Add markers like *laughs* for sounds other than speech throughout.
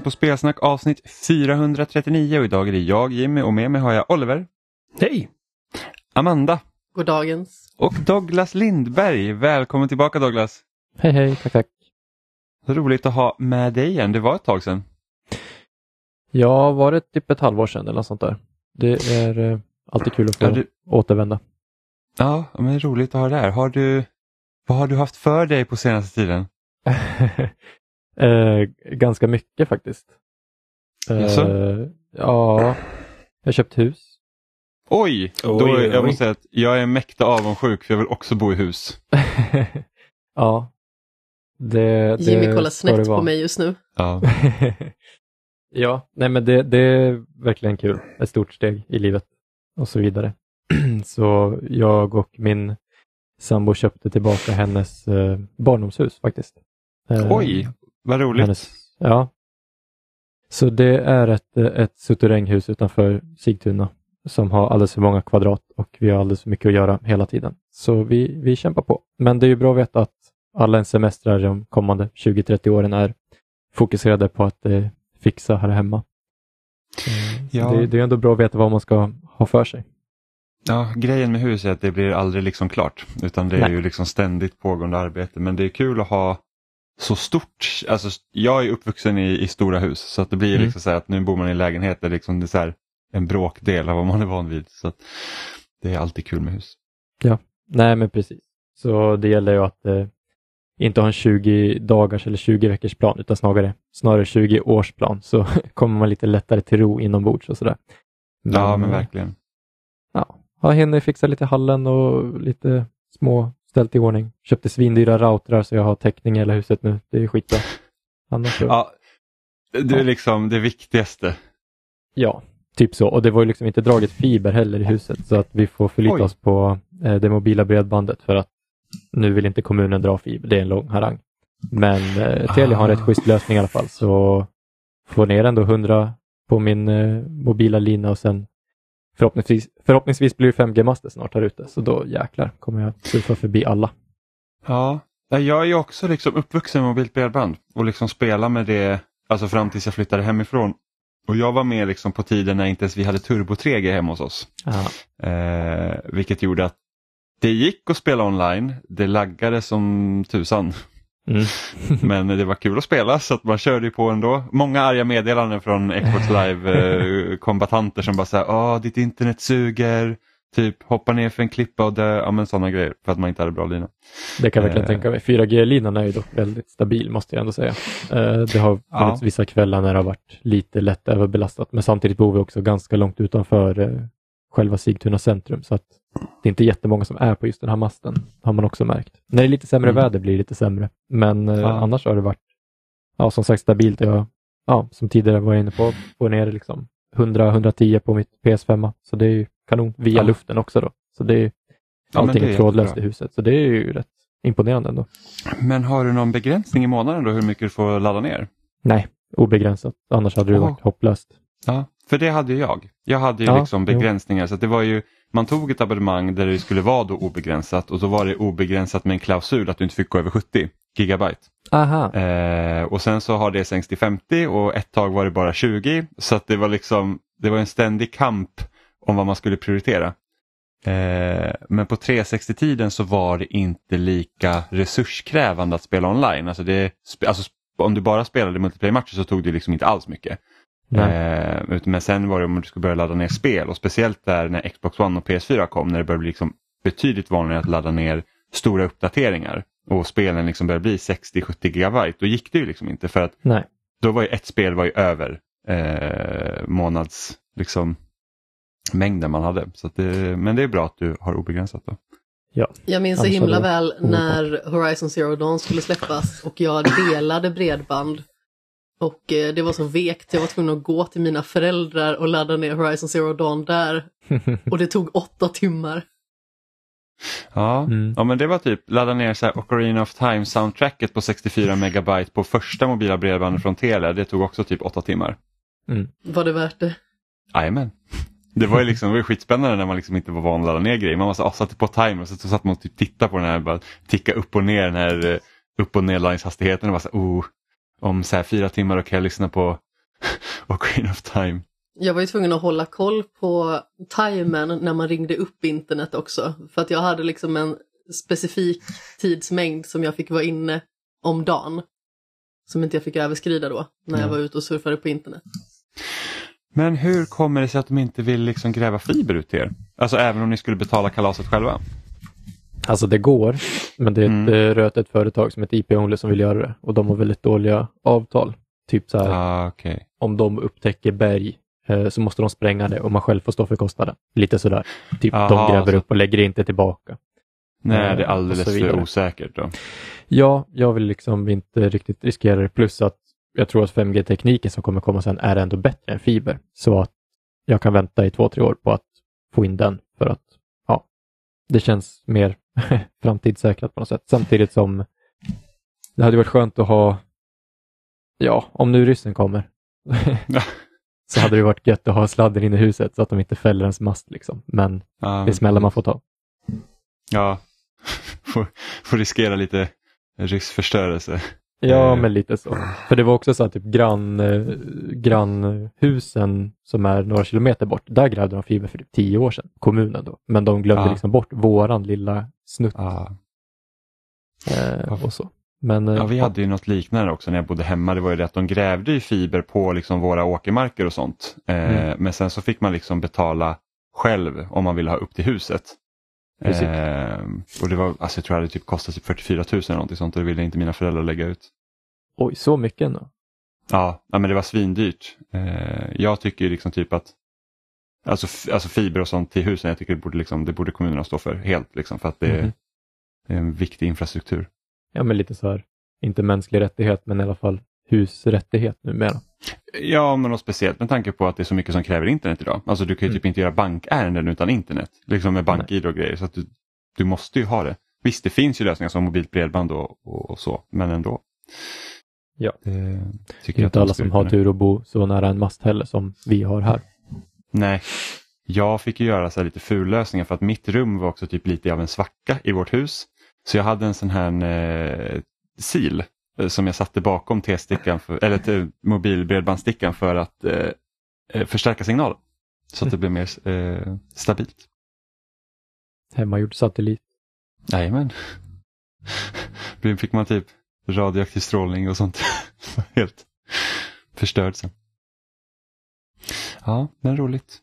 Du lyssnar på Spelsnack avsnitt 439 och idag är det jag Jimmy och med mig har jag Oliver, Hej! Amanda God dagens. och Douglas Lindberg. Välkommen tillbaka Douglas! Hej hej, tack tack. Roligt att ha med dig igen, det var ett tag sedan. Ja, var det typ ett halvår sedan eller något sånt där? Det är eh, alltid kul att få Ja, du, återvända. ja men roligt att ha det här. Har du, vad har du haft för dig på senaste tiden? *laughs* eh, ganska mycket faktiskt. Eh, ja, jag har köpt hus. Oj! Då, Oj, oj, jag oj. måste säga att jag är mäkta avundsjuk för jag vill också bo i hus. *laughs* ja. Det, det Jimmy kollar snett på mig just nu. Ja. *laughs* ja, nej men det, det är verkligen kul. Ett stort steg i livet och så vidare. *clears throat* så jag och min sambo köpte tillbaka hennes eh, barndomshus faktiskt. Eh, Oj, vad roligt. hennes, ja. Så det är ett, ett suterränghus utanför Sigtuna som har alldeles för många kvadrat och vi har alldeles för mycket att göra hela tiden. Så vi, vi kämpar på. Men det är ju bra att veta att alla ens semestrar de kommande 20-30 åren är fokuserade på att eh, fixa här hemma. Eh, Ja. Det, det är ändå bra att veta vad man ska ha för sig. Ja, grejen med hus är att det blir aldrig liksom klart utan det är Nej. ju liksom ständigt pågående arbete men det är kul att ha så stort, alltså jag är uppvuxen i, i stora hus så att det blir Mm. liksom så här att nu bor man i en lägenhet där liksom det är så här en bråkdel av vad man är van vid. Så det är alltid kul med hus. Nej, men precis. Så det gäller ju att eh, inte ha en 20 dagars eller 20 veckors plan utan snarare, snarare 20 års plan så *laughs* kommer man lite lättare till ro inombords och sådär. ja men eh, verkligen. Ja, har hinner fixa lite hallen och lite små ställt i ordning. Köpte svindyra routrar så jag har täckning i hela huset nu. Det är skitbra. Annars ja. Ja, det är liksom det viktigaste. typ så. Och det var ju liksom inte draget fiber heller i huset så att vi får förlita Oj. oss på eh, det mobila bredbandet för att nu vill inte kommunen dra fiber. Det är en lång harang. Men eh, Telia har en rätt schysst lösning i alla fall så får ner ändå 100 på min eh, mobila lina och sen förhoppningsvis, förhoppningsvis blir det 5G-master snart här ute så då jäklar kommer jag surfa förbi alla. Ja, Ja, jag är ju också liksom uppvuxen med mobilt bredband och liksom spela med det alltså fram tills jag flyttade hemifrån. Och jag var med liksom på tiden när inte ens vi hade turbo 3G hemma hos oss. Eh, vilket gjorde att det gick att spela online, det laggade som tusan. Mm. *laughs* Men det var kul att spela så att man körde på ändå. Många arga meddelanden från Xbox Live-kombatanter *laughs* som bara säger Åh, ditt internet suger, typ hoppa ner för en klippa och dö, ja men sådana grejer för att man inte hade bra lina. Det kan jag verkligen Eh. tänka mig. 4G-linan är ju dock väldigt stabil måste jag ändå säga. Eh, Det har Ja. funnits vissa kvällar när det har varit lite lätt överbelastat men samtidigt bor vi också ganska långt utanför eh, själva Sigtuna centrum så att det är inte jättemånga som är på just den här masten har man också märkt. När det är lite sämre Mm. väder blir det lite sämre men eh, annars har det varit ja, som sagt stabilt. Jag, ja, som tidigare var jag inne på, på ner liksom 100-110 på mitt PS5 så det är ju kanon via Ja. luften också då. Så det är Ja, allting det är trådlöst i huset så det är ju rätt imponerande ändå. Men har du någon begränsning i månaden då hur mycket du får ladda ner? Nej, obegränsat. Annars hade det Jaha. varit hopplöst. Ja, för det hade ju jag. Jag hade ju Ja, liksom jo. begränsningar så att det var ju man tog ett abonnemang där det skulle vara då obegränsat och så var det obegränsat med en klausul att du inte fick gå över 70 gigabyte. Eh, och sen så har det sänkts till 50 och ett tag var det bara 20 så att det var liksom det var en ständig kamp om vad man skulle prioritera. Eh, men på 360-tiden så var det inte lika resurskrävande att spela online. Alltså det, alltså om du bara spelade multiplayer-matcher så tog det liksom inte alls mycket. Eh, men sen var det om du skulle börja ladda ner spel och speciellt där när Xbox One och PS4 kom när det började bli liksom betydligt vanligare att ladda ner stora uppdateringar och spelen liksom började bli 60-70 gigabyte. Då gick det ju liksom inte för att Nej. då var ju ett spel var ju över eh, månads liksom, mängden man hade. Så att det, men det är bra att du har obegränsat då. Jag minns så himla väl när Horizon Zero Dawn skulle släppas och jag delade bredband. Och eh, det var så vekt, jag var tvungen att gå till mina föräldrar och ladda ner Horizon Zero Dawn där. Och det tog åtta timmar. Ja, Mm. ja men det var typ ladda ner så här Ocarina of Time soundtracket på 64 megabyte på första mobila bredbandet från Telia. Det tog också typ åtta timmar. Mm. Var det värt det? Jajamän. Det var ju liksom, det var skitspännande när man liksom inte var van att ladda ner grejer. Man var så, ah, satte på timer och så, så satt man och typ tittade på den här, bara ticka upp och ner den här eh, upp och nedladdningshastigheten och bara så, oh. Om så här fyra timmar och kan jag lyssna på *laughs* Ocarina of Time. Jag var ju tvungen att hålla koll på timern när man ringde upp internet också. För att jag hade liksom en specifik tidsmängd som jag fick vara inne om dagen. Som inte jag fick överskrida då när jag Ja. var ute och surfade på internet. Men hur kommer det sig att de inte vill liksom gräva fiber ut till er? Alltså även om ni skulle betala kalaset själva? Alltså det går, men det är ett Mm. mm. rötet företag som heter IP Only som vill göra det och de har väldigt dåliga avtal. Typ så här, Ah, okej. om de upptäcker berg eh, så måste de spränga det och man själv får stå för kostnaden. Lite sådär. Typ Aha, de gräver så- upp och lägger inte tillbaka. Nej, Eh, det är alldeles så för osäkert då. Ja, jag vill liksom inte riktigt riskera det. Plus att jag tror att 5G-tekniken som kommer komma sen är ändå bättre än fiber. Så att jag kan vänta i två, tre år på att få in den för att ja, det känns mer *laughs* framtidssäkrat på något sätt. Samtidigt som det hade varit skönt att ha, ja, om nu ryssen kommer, *laughs* så hade det varit gött att ha sladden inne i huset så att de inte fäller ens mast liksom. Men Ja, det är smällar man får ta. Ja, *laughs* får, får riskera lite ryssförstörelse. Ja, Eh. men lite så. För det var också så att typ grann, eh, grannhusen som är några kilometer bort, där grävde de fiber för typ tio år sedan, kommunen då. Men de glömde Ja. liksom bort våran lilla snutt Ja. eh, och så. Men eh, Ja, vi hade ju något liknande också när jag bodde hemma. Det var ju det att de grävde ju fiber på liksom våra åkermarker och sånt. Eh, Mm. Men sen så fick man liksom betala själv om man ville ha upp till huset. Eh, och det var, alltså jag tror det hade typ kostat typ 44 000 eller någonting sånt och det ville inte mina föräldrar lägga ut. Oj, så mycket ändå. Ja, ja men det var svindyrt. Eh, jag tycker ju liksom typ att alltså, alltså fiber och sånt till husen, jag tycker det borde, liksom, det borde kommunerna stå för helt. Liksom, för att det, är- Mhm. det är en viktig infrastruktur. Ja, men lite så här, inte mänsklig rättighet, men i alla fall husrättighet numera. Ja, men och speciellt med tanke på att det är så mycket som kräver internet idag. Alltså du kan ju Mm. typ inte göra bankärenden utan internet. Liksom med bank-id och grejer. Så du, du måste ju ha det. Visst, det finns ju lösningar som mobilt bredband och, och, och så, men ändå. Ja. Det, Det tycker är inte alla som har tur att bo så nära en mast heller som vi har här. Nej, jag fick ju göra så här lite fullösningar för att mitt rum var också typ lite av en svacka i vårt hus. Så jag hade en sån här eh, sil eh, som jag satte bakom T-stickan, eller mobilbredbandsstickan för att eh, eh, förstärka signalen. Så att det blev mer eh, stabilt. Hemmagjord satellit. Jajamän. *laughs* Fick man typ radioaktiv strålning och sånt. *laughs* Helt förstörd sen. Ja, men roligt.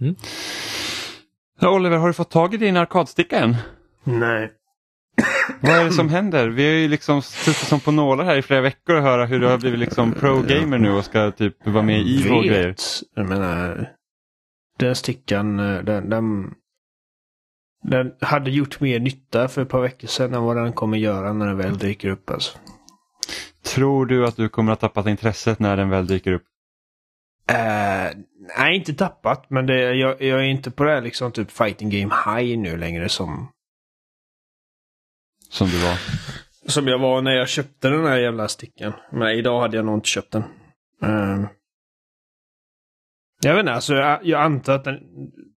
Mm. Oliver, har du fått tag i din arkadsticka än? Nej. Vad är det som händer? Vi har ju liksom suttit som på nålar här i flera veckor och höra hur du har blivit liksom pro-gamer nu och ska typ vara med i grejer. Vet. Jag menar, den stickan, eh, den, den, den hade gjort mer nytta för ett par veckor sedan än vad den kommer göra när den väl dyker upp. Alltså. Tror du att du kommer att ha tappat intresset när den väl dyker upp? Eh, nej, inte tappat, men det, jag, jag är inte på det här liksom typ fighting game high nu längre som, Som du var? som jag var när jag köpte den här jävla stickan. Men idag hade jag nog inte köpt den. Eh, jag vet inte, alltså jag, jag antar att den,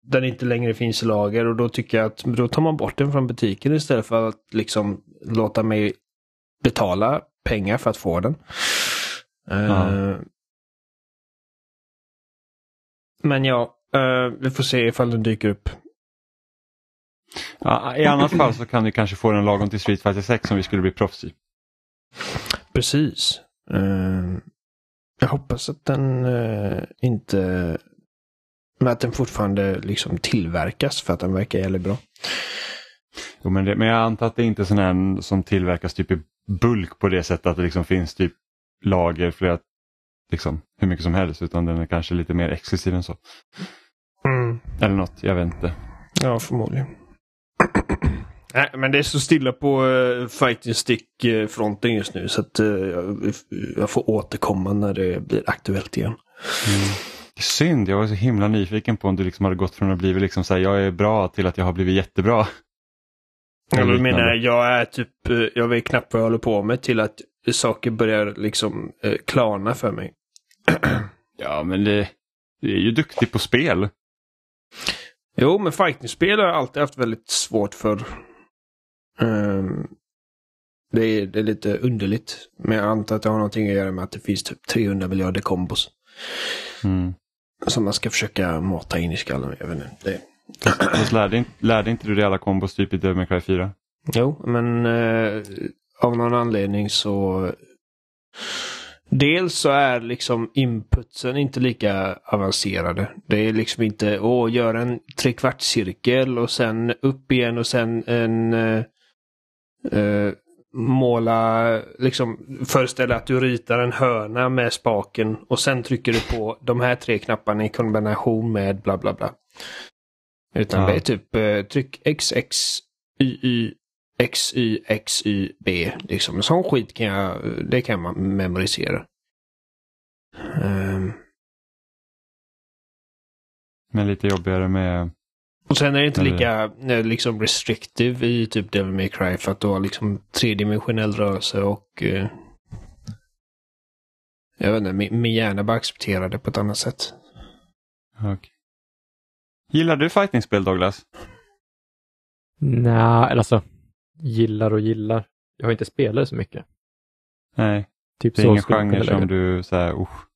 den inte längre finns i lager och då tycker jag att då tar man bort den från butiken istället för att liksom låta mig betala pengar för att få den. Ja. Men ja, eh, vi får se ifall den dyker upp. Ja, I annat fall så kan du kanske få den lagom till Street Fighter 6 om vi skulle bli proffs i. Precis. Eh, jag hoppas att den eh, inte... Men att den fortfarande liksom tillverkas för att den verkar jävligt bra. Jo, men, det, men jag antar att det inte är sån här som tillverkas typ i bulk på det sättet att det liksom finns typ lager flera, liksom hur mycket som helst utan den är kanske lite mer exklusiv än så. Eller något, jag vet inte. Ja, förmodligen. *clears throat* Nej, men det är så stilla på uh, fighting stick-fronten just nu så att eh, jag, jag får återkomma när det blir aktuellt igen. Synd, jag var så himla nyfiken på om du liksom hade gått från att bli liksom så här, jag är bra till att jag har blivit jättebra. Jag menar, jag är typ, eh, jag vet knappt vad jag håller på med till att saker börjar liksom eh, klarna för mig. *clears throat* Ja, men det, det är ju duktig på spel. Jo, men fightingspel har jag alltid haft väldigt svårt för. Ehm, Det är, det är lite underligt. Men jag antar att det har någonting att göra med att det finns typ 300 miljarder kombos. Mm. Som man ska försöka mata in i skallen. Jag vet inte. Det... Fast lärde, inte- lärde inte du dig alla kombos typ i Devil May Cry 4? Jo, men eh, av någon anledning så... Dels så är liksom inputsen inte lika avancerade. Det är liksom inte åh, gör en trekvartscirkel och sen upp igen och sen en eh, eh, måla, liksom föreställa att du ritar en hörna med spaken och sen trycker du på de här tre knapparna i kombination med bla bla bla. Utan Ja. det är typ eh, tryck XX, YY, XY, XY, B. Liksom. Sån skit kan jag, det kan man memorisera. Ehm, Men lite jobbigare med... Och sen är det inte Eller- lika eh, liksom restrictive i typ Devil May Cry för att du har liksom tredimensionell rörelse och eh, jag vet inte, min, min hjärna bara accepterar det på ett annat sätt. Okej. Gillar du fightingspel Douglas? Nej, eller alltså gillar och gillar. Jag har inte spelat så mycket. Nej, Typ det är ingen genre som du säger, usch,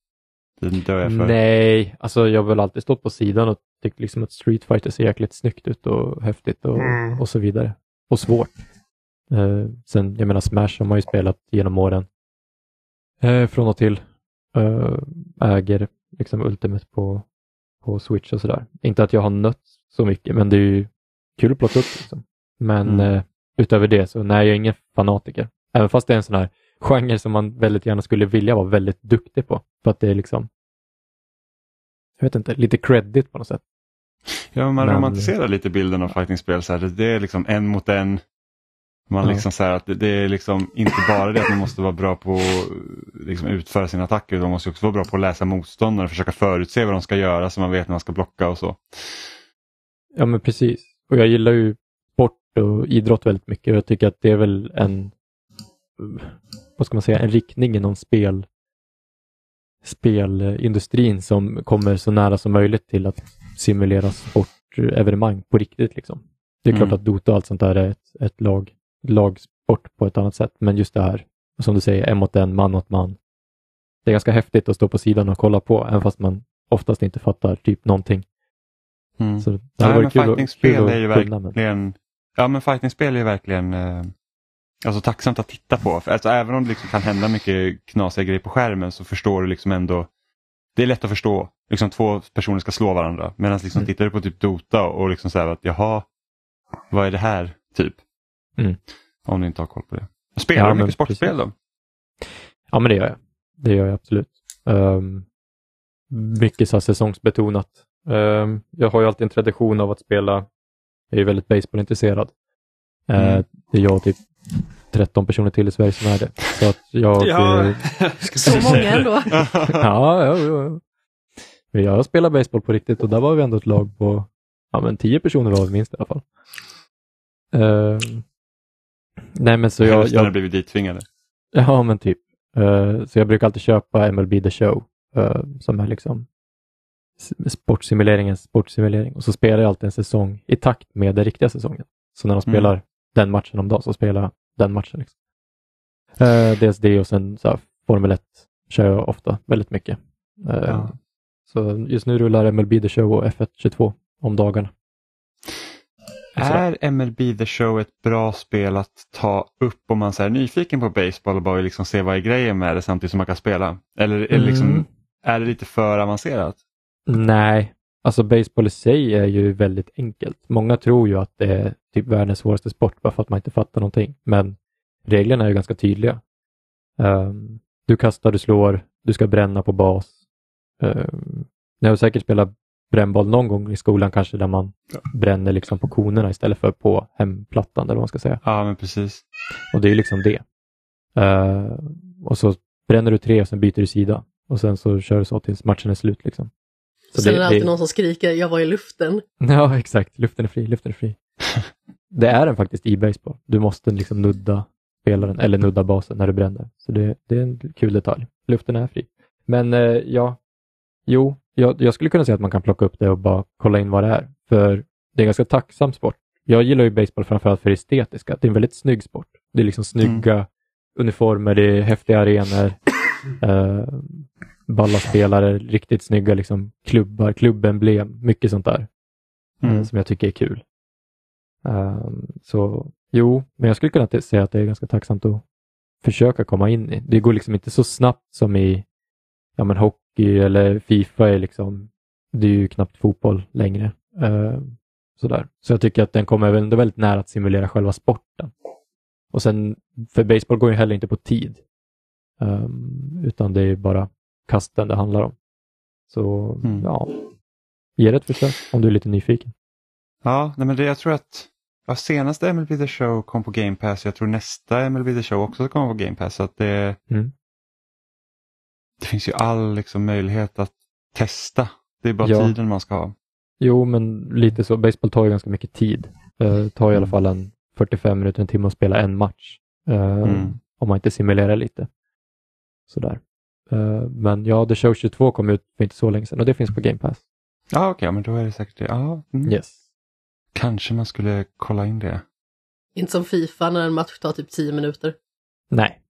den dör jag för. Nej, alltså jag har väl alltid stått på sidan och tyckt liksom att Street Fighter ser jäkligt snyggt ut och häftigt och, Mm. och så vidare. Och svårt. Eh, sen, jag menar Smash har man ju spelat genom åren. Eh, från och till. Eh, äger liksom Ultimate på, på Switch och sådär. Inte att jag har nött så mycket, men det är ju kul att plocka upp. Liksom. Men Mm. Utöver det så nej, jag är ingen fanatiker. Även fast det är en sån här genre som man väldigt gärna skulle vilja vara väldigt duktig på. För att det är liksom, jag vet inte, lite credit på något sätt. Ja, man Men- romantiserar lite bilden av fightingspel. Så här, det- är liksom en mot en. Man Ja. liksom så här, att det, det är liksom inte bara det att man måste vara bra på att liksom utföra sina attacker utan man måste också vara bra på att läsa motståndare och försöka förutse vad de ska göra så man vet när man ska blocka och så. Ja, men precis. Och jag gillar ju och idrott väldigt mycket och jag tycker att det är väl en, vad ska man säga, en riktning inom spel, spelindustrin som kommer så nära som möjligt till att simulera sportevenemang på riktigt. Liksom. Det är klart Mm. att Dota och allt sånt där är ett, ett lag, lagsport på ett annat sätt, men just det här, som du säger, en mot en, man mot man. Det är ganska häftigt att stå på sidan och kolla på, även fast man oftast inte fattar typ någonting. Mm. Så det Nej, men fightingspel är ju verkligen, ja men fightingspel är verkligen eh, alltså, tacksamt att titta på. För, alltså, även om det liksom kan hända mycket knasiga grejer på skärmen så förstår du liksom ändå, det är lätt att förstå. Liksom två personer ska slå varandra medan liksom, Mm. tittar du på typ Dota och liksom säger att jaha, vad är det här? Typ. Mm. Om du inte har koll på det. Spelar Ja, du mycket sportspel precis. då? Ja, men det gör jag. Det gör jag absolut. Um, mycket så säsongsbetonat. Ehm, jag har ju alltid en tradition av att spela, jag är ju väldigt baseballintresserad. Eh, Mm. det är jag och typ 13 personer till i Sverige som är det. Så att jag... Ja, eh, *laughs* Så många ändå. *laughs* ja, ja, ja. Men jag spelar baseball på riktigt och där var vi ändå ett lag på ja, men 10 personer var vi minst i alla fall. Ehm, nej men så jag, Hälften har jag, blivit dittvingade. Ja, men typ. Eh, så jag brukar alltid köpa MLB The Show eh, som är liksom sportsimuleringens sportsimulering. Och så spelar jag alltid en säsong i takt med den riktiga säsongen. Så när de Mm. spelar den matchen om dagen så spelar jag den matchen. Liksom. Eh, dels det och sen så här, Formel 1 kör jag ofta väldigt mycket. Eh, Ja. Så just nu rullar MLB The Show och F1 22 om dagarna. Är MLB The Show ett bra spel att ta upp om man är nyfiken på baseball och bara liksom se vad är grejen med det samtidigt som man kan spela? Eller är liksom, Mm. är det lite för avancerat? Nej, alltså baseball i sig är ju väldigt enkelt. Många tror ju att det är typ världens svåraste sport bara för att man inte fattar någonting. Men reglerna är ju ganska tydliga. Ehm, du kastar, du slår, du ska bränna på bas. Um, ni har säkert spelat brännboll någon gång i skolan kanske där man bränner liksom på konerna istället för på hemplattan eller vad man ska säga. Ja, men precis. Och det är ju liksom det. Eh, och så bränner du tre och sen byter du sida. Och sen så kör du så tills matchen är slut. Liksom. Så Sen är det alltid någon som skriker jag var i luften. *laughs* Ja, exakt. Luften är fri, luften är fri. det är den faktiskt i baseball. Du måste liksom nudda spelaren eller nudda basen när du bränner. Så det, det är en kul detalj. Luften är fri. Men eh, ja, jo, jag, jag skulle kunna säga att man kan plocka upp det och bara kolla in vad det är. För det är en ganska tacksam sport. Jag gillar ju baseball framförallt för det estetiska. Det är en väldigt snygg sport. Det är liksom snygga uniformer, det är häftiga arenor, *coughs* eh, balla spelare, riktigt snygga liksom, klubbar, klubbemblem, mycket sånt där eh, Mm. som jag tycker är kul. Ehm, så jo, men jag skulle kunna säga att det är ganska tacksamt att försöka komma in i. Det går liksom inte så snabbt som i ja, men hockey eller Fifa är liksom, det är ju knappt fotboll längre. Ehm, sådär. Så jag tycker att den kommer ändå väldigt nära att simulera själva sporten. Och sen, för baseball går ju heller inte på tid. Ehm, utan det är bara kasten det handlar om. Så Mm. ja, ge det ett försök om du är lite nyfiken. Ja, nej men det, jag tror att ja, senaste MLB The Show kom på Game Pass. Jag tror nästa MLB The Show också kommer på Game Pass. Så att det, Mm. det finns ju all liksom, möjlighet att testa. Det är bara Ja. tiden man ska ha. Jo, men lite så. Baseball tar ju ganska mycket tid. Uh, tar i alla Mm. fall en 45 minuter, en timme att spela en match. Eh, Mm. Om man inte simulerar lite. Sådär. Eh, men ja, The Show 22 kom ut för inte så länge sedan och det finns på Game Pass. Ja, okej, men då är det säkert det. Ja, mm. Yes. Kanske man skulle kolla in det. Inte som Fifa när en match tar typ 10 minuter. Nej,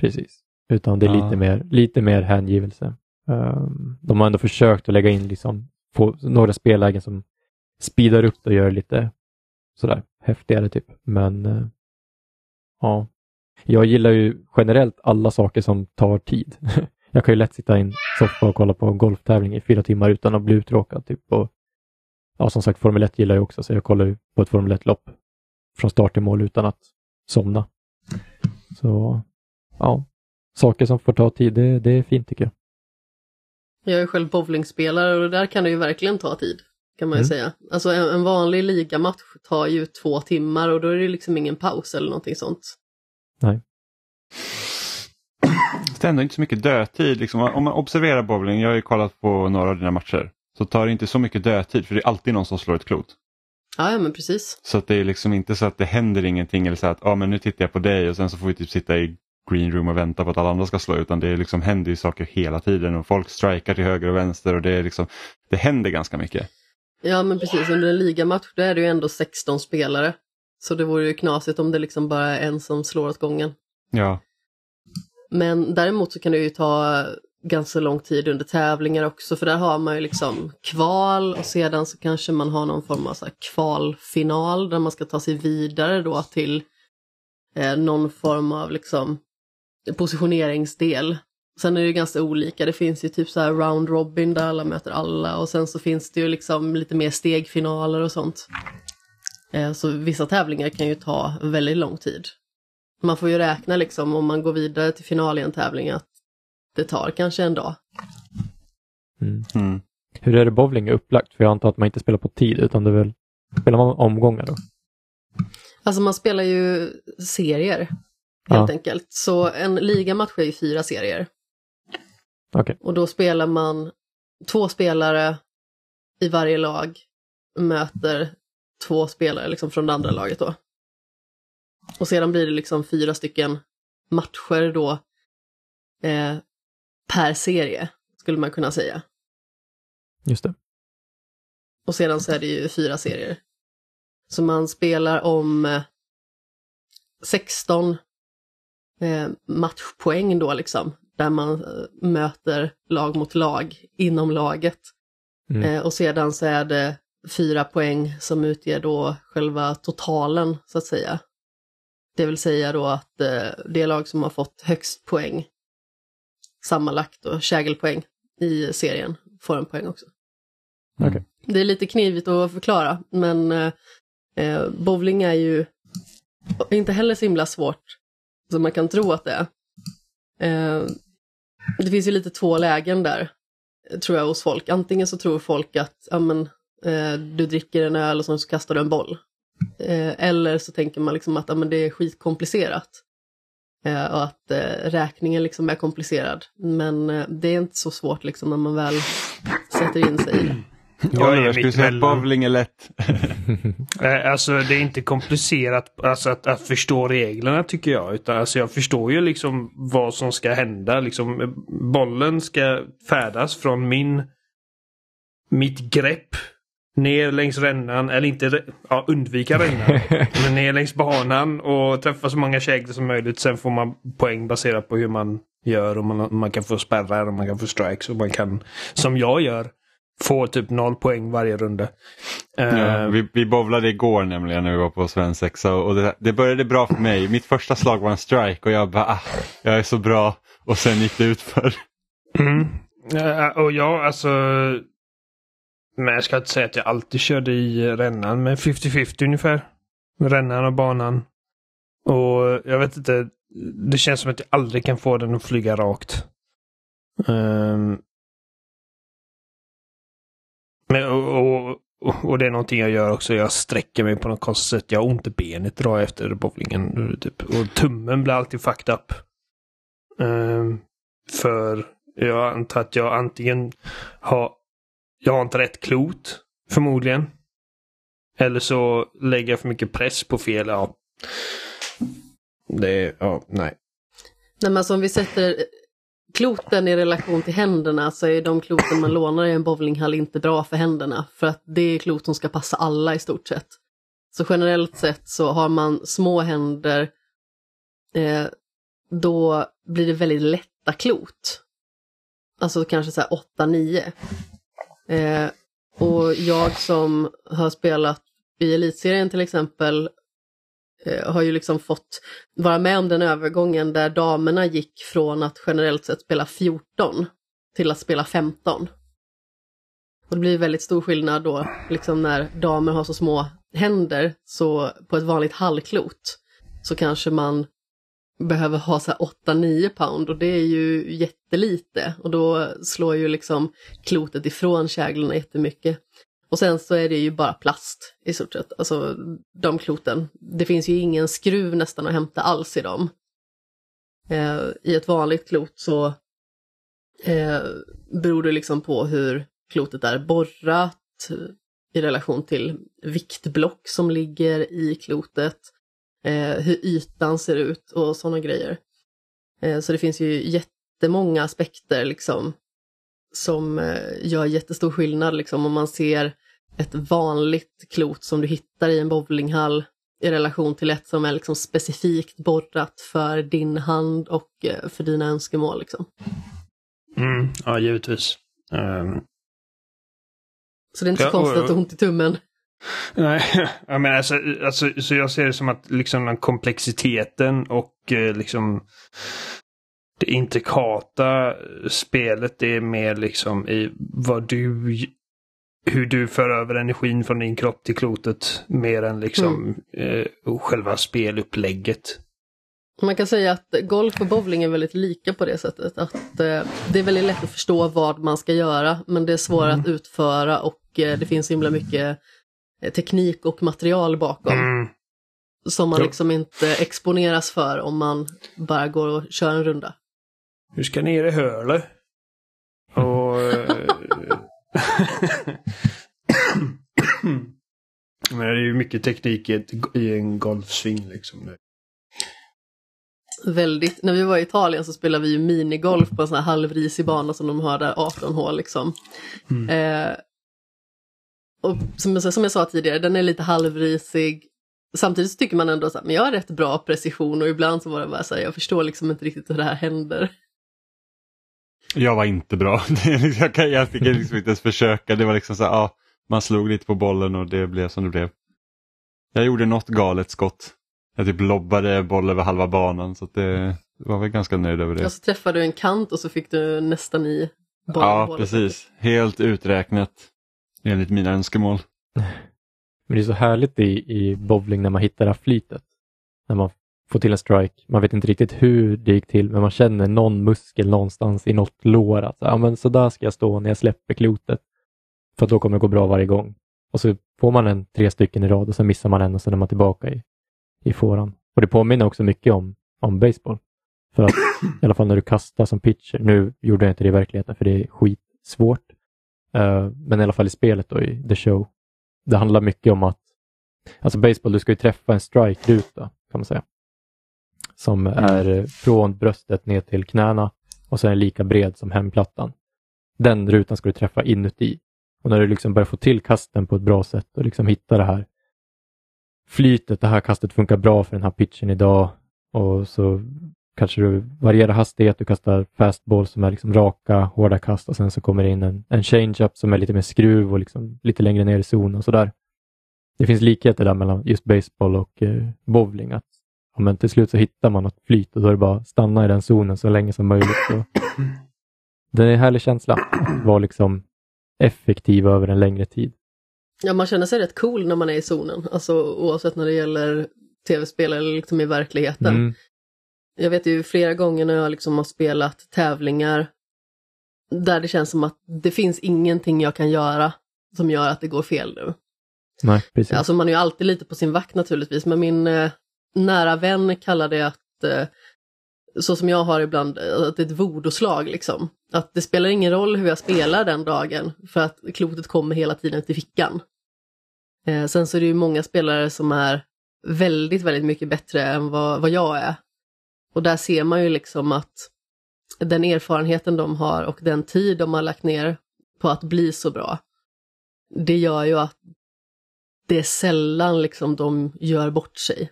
precis. Utan det är Ja. lite, mer, lite mer hängivelse. Um, de har ändå försökt att lägga in liksom, få några spellägen som speedar upp det och gör det lite sådär häftigare typ. Men eh, ja, jag gillar ju generellt alla saker som tar tid. *laughs* jag kan ju lätt sitta i en soffa och kolla på en golftävling i fyra timmar utan att bli uttråkad. Typ. Och, ja, som sagt, Formel 1 gillar jag också, så jag kollar ju på ett Formel 1-lopp från start till mål utan att somna. Så ja, saker som får ta tid, det, det är fint tycker jag. Jag är själv bowlingspelare och där kan det ju verkligen ta tid. Kan man ju Mm. säga. Alltså en, en vanlig ligamatch tar ju två timmar och då är det liksom ingen paus eller någonting sånt. Det är ändå inte så mycket dödtid. Liksom. Om man observerar bowling, jag har ju kollat på några av dina matcher, så tar det inte så mycket dödtid för det är alltid någon som slår ett klot. Ja, ja men precis. Så att det är liksom inte så att det händer ingenting eller så att ah, men nu tittar jag på dig och sen så får vi typ sitta i green room och vänta på att alla andra ska slå utan det liksom händer ju saker hela tiden och folk strikar till höger och vänster och det är liksom det händer ganska mycket. Ja men precis, under en ligamatch då är det ju ändå 16 spelare. Så det vore ju knasigt om det liksom bara är en som slår åt gången. Ja, Men däremot så kan det ju ta ganska lång tid under tävlingar också för där har man ju liksom kval och sedan så kanske man har någon form av så kvalfinal där man ska ta sig vidare då till eh, någon form av liksom positioneringsdel. Sen är det ju ganska olika, det finns ju typ så här round robin där alla möter alla och sen så finns det ju liksom lite mer stegfinaler och sånt. Eh, så vissa tävlingar kan ju ta väldigt lång tid. Man får ju räkna liksom om man går vidare till final i en tävling att det tar kanske en dag. Mm. mm. Hur är det bowling upplagt? För jag antar att man inte spelar på tid utan det är väl, spelar man omgångar då? Alltså man spelar ju serier helt Ja. enkelt. Så en ligamatch är ju fyra serier. Okej. Och då spelar man två spelare i varje lag möter två spelare liksom från det andra laget då. Och sedan blir det liksom fyra stycken matcher då eh, per serie, skulle man kunna säga. Just det. Och sedan så är det ju fyra serier. Så man spelar om eh, 16 eh, matchpoäng då liksom. Där man eh, möter lag mot lag inom laget. Mm. Eh, och sedan så är det fyra poäng som utgör då själva totalen så att säga. Det vill säga då att eh, det lag som har fått högst poäng sammanlagt och kägelpoäng i serien får en poäng också. Mm. Okej. Det är lite knivigt att förklara, men eh, eh, bowling är ju inte heller så himla svårt som man kan tro att det är. Eh, det finns ju lite två lägen där, tror jag, hos folk. Antingen så tror folk att ja, men, du dricker en öl och sen så kastar du en boll. Eh, eller så tänker man liksom att ja, men det är skitkomplicerat. Eh, och att eh, räkningen liksom är komplicerad. Men eh, det är inte så svårt liksom när man väl sätter in sig i det. Jag är jag skulle säga att bowling är lätt. *laughs* Eh, Alltså det är inte komplicerat alltså, att, att förstå reglerna tycker jag. Utan alltså, jag förstår ju liksom vad som ska hända. Liksom, eh, bollen ska färdas från min mitt grepp ner längs rännan, eller inte ja, undvika rännan, *laughs* men ner längs banan och träffa så många käglor som möjligt. Sen får man poäng baserat på hur man gör och man, man kan få spärrar och man kan få strikes och man kan, som jag gör, få typ noll poäng varje runda. Ja, Uh, vi, vi bowlade igår nämligen när vi var på svensexa och det, det började bra för mig. Mitt första slag var en strike och jag bara, ah, jag är så bra. Och sen gick det ut för. mm. Eh, och jag alltså men jag ska inte säga att jag alltid körde i rännan, men 50-50 ungefär. Rännan och banan. Och jag vet inte, det känns som att jag aldrig kan få den att flyga rakt. Um, men, och, och, och, det är någonting jag gör också. Jag sträcker mig på något konstigt sätt. Jag har ont i benet idag efter bowlingen. Typ. Och tummen blir alltid fucked up. Um, för jag antar att jag antingen har jag har inte rätt klot, förmodligen. Eller så lägger jag för mycket press på fel. Ja. Det ja, nej. Nej men alltså om vi sätter kloten i relation till händerna så är de kloten man lånar i en bowlinghall inte bra för händerna. För att det är klot som ska passa alla i stort sett. Så generellt sett så har man små händer eh, då blir det väldigt lätta klot. Alltså kanske så här 8-9. Eh, och jag som har spelat i elitserien till exempel eh, har ju liksom fått vara med om den övergången där damerna gick från att generellt sett spela 14 till att spela 15. Och det blir väldigt stor skillnad då, liksom när damer har så små händer, så på ett vanligt hallklot så kanske man behöver ha så 8-9 pound och det är ju jättelite och då slår ju liksom klotet ifrån käglorna jättemycket. Och sen så är det ju bara plast i stort sett, alltså de kloten. Det finns ju ingen skruv nästan att hämta alls i dem. Eh, I ett vanligt klot så eh, beror det liksom på hur klotet är borrat eh, i relation till viktblock som ligger i klotet eh, hur ytan ser ut och sådana grejer. Eh, så det finns ju jättemånga aspekter liksom som eh, gör jättestor skillnad liksom om man ser ett vanligt klot som du hittar i en bowlinghall i relation till ett som är liksom specifikt borrat för din hand och eh, för dina önskemål. Liksom. Mm, ja, givetvis. Um... Så det är inte så ja, konstigt att du har ont i tummen. Nej, *laughs* jag menar alltså, alltså, så jag ser det som att liksom den komplexiteten och eh, liksom det intrikata spelet det är mer liksom i vad du hur du för över energin från din kropp till klotet mer än liksom mm. eh, själva spelupplägget. Man kan säga att golf och bowling är väldigt lika på det sättet att eh, det är väldigt lätt att förstå vad man ska göra men det är svårare mm. att utföra och eh, det finns himla mycket teknik och material bakom. Mm. Som man liksom inte exponeras för om man bara går och kör en runda. Du ska ner i höle. Och... *laughs* Men det är ju mycket teknik i en golfsving liksom. Väldigt. När vi var i Italien så spelade vi ju minigolf på en sån här halvrisig bana som de har där 18 hål liksom. Mm. Eh, och som, som jag sa tidigare, den är lite halvrisig. Samtidigt tycker man ändå att jag har rätt bra precision och ibland så var det bara så här, jag förstår liksom inte riktigt hur det här händer. Jag var inte bra. *laughs* Liksom, jag, kan, jag fick liksom inte ens försöka. Det var liksom så här, ja, man slog lite på bollen och det blev som det blev. Jag gjorde något galet skott. Jag typ lobbade boll över halva banan så det var väl ganska nöjd över det. Och så träffade du en kant och så fick du nästan i bollen. Ja, precis. Helt uträknat enligt mina önskemål. Men det är så härligt i, i bowling när man hittar det här flytet. När man får till en strike. Man vet inte riktigt hur det gick till, men man känner någon muskel någonstans i något lår. Att, ja, men så där ska jag stå när jag släpper klotet. För då kommer det gå bra varje gång. Och så får man en tre stycken i rad och så missar man en och så är man tillbaka i, i fåran. Och det påminner också mycket om, om baseball. För att i alla fall när du kastar som pitcher, nu gjorde jag inte det i verkligheten för det är skitsvårt. Uh, men i alla fall i spelet då, i The Show. Det handlar mycket om att, alltså baseball, du ska ju träffa en strike-ruta kan man säga. Som mm. är från bröstet ner till knäna och så är den lika bred som hemplattan. Den rutan ska du träffa inuti Och när du liksom börjar få till kasten på ett bra sätt och liksom hitta det här flytet, det här kastet funkar bra för den här pitchen idag och så kanske du varierar hastighet, du kastar fastball som är liksom raka, hårda kast och sen så kommer det in en, en change-up som är lite mer skruv och liksom lite längre ner i zonen och sådär. Det finns likheter där mellan just baseball och eh, bowling. Att, ja, men till slut så hittar man något flyt och då är det bara att stanna i den zonen så länge som möjligt. Och det är en härlig känsla att vara liksom effektiv över en längre tid. Ja, man känner sig rätt cool när man är i zonen, alltså oavsett när det gäller tv-spel eller liksom i verkligheten. Mm. Jag vet ju flera gånger när jag liksom har spelat tävlingar där det känns som att det finns ingenting jag kan göra som gör att det går fel nu. Nej, precis. Alltså man är ju alltid lite på sin vakt naturligtvis, men min eh, nära vän kallar det att, eh, så som jag har ibland, eh, att det är ett vodoslag liksom. Att det spelar ingen roll hur jag spelar den dagen, för att klotet kommer hela tiden till fickan. Eh, sen så är det ju många spelare som är väldigt, väldigt mycket bättre än vad, vad jag är. Och där ser man ju liksom att den erfarenheten de har och den tid de har lagt ner på att bli så bra, det gör ju att det är sällan liksom de gör bort sig.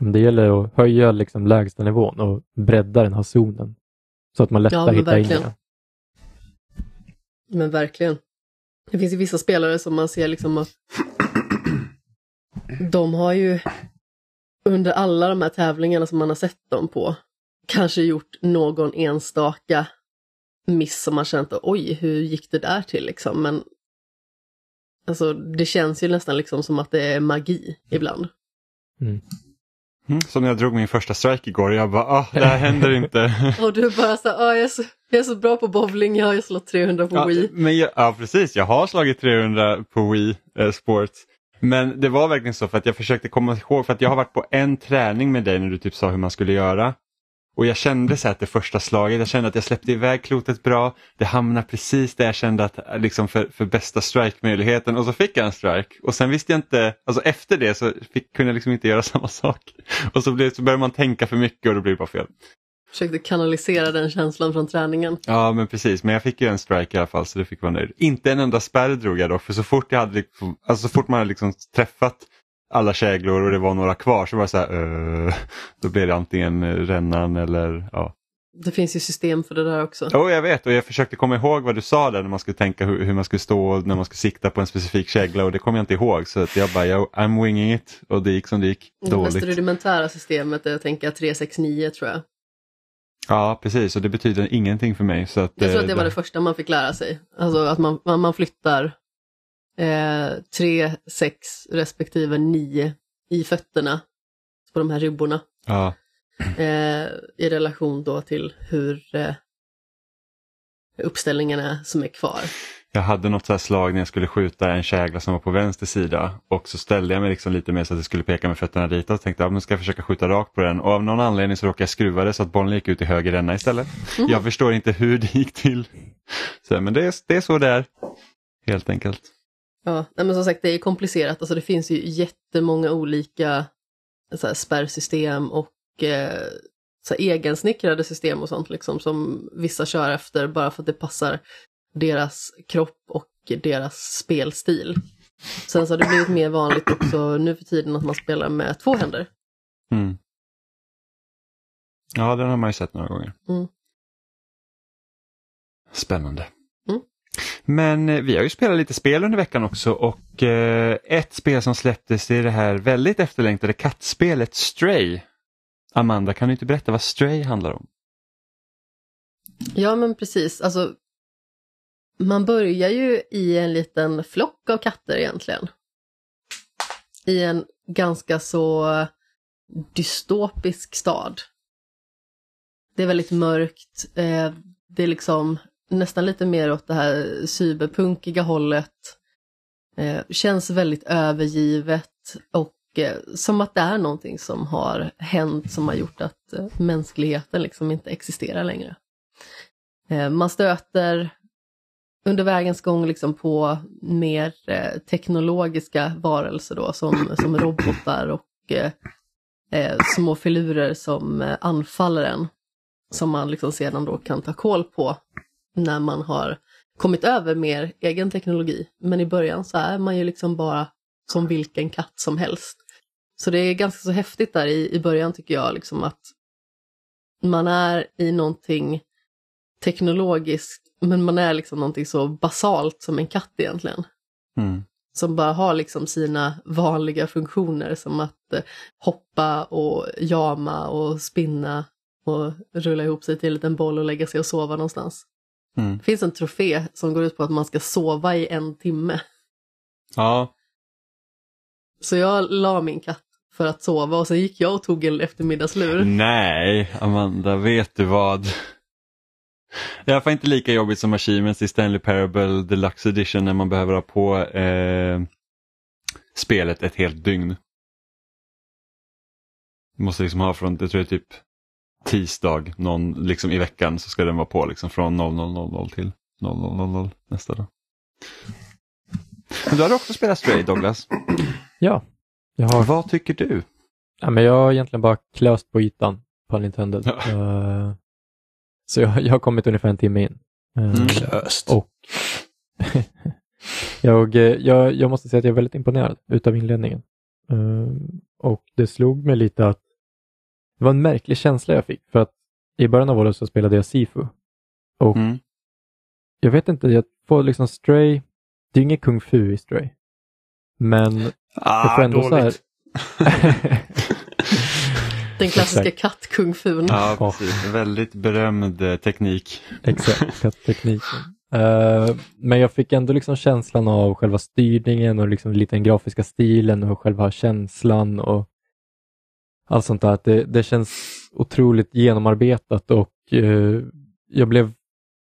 Det gäller att höja liksom lägsta nivån och bredda den här zonen så att man lättare Ja, hittar in i den. Men verkligen. Det finns ju vissa spelare som man ser liksom att de har ju under alla de här tävlingarna som man har sett dem på kanske gjort någon enstaka miss som man känt oj, hur gick det där till liksom? Men alltså det känns ju nästan liksom som att det är magi ibland. Mm, som när jag drog min första strike igår, jag bara ah, det här händer inte. *laughs* Och du bara så "Ah, jag, är så, jag är så bra på bowling, jag har ju slått 300 på ja, Wii. men jag, ja precis, jag har slagit 300 på Wii eh, Sports. Men det var verkligen så för att jag försökte komma ihåg, för att jag har varit på en träning med dig när du typ sa hur man skulle göra. Och jag kände så här att det första slaget, jag kände att jag släppte iväg klotet bra. Det hamnade precis där jag kände att liksom för, för bästa strike-möjligheten och så fick jag en strike. Och sen visste jag inte, alltså efter det så fick, kunde jag liksom inte göra *laughs* samma sak. Och så, blev, så började man tänka för mycket och då blir det bara fel. Försökte kanalisera den känslan från träningen. Ja men precis, men jag fick ju en strike i alla fall så det fick vara nöjd. Inte en enda spärr drog jag dock för så fort, jag hade, liksom- alltså, så fort man hade liksom träffat alla käglor och det var några kvar så var det så här, uh, då blev det antingen rännan eller ja. Det finns ju system för det där också. Jo jag vet och jag försökte komma ihåg vad du sa där när man skulle tänka hur, hur man skulle stå och när man skulle sikta på en specifik kägla och det kom jag inte ihåg så att jag bara, jag, I'm winging it och det gick som det gick. Det mest Dåligt. rudimentära systemet är att tänka 369 tror jag. Ja precis och det betyder ingenting för mig. Så att, Jag tror att eh, det var det första man fick lära sig. Alltså att man, man, flyttar eh, 3, 6 respektive 9 i fötterna på de här ribborna. Ja, Eh, I relation då till hur eh, uppställningen är som är kvar. Jag hade något så här slag när jag skulle skjuta en kägla som var på vänster sida och så ställde jag mig liksom lite mer så att jag skulle peka med fötterna ditåt och tänkte att ja, nu ska jag försöka skjuta rakt på den och av någon anledning så råkade jag skruva det så att bollen gick ut i höger ränna istället. Jag förstår inte hur det gick till. Så, men det är, det är så det är. Helt enkelt. Ja, men som sagt det är komplicerat. Alltså det finns ju jättemånga olika så här, spärrsystem och eh, så här, egensnickrade system och sånt liksom som vissa kör efter bara för att det passar deras kropp och deras spelstil. Sen så har det blivit mer vanligt också nu för tiden att man spelar med två händer. Mm. Ja, den har man ju sett några gånger. Mm. Spännande. Mm. Men eh, vi har ju spelat lite spel under veckan också och eh, ett spel som släpptes är det här väldigt efterlängtade kattspelet Stray. Amanda, kan du inte berätta vad Stray handlar om? Ja men precis, alltså man börjar ju i en liten flock av katter egentligen. I en ganska så dystopisk stad. Det är väldigt mörkt, eh, det är liksom nästan lite mer åt det här cyberpunkiga hållet. Eh, känns väldigt övergivet och eh, som att det är någonting som har hänt som har gjort att mänskligheten liksom inte existerar längre. Man stöter under vägens gång liksom på mer eh, teknologiska varelser då som, som robotar och eh, eh, små filurer som eh, anfaller en. Som man liksom sedan då kan ta koll på när man har kommit över mer egen teknologi. Men i början så är man ju liksom bara som vilken katt som helst. Så det är ganska så häftigt där i, i början tycker jag, liksom att man är i någonting teknologiskt, men man är liksom någonting så basalt som en katt egentligen. Mm. Som bara har liksom sina vanliga funktioner som att eh, hoppa och jama och spinna och rulla ihop sig till en liten boll och lägga sig och sova någonstans. Mm. Det finns en trofé som går ut på att man ska sova i en timme. Ja, Så jag la min katt för att sova och sen gick jag och tog en eftermiddagslur. nej Amanda, vet du vad? Det är i alla fall inte lika jobbigt som Achievements i Stanley Parable Deluxe Edition när man behöver ha på eh, spelet ett helt dygn. Du måste liksom ha från, jag tror det är typ tisdag någon, liksom i veckan så ska den vara på liksom från 00.00 till 00.00 nästa dag. Men du hade också spelat Stray Douglas. Ja, jag har, Vad tycker du? ja, men jag har egentligen bara klöst på ytan på Nintendo. Ja. Eh, så jag, jag har kommit ungefär en timme in. Eh, Mm. Klöst. Och *laughs* jag, eh, jag, jag måste säga att jag är väldigt imponerad utav inledningen. Eh, och det slog mig lite att det var en märklig känsla jag fick. För att i början av året så spelade jag Sifu. Och Mm. jag vet inte, jag får liksom Stray, det är inget kung fu i Stray. Men jag Ah, får ändå så här... *laughs* Den klassiska kattkungfun. Ja, precis. Väldigt berömd eh, teknik. Exakt, *laughs* katttekniken. Eh, men jag fick ändå liksom känslan av själva styrningen och liksom lite den grafiska stilen och själva känslan och allt sånt där. Att Det, det känns otroligt genomarbetat och eh, jag blev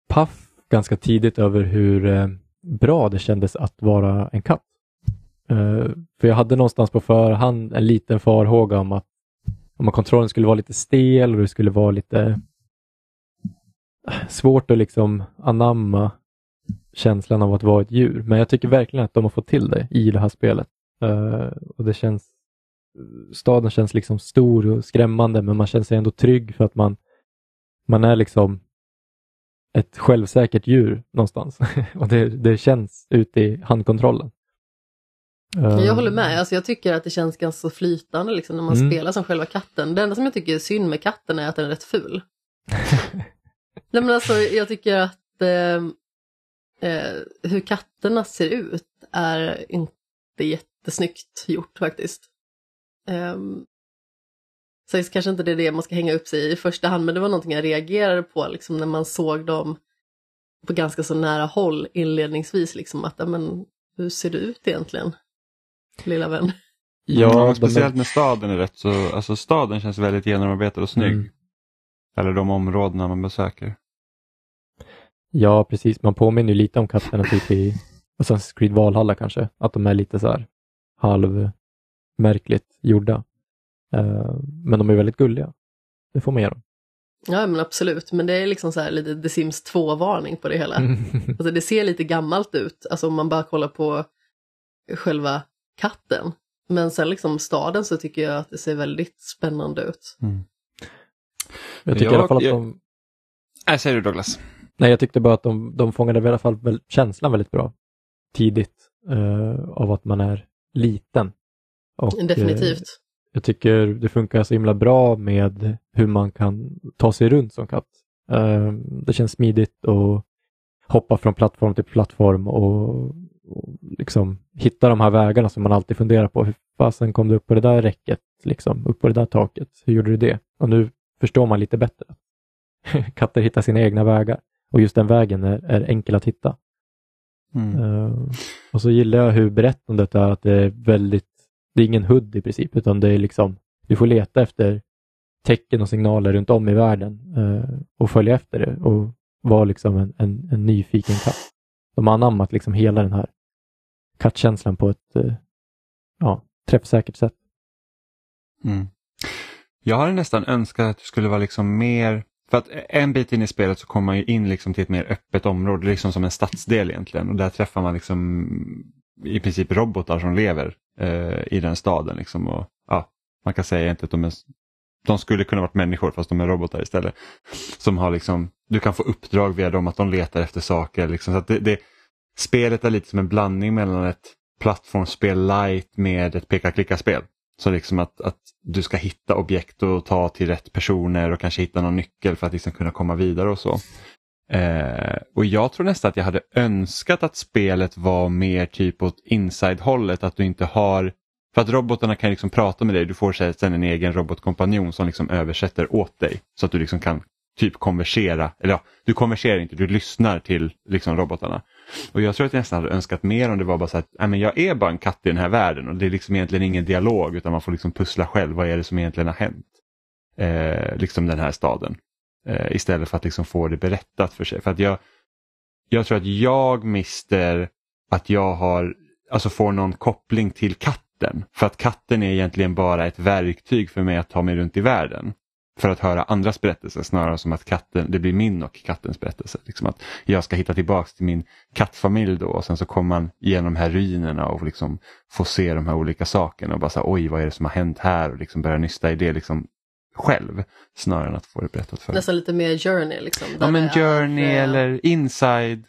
paff ganska tidigt över hur bra det kändes att vara en katt. För jag hade någonstans på förhand en liten farhåga om att om kontrollen skulle vara lite stel och det skulle vara lite eh, svårt att liksom anamma känslan av att vara ett djur. Men jag tycker verkligen att de har fått till det i det här spelet. Uh, och det känns, staden känns liksom stor och skrämmande men man känner sig ändå trygg för att man, man är liksom ett självsäkert djur någonstans. *laughs* och det, det känns ute i handkontrollen. Eh, Jag håller med, alltså jag tycker att det känns ganska flytande liksom, när man Mm. spelar som själva katten. Det enda som jag tycker är synd med katten är att den är rätt ful. *laughs* Nej men alltså jag tycker att eh, eh, hur katterna ser ut är inte jättesnyggt gjort faktiskt. Um, så det kanske inte det är det man ska hänga upp sig i i första hand, men det var någonting jag reagerade på liksom, när man såg dem på ganska så nära håll inledningsvis. Liksom, att, men, hur ser du ut egentligen, lilla vän? Ja, de speciellt är, när staden är rätt så, alltså staden känns väldigt genomarbetad och snygg. Mm. Eller de områdena man besöker. ja, precis. Man påminner ju lite om katterna typ i Assassin's Creed Valhalla kanske. Att de är lite så här halvmärkligt gjorda. Eh, men de är väldigt gulliga. Det får man ge dem. Ja men absolut, men det är liksom så här lite The Sims 2-varning på det hela. *laughs* Alltså det ser lite gammalt ut, alltså om man bara kollar på själva katten. Men sen liksom staden så tycker jag att det ser väldigt spännande ut. Jag tycker Jag- i alla fall att jag- de... Nej, säger du Douglas? Nej, jag tyckte bara att de, de fångade i alla fall väl, känslan väldigt bra tidigt eh, av att man är liten. Och, eh, Definitivt. jag tycker det funkar så himla bra med hur man kan ta sig runt som katt. Eh, det känns smidigt och hoppa från plattform till plattform och liksom hitta de här vägarna som man alltid funderar på. Hur fasen kom du upp på det där räcket? Liksom, upp på det där taket? Hur gjorde du det? Och nu förstår man lite bättre. *laughs* Katter hittar sina egna vägar och just den vägen är, är enkel att hitta. Mm. Eh, och så gillar jag hur berättandet är att det är väldigt, det är ingen hudd i princip, utan det är liksom, du får leta efter tecken och signaler runt om i världen eh, och följa efter det och vara liksom en, en, en nyfiken katt. De har anammat liksom hela den här kattkänslan på ett eh, ja, träffsäkert sätt. Mm. Jag hade nästan önskat att det skulle vara liksom mer, för att en bit in i spelet så kommer man ju in liksom till ett mer öppet område, liksom som en stadsdel egentligen och där träffar man liksom i princip robotar som lever eh, i den staden. Liksom och, ja, man kan säga inte att de är de skulle kunna varit människor fast de är robotar istället. Som har liksom, du kan få uppdrag via dem att de letar efter saker. Liksom, så att det, det, spelet är lite som en blandning mellan ett plattformsspel light med ett peka-klicka-spel. Så liksom att, att du ska hitta objekt och ta till rätt personer och kanske hitta någon nyckel för att liksom kunna komma vidare och så. Eh, och jag tror nästan att jag hade önskat att spelet var mer typ åt inside-hållet, att du inte har för att robotarna kan liksom prata med dig, du får sen en egen robotkompanjon som liksom översätter åt dig så att du liksom kan typ konversera, eller ja, du konverserar inte, du lyssnar till liksom robotarna. Och jag tror att jag nästan hade önskat mer om det var bara så att äh, men jag är bara en katt i den här världen och det är liksom egentligen ingen dialog utan man får liksom pussla själv, vad är det som egentligen har hänt? Eh, liksom den här staden. Eh, istället för att liksom få det berättat för sig. För att jag, jag tror att jag mister att jag har, alltså får någon koppling till katten. För att katten är egentligen bara ett verktyg för mig att ta mig runt i världen för att höra andras berättelser snarare som att katten, det blir min och kattens berättelse. Liksom att jag ska hitta tillbaks till min kattfamilj då och sen så kommer man igenom här ruinerna och liksom får se de här olika sakerna och bara så oj vad är det som har hänt här och liksom börja nysta i det liksom själv snarare än att få det berättat för Nästan lite mer journey liksom. Ja men journey är, eller inside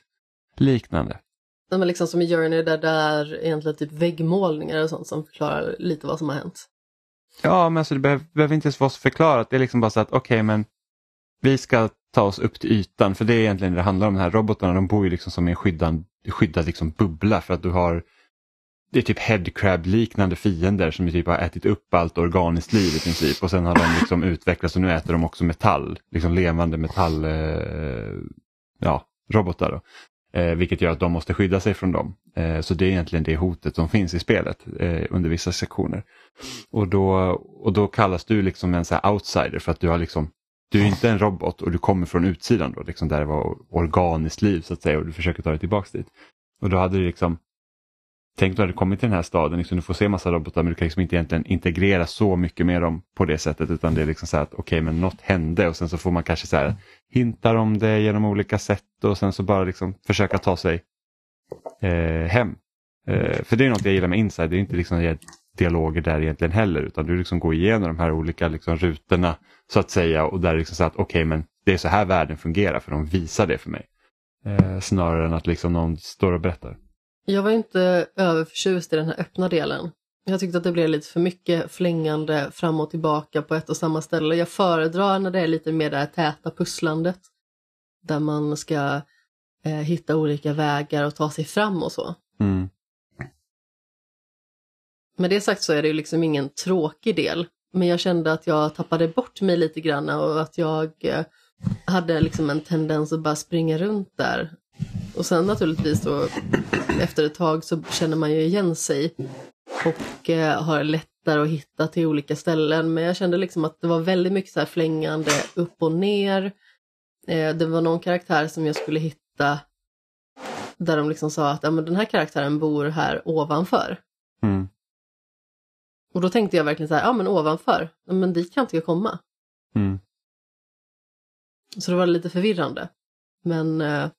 liknande. Ja, men liksom som i journey där det är egentligen typ väggmålningar och sånt som förklarar lite vad som har hänt. Ja, men alltså det behöver, behöver inte ens vara så förklarat. Det är liksom bara så att okej, okay, men vi ska ta oss upp till ytan för det är egentligen det det handlar om. De här robotarna de bor ju liksom som i en skyddad, skyddad liksom bubbla för att du har det är typ headcrab-liknande fiender som typ har ätit upp allt organiskt liv i princip och sen har de liksom utvecklats och nu äter de också metall, liksom levande metall, eh, ja, robotar. Då. Eh, vilket gör att de måste skydda sig från dem. Eh, så det är egentligen det hotet som finns i spelet eh, under vissa sektioner. Och då, och då kallas du liksom en så outsider för att du har liksom du är inte en robot och du kommer från utsidan då, liksom där det var organiskt liv så att säga och du försöker ta dig tillbaks dit. Och då hade du liksom Tänk du hade kommit till den här staden, liksom, du får se massa robotar men du kan liksom inte egentligen integrera så mycket med dem på det sättet utan det är liksom så här att okej okay, men något hände och sen så får man kanske så här hintar om det genom olika sätt och sen så bara liksom försöka ta sig eh, hem. Eh, för det är något jag gillar med Inside, det är inte liksom dialoger där egentligen heller utan du liksom går igenom de här olika liksom rutorna så att säga och där liksom så att okej okay, men det är så här världen fungerar för de visar det för mig. Eh, snarare än att liksom någon står och berättar. Jag var inte överförtjust i den här öppna delen. Jag tyckte att det blev lite för mycket flängande fram och tillbaka på ett och samma ställe. Jag föredrar när det är lite mer det här täta pusslandet. Där man ska eh, hitta olika vägar och ta sig fram och så. Mm. Med det sagt så är det ju liksom ingen tråkig del. Men jag kände att jag tappade bort mig lite grann och att jag eh, hade liksom en tendens att bara springa runt där. Och sen naturligtvis då efter ett tag så känner man ju igen sig och eh, har lättare att hitta till olika ställen. Men jag kände liksom att det var väldigt mycket så här flängande upp och ner. Eh, det var någon karaktär som jag skulle hitta där de liksom sa att ja, men den här karaktären bor här ovanför. Mm. Och då tänkte jag verkligen så här, ja men ovanför, ja, men dit kan inte jag komma. Mm. Så det var lite förvirrande. Men eh,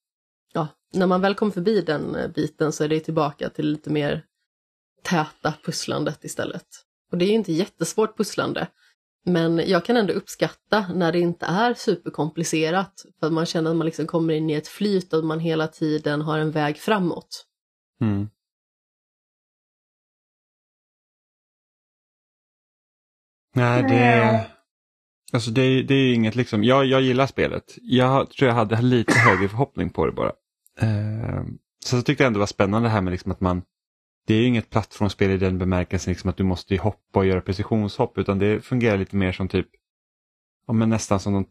ja, när man väl kom förbi den eh, biten så är det tillbaka till lite mer täta pusslandet istället. Och det är inte jättesvårt pusslande. Men jag kan ändå uppskatta när det inte är superkomplicerat. För att man känner att man liksom kommer in i ett flyt och man hela tiden har en väg framåt. Mm. Nej, det, alltså det, det är inget liksom, jag, jag gillar spelet. Jag tror jag hade lite högre förhoppning på det bara. Eh, så jag tyckte jag ändå det var spännande det här med liksom att man det är inget plattformsspel i den bemärkelsen liksom att du måste hoppa och göra precisionshopp utan det fungerar lite mer som typ ja, men nästan som de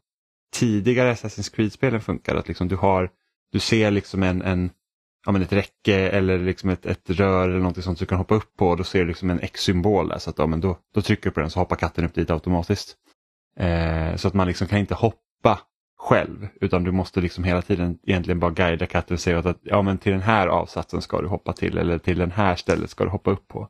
tidigare Assassin's Creed-spelen funkar. Att liksom du, har, du ser liksom en, en, ja, men ett räcke eller liksom ett, ett rör eller något sånt du kan hoppa upp på och då ser du liksom en X-symbol där så att ja, men då, då trycker du på den så hoppar katten upp dit automatiskt. Eh, så att man liksom kan inte hoppa själv utan du måste liksom hela tiden egentligen bara guida katten och säga att ja, men till den här avsatsen ska du hoppa till eller till den här stället ska du hoppa upp på.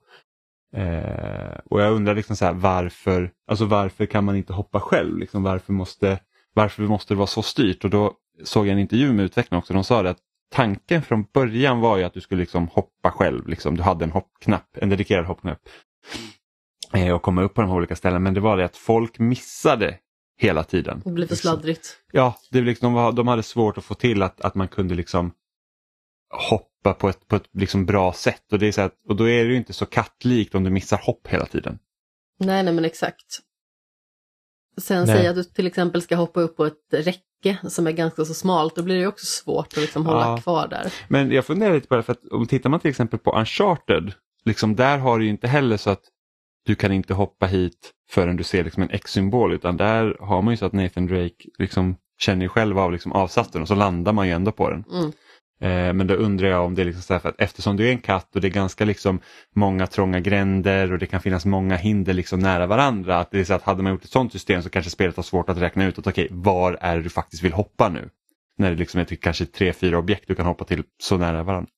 Eh, och jag undrar liksom så här, varför, alltså varför kan man inte hoppa själv? Liksom varför, måste, varför måste det vara så styrt? Och då såg jag en intervju med utvecklarna också. De sa det att tanken från början var ju att du skulle liksom hoppa själv. Liksom. Du hade en hoppknapp, en dedikerad hoppknapp. eh, och komma upp på de här olika ställena men det var det att folk missade hela tiden. Det blir för Liksom. sladdrigt. Ja, det, liksom, de, hade svårt att få till att, att man kunde liksom hoppa på ett, på ett liksom bra sätt och, det är så att, och då är det ju inte så kattlikt om du missar hopp hela tiden. Nej, nej men exakt. Sen Nej. säg att du till exempel ska hoppa upp på ett räcke som är ganska så smalt, då blir det också svårt att liksom hålla Ja. kvar där. Men jag funderar lite på det för att om tittar man till exempel på Uncharted, liksom där har du ju inte heller så att du kan inte hoppa hit förrän du ser liksom en X-symbol utan där har man ju så att Nathan Drake liksom känner ju själv av liksom avsatsen och så landar man ju ändå på den. Mm. Eh, men då undrar jag om det är liksom så här för att eftersom du är en katt och det är ganska liksom många trånga gränder och det kan finnas många hinder liksom nära varandra. Att det är så att hade man gjort ett sånt system så kanske spelet har svårt att räkna ut att okej, var är det du faktiskt vill hoppa nu? När det liksom är typ kanske tre, fyra objekt du kan hoppa till så nära varandra.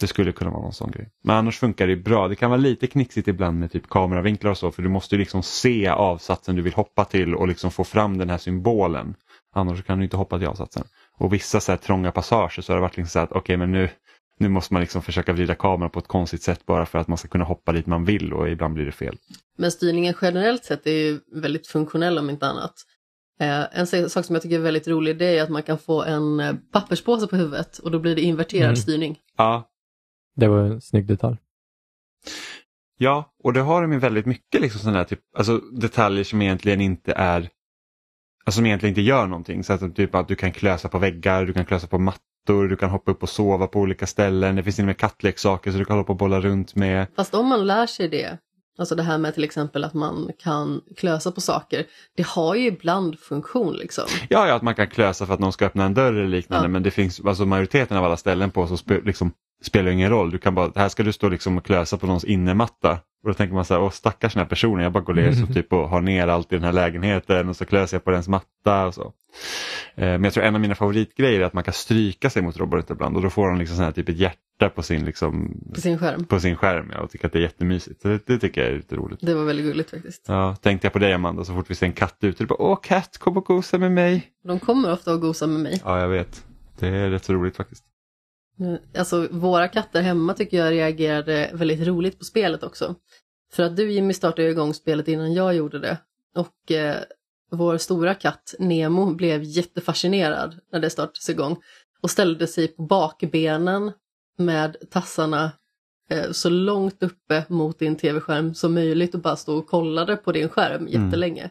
Det skulle kunna vara någon sån grej. Men annars funkar det bra. Det kan vara lite knixigt ibland med typ kameravinklar och så för du måste ju liksom se avsatsen du vill hoppa till och liksom få fram den här symbolen. Annars kan du inte hoppa till avsatsen. Och vissa så här trånga passager så har det varit liksom så att okej men nu, nu måste man liksom försöka vrida kameran på ett konstigt sätt bara för att man ska kunna hoppa dit man vill och ibland blir det fel. Men styrningen generellt sett är ju väldigt funktionell om inte annat. Eh, en sak som jag tycker är väldigt rolig det är att man kan få en eh, papperspåse på huvudet och då blir det inverterad Mm. styrning. Ja, Det var en snygg detalj. Ja, och det har de ju väldigt mycket liksom sådana här typ, alltså detaljer som egentligen inte är alltså som egentligen inte gör någonting. Så att, typ att du kan klösa på väggar, du kan klösa på mattor, du kan hoppa upp och sova på olika ställen. Det finns till och med kattleksaker så du kan hålla på och bolla runt med. Fast om man lär sig det, alltså det här med till exempel att man kan klösa på saker, det har ju ibland funktion liksom. Ja, ja, att man kan klösa för att någon ska öppna en dörr eller liknande Ja. men det finns alltså majoriteten av alla ställen på så liksom, spelar ingen roll. Du kan bara, här ska du stå liksom och klösa på någons innermatta. Och då tänker man så här, åh stackars den här personen, jag bara går ner och, *laughs* typ, och har ner allt i den här lägenheten och så klöser jag på dens matta och så. Eh, men jag tror en av mina favoritgrejer är att man kan stryka sig mot roboten ibland och då får de liksom så här, typ ett hjärta på sin, liksom, På sin skärm. på sin skärm ja, och tycker att det är jättemysigt. Så det, det tycker jag är lite roligt. Det var väldigt gulligt faktiskt. Ja, tänkte jag på dig Amanda så fort vi ser en katt ute, du bara åh katt kom och gosa med mig. De kommer ofta och gosar med mig. Ja, jag vet. Det är rätt så roligt faktiskt. Alltså våra katter hemma tycker jag reagerade väldigt roligt på spelet också. För att du Jimmy startade igång spelet innan jag gjorde det. Och eh, vår stora katt Nemo blev jättefascinerad när det startades igång. Och ställde sig på bakbenen med tassarna eh, så långt uppe mot din tv-skärm som möjligt och bara stod och kollade på din skärm jättelänge.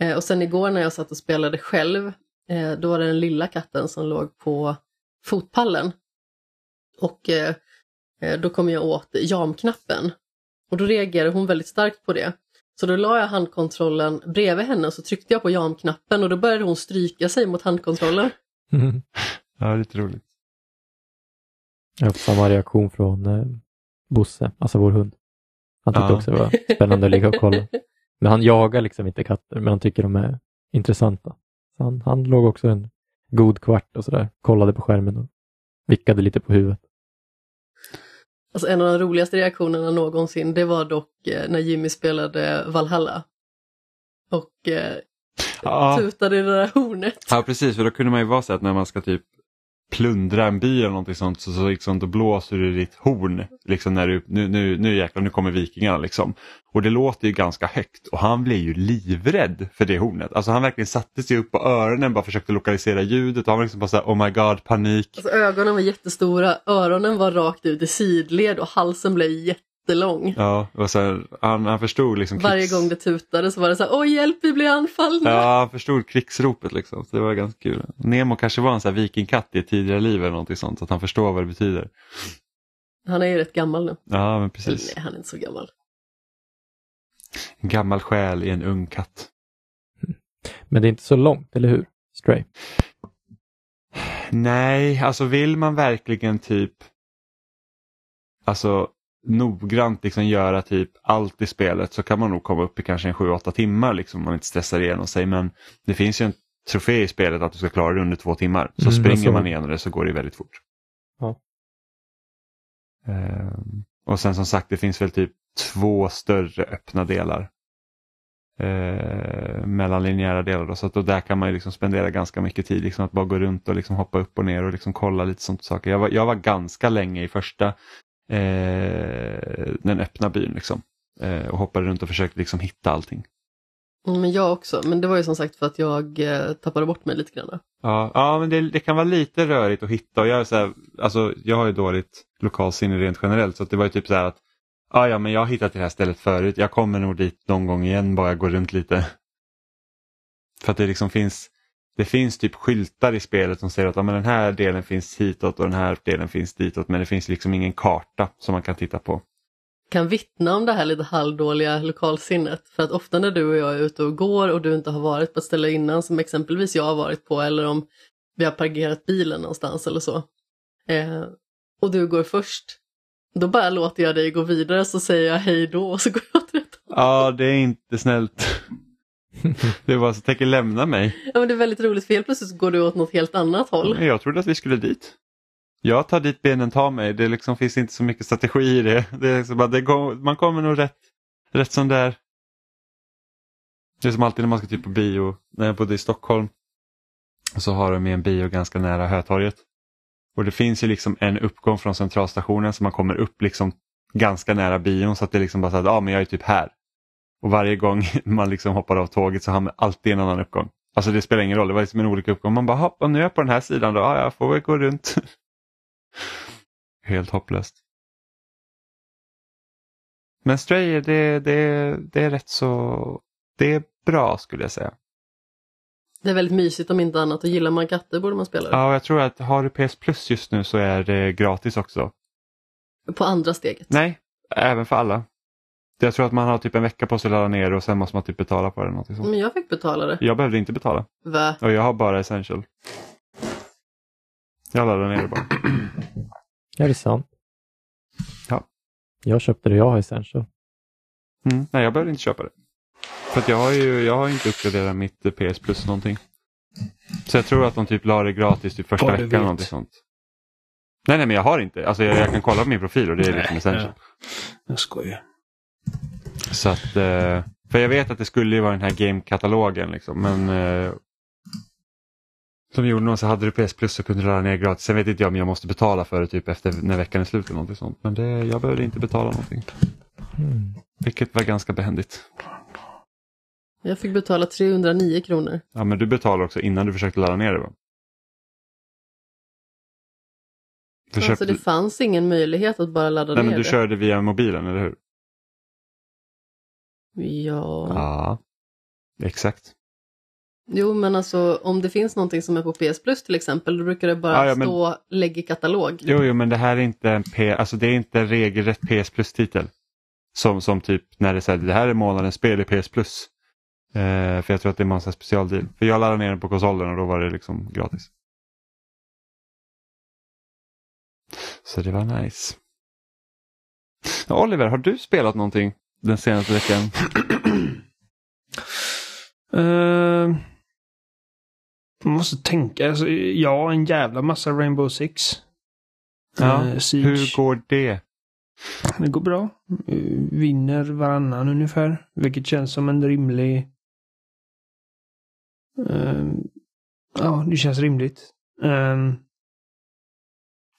Eh, och sen igår när jag satt och spelade själv, eh, då var det den lilla katten som låg på fotpallen. Och eh, eh, då kom jag åt jamknappen. Och då reagerade hon väldigt starkt på det. Så då la jag handkontrollen bredvid henne och så tryckte jag på jamknappen och då började hon stryka sig mot handkontrollen. Ja, lite roligt. Jag har samma reaktion från eh, Bosse, alltså vår hund. Han tyckte Ja. också det var spännande att ligga och kolla. *laughs* Men han jagar liksom inte katter, men han tycker de är intressanta. Så han, han låg också en god kvart och sådär, kollade på skärmen och vickade lite på huvudet. Alltså en av de roligaste reaktionerna någonsin, det var dock eh, när Jimmy spelade Valhalla. Och eh, Ja. tutade i det där hornet. ja, precis. För då kunde man ju vara så att när man ska typ plundra en by eller någonting sånt så, så liksom, då blåser du ditt horn. Liksom när du, nu, nu, nu jäklar, nu kommer vikingarna liksom. Och det låter ju ganska högt och han blev ju livrädd för det hornet. Alltså han verkligen satte sig upp på öronen bara försökte lokalisera ljudet och han var liksom bara såhär oh my god, panik. Alltså ögonen var jättestora, öronen var rakt ut i sidled och halsen blev jättelång. Ja, och sen, han, han förstod liksom Varje krigs- gång det tutade så var det så här, åh hjälp vi blir anfallna. Ja, han förstod krigsropet liksom. Så det var ganska kul. Nemo kanske var en sån här vikingkatt i ett tidigare liv eller någonting sånt. Så att han förstår vad det betyder. Han är ju rätt gammal nu. Ja, men Eller, precis. nej, han är inte så gammal. En gammal själ i en ung katt. Men det är inte så långt, eller hur? Stray. Nej, alltså vill man verkligen typ alltså noggrant liksom göra typ allt i spelet så kan man nog komma upp i kanske en 7-8 timmar liksom om man inte stressar igenom sig. Men det finns ju en trofé i spelet att du ska klara det under två timmar. Så Mm, springer såg. man igenom det så går det väldigt fort. Ja. Ehm, och sen som sagt det finns väl typ två större öppna delar. Eh, mellan linjära delar. Då, så att då där kan man ju liksom spendera ganska mycket tid. Liksom att bara gå runt och liksom hoppa upp och ner och liksom kolla lite sånt saker. Jag var, jag var ganska länge i första eh, den öppna byn. Liksom. eh, och hoppade runt och försökte liksom hitta allting. Mm, Men jag också, men det var ju som sagt för att jag eh, tappade bort mig lite grann. Ja, ja men det, det kan vara lite rörigt att hitta och jag, är så här, alltså, jag har ju dåligt lokalsinne rent generellt så det var ju typ så här att ja, ja, men jag har hittat det här stället förut, jag kommer nog dit någon gång igen bara jag går runt lite. *laughs* För att det liksom finns det finns typ skyltar i spelet som säger att ja, men den här delen finns hitåt och den här delen finns ditåt men det finns liksom ingen karta som man kan titta på. Kan vittna om det här lite halvdåliga lokalsinnet. För att ofta när du och jag är ute och går och du inte har varit på ett ställe innan som exempelvis jag har varit på eller om vi har parkerat bilen någonstans eller så. Eh, och du går först. Då bara låter jag dig gå vidare så säger jag hej då och så går jag åt rätt håll. Ja, det är inte snällt. *laughs* det var så att tänker lämna mig. Ja men det är väldigt roligt för helt plötsligt så går du åt något helt annat håll. Jag trodde att vi skulle dit. Jag tar dit benen tar mig. Det liksom finns inte så mycket strategi i det. det, är liksom bara, det går, man kommer nog rätt, rätt som där. Det är som alltid när man ska typ på bio. När jag bodde i Stockholm så har de en bio ganska nära Hötorget. Och det finns ju liksom en uppgång från centralstationen så man kommer upp liksom ganska nära bion så att det är liksom bara så att ja, men jag är typ här. Och varje gång *laughs* man liksom hoppar av tåget så har man alltid en annan uppgång. Alltså det spelar ingen roll, det var liksom en olika uppgång. Man bara, hoppa nu är jag på den här sidan då, ja, jag får väl gå runt. *laughs* Helt hopplöst. Men Stray, det, det, det är rätt så, det är bra skulle jag säga. Det är väldigt mysigt om inte annat och gillar man katter borde man spela det. Ja, och jag tror att har du PS Plus just nu så är det gratis också. På andra steget. Nej, även för alla. Jag tror att man har typ en vecka på sig att ladda ner och sen måste man typ betala på det. Någonting sånt. Men jag fick betala det. Jag behövde inte betala Va? och jag har bara essential. Jag laddar ner det bara. *clears throat* Är det sant? Ja. Jag köpte det jag har Essential. Mm. Nej, jag behövde inte köpa det. För att jag har ju jag har inte uppgraderat mitt PS Plus någonting. Så jag tror att de typ la det gratis typ första Vad du veckan vet. eller någonting sånt. Nej, nej, men jag har inte. Alltså jag, jag kan kolla på min profil och det är liksom Nej, essential. Jag skojar. Så att, eh, för jag vet att det skulle ju vara den här game-katalogen liksom, men eh, som gjorde någon så hade du PS Plus så kunde du ladda ner gratis. Sen vet inte jag om jag måste betala för det typ efter när veckan är slut eller någonting sånt. Men det, jag behövde inte betala någonting. Mm. Vilket var ganska behändigt. Jag fick betala 309 kronor. Ja men du betalade också innan du försökte ladda ner det va? Alltså köpte- det fanns ingen möjlighet att bara ladda Nej ner men du det. körde via mobilen eller hur? Ja. Ja. Exakt. Jo men alltså om det finns någonting som är på PS Plus till exempel då brukar det bara Ja, ja, men- stå lägg i katalog. Jo, jo men det här är inte en P, alltså det är inte en regelrätt PS Plus-titel. Som, som typ när det säger det här är månadens spel i PS Plus. Eh, för jag tror att det är en massa specialdeal. För jag laddade ner den på konsolen och då var det liksom gratis. Så det var nice. Oliver, har du spelat någonting den senaste veckan? Uh, *clears throat* man måste tänka. Alltså, ja, en jävla massa Rainbow Six. Ja, Siege. Hur går det? Det går bra. Vinner varannan ungefär. Vilket känns som en rimlig... Eh, ja, det känns rimligt.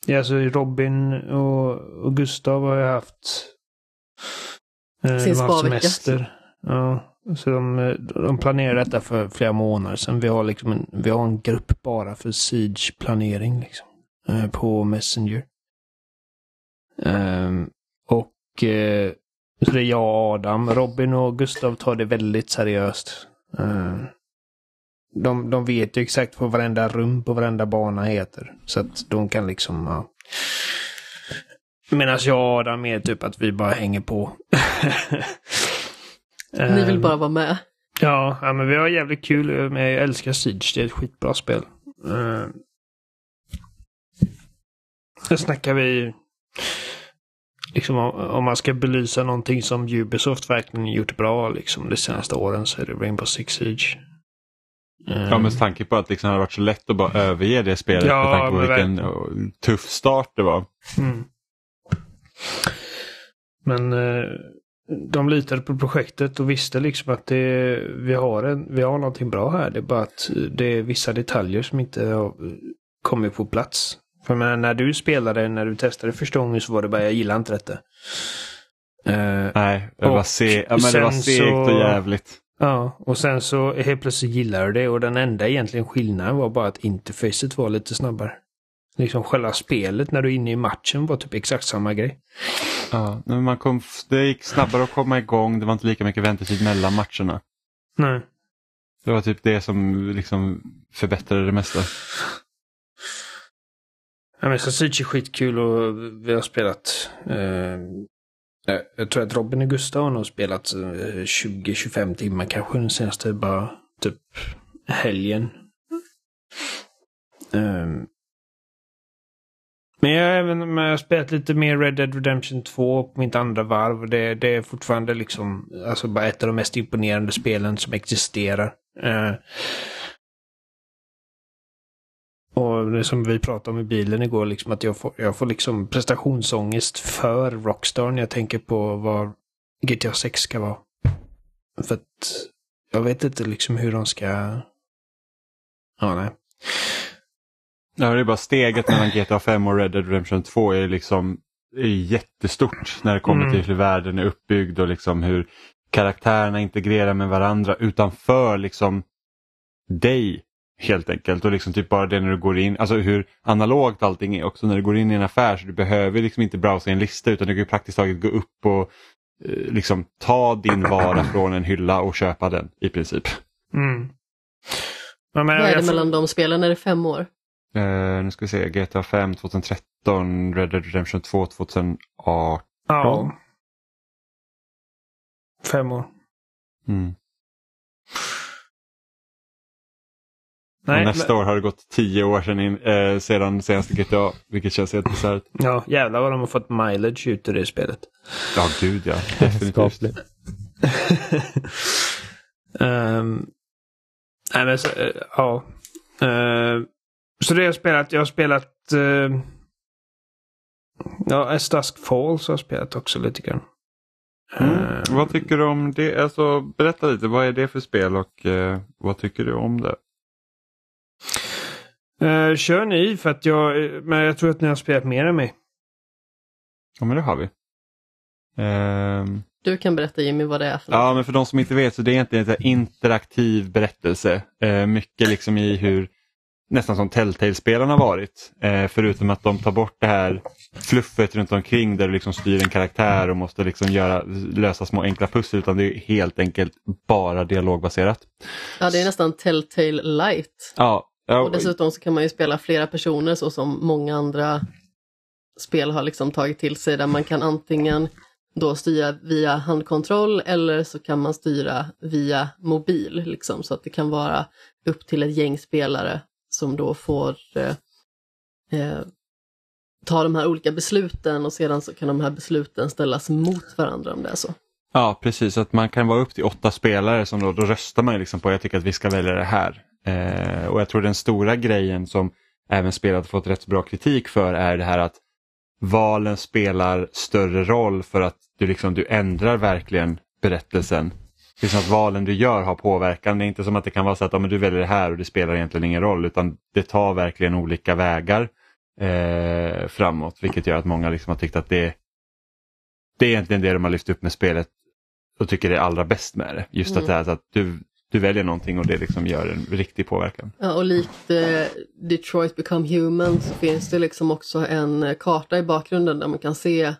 Ja, alltså Robin och, och Gustav har ju haft uh, Sin de har haft semester. Ja, så de, eh, de planerar detta för flera månader sedan. Vi har, liksom en, vi har en grupp bara för Siege-planering liksom, eh, på Messenger. Ehm, och eh, så det är jag och Adam. Robin och Gustav tar det väldigt seriöst. Ehm, de, de vet ju exakt vad varenda rum på varenda bana heter. Så att de kan liksom... Ja. Medan jag och Adam är typ att vi bara hänger på. *laughs* Ni vill Ehm, bara vara med. Ja, ja, men vi har jävligt kul. Men jag älskar Siege. Det är ett skitbra spel. Uh, snackar vi... Liksom om, om man ska belysa någonting som Ubisoft verkligen gjort bra liksom de senaste åren så är det Rainbow Six Siege. Eh, Ja, med tanke på att liksom det hade varit så lätt att bara överge det spelet Ja, med tanke på vilken tuff start det var. Mm. Men eh, de litade på projektet och visste liksom att det, vi, har en, vi har någonting bra här. Det är bara att det är vissa detaljer som inte har kommit på plats. För menar, när du spelade, när du testade första gången så var det bara jag gillar inte detta. Eh, Nej, det var, se- ja, men det var segt och jävligt. Ja, och sen så helt plötsligt gillar du det och den enda egentligen skillnaden var bara att interfacet var lite snabbare. Liksom själva spelet när du är inne i matchen var typ exakt samma grej. Ja, men man kom, det gick snabbare att komma igång, det var inte lika mycket väntetid mellan matcherna. Nej. Det var typ det som liksom förbättrade det mesta. Ja, men Sausage är skitkul och vi har spelat eh, jag tror att Robin och Gustav har nog spelat eh, 20-25 timmar kanske den senaste bara typ helgen. Ehm, men jag har även jag har spelat lite mer Red Dead Redemption 2 på mitt andra varv. Det, det är fortfarande liksom alltså bara ett av de mest imponerande spelen som existerar. Eh, och det som vi pratade om i bilen igår, liksom att jag får, jag får liksom prestationsångest för Rockstar när jag tänker på vad GTA 6 ska vara. För att jag vet inte liksom hur de ska... Ja, nej. Ja, det är bara steget mellan GTA 5 och Red Dead Redemption 2 är liksom är jättestort när det kommer Mm. till hur världen är uppbyggd och liksom hur karaktärerna integrerar med varandra utanför liksom dig helt enkelt. Och liksom typ bara det när du går in, alltså hur analogt allting är också när du går in i en affär så du behöver liksom inte browsa i en lista utan du kan ju praktiskt taget gå upp och eh, liksom ta din vara *clears throat* från en hylla och köpa den i princip. Mm. Ja, men Vad är det mellan de spelen? Är det fem år? Eh, nu ska vi se, GTA 5 2013, Red Dead Redemption 2 2018. Ja. Fem år. Mm. Nej, nästa men- år har det gått tio år sedan, in, eh, sedan senaste GTA, vilket känns helt bisarrt. Ja, jävlar vad de har fått mileage ut ur det spelet. Ja, gud ja. *laughs* Definitivt. *laughs* Ehm, nej men så, eh, ja. Ehm, så det har jag spelat. Jag har spelat... Uh, ja, As Dusk Falls har jag spelat också lite grann. Mm. Ehm, Vad tycker du om det? Alltså, berätta lite, vad är det för spel och eh, vad tycker du om det? eh, kör ni för att jag... Men jag tror att ni har spelat mer än mig. Ja, men det har vi. Ehm, Du kan berätta Jimmy vad det är för något. Ja, men för de som inte vet så det är egentligen en interaktiv berättelse. Mycket liksom i hur nästan som Telltale-spelarna varit. Eh, förutom att de tar bort det här fluffet runt omkring där du liksom styr en karaktär och måste liksom göra, lösa små enkla pussel utan det är helt enkelt bara dialogbaserat. Ja, det är nästan Telltale light. Ja, ja, Och dessutom så kan man ju spela flera personer så som många andra spel har liksom tagit till sig där man kan antingen då styra via handkontroll eller så kan man styra via mobil liksom så att det kan vara upp till ett gäng spelare som då får eh, eh, ta de här olika besluten och sedan så kan de här besluten ställas mot varandra om det är så. Ja, precis. Att man kan vara upp till åtta spelare som då, då röstar man ju liksom på jag tycker att vi ska välja det här. Eh, och jag tror den stora grejen som även spelet fått rätt bra kritik för är det här att valen spelar större roll för att du, liksom, du ändrar verkligen berättelsen. Det är som att valen du gör har påverkan. Det är inte som att det kan vara så att ja, men du väljer det här och det spelar egentligen ingen roll utan det tar verkligen olika vägar eh, framåt vilket gör att många liksom har tyckt att det, det är egentligen det de har lyft upp med spelet och tycker det är allra bäst med det. Just att, det här, så att du, du väljer någonting och det liksom gör en riktig påverkan. Ja, och likt eh, Detroit Become Human så finns det liksom också en eh, karta i bakgrunden där man kan se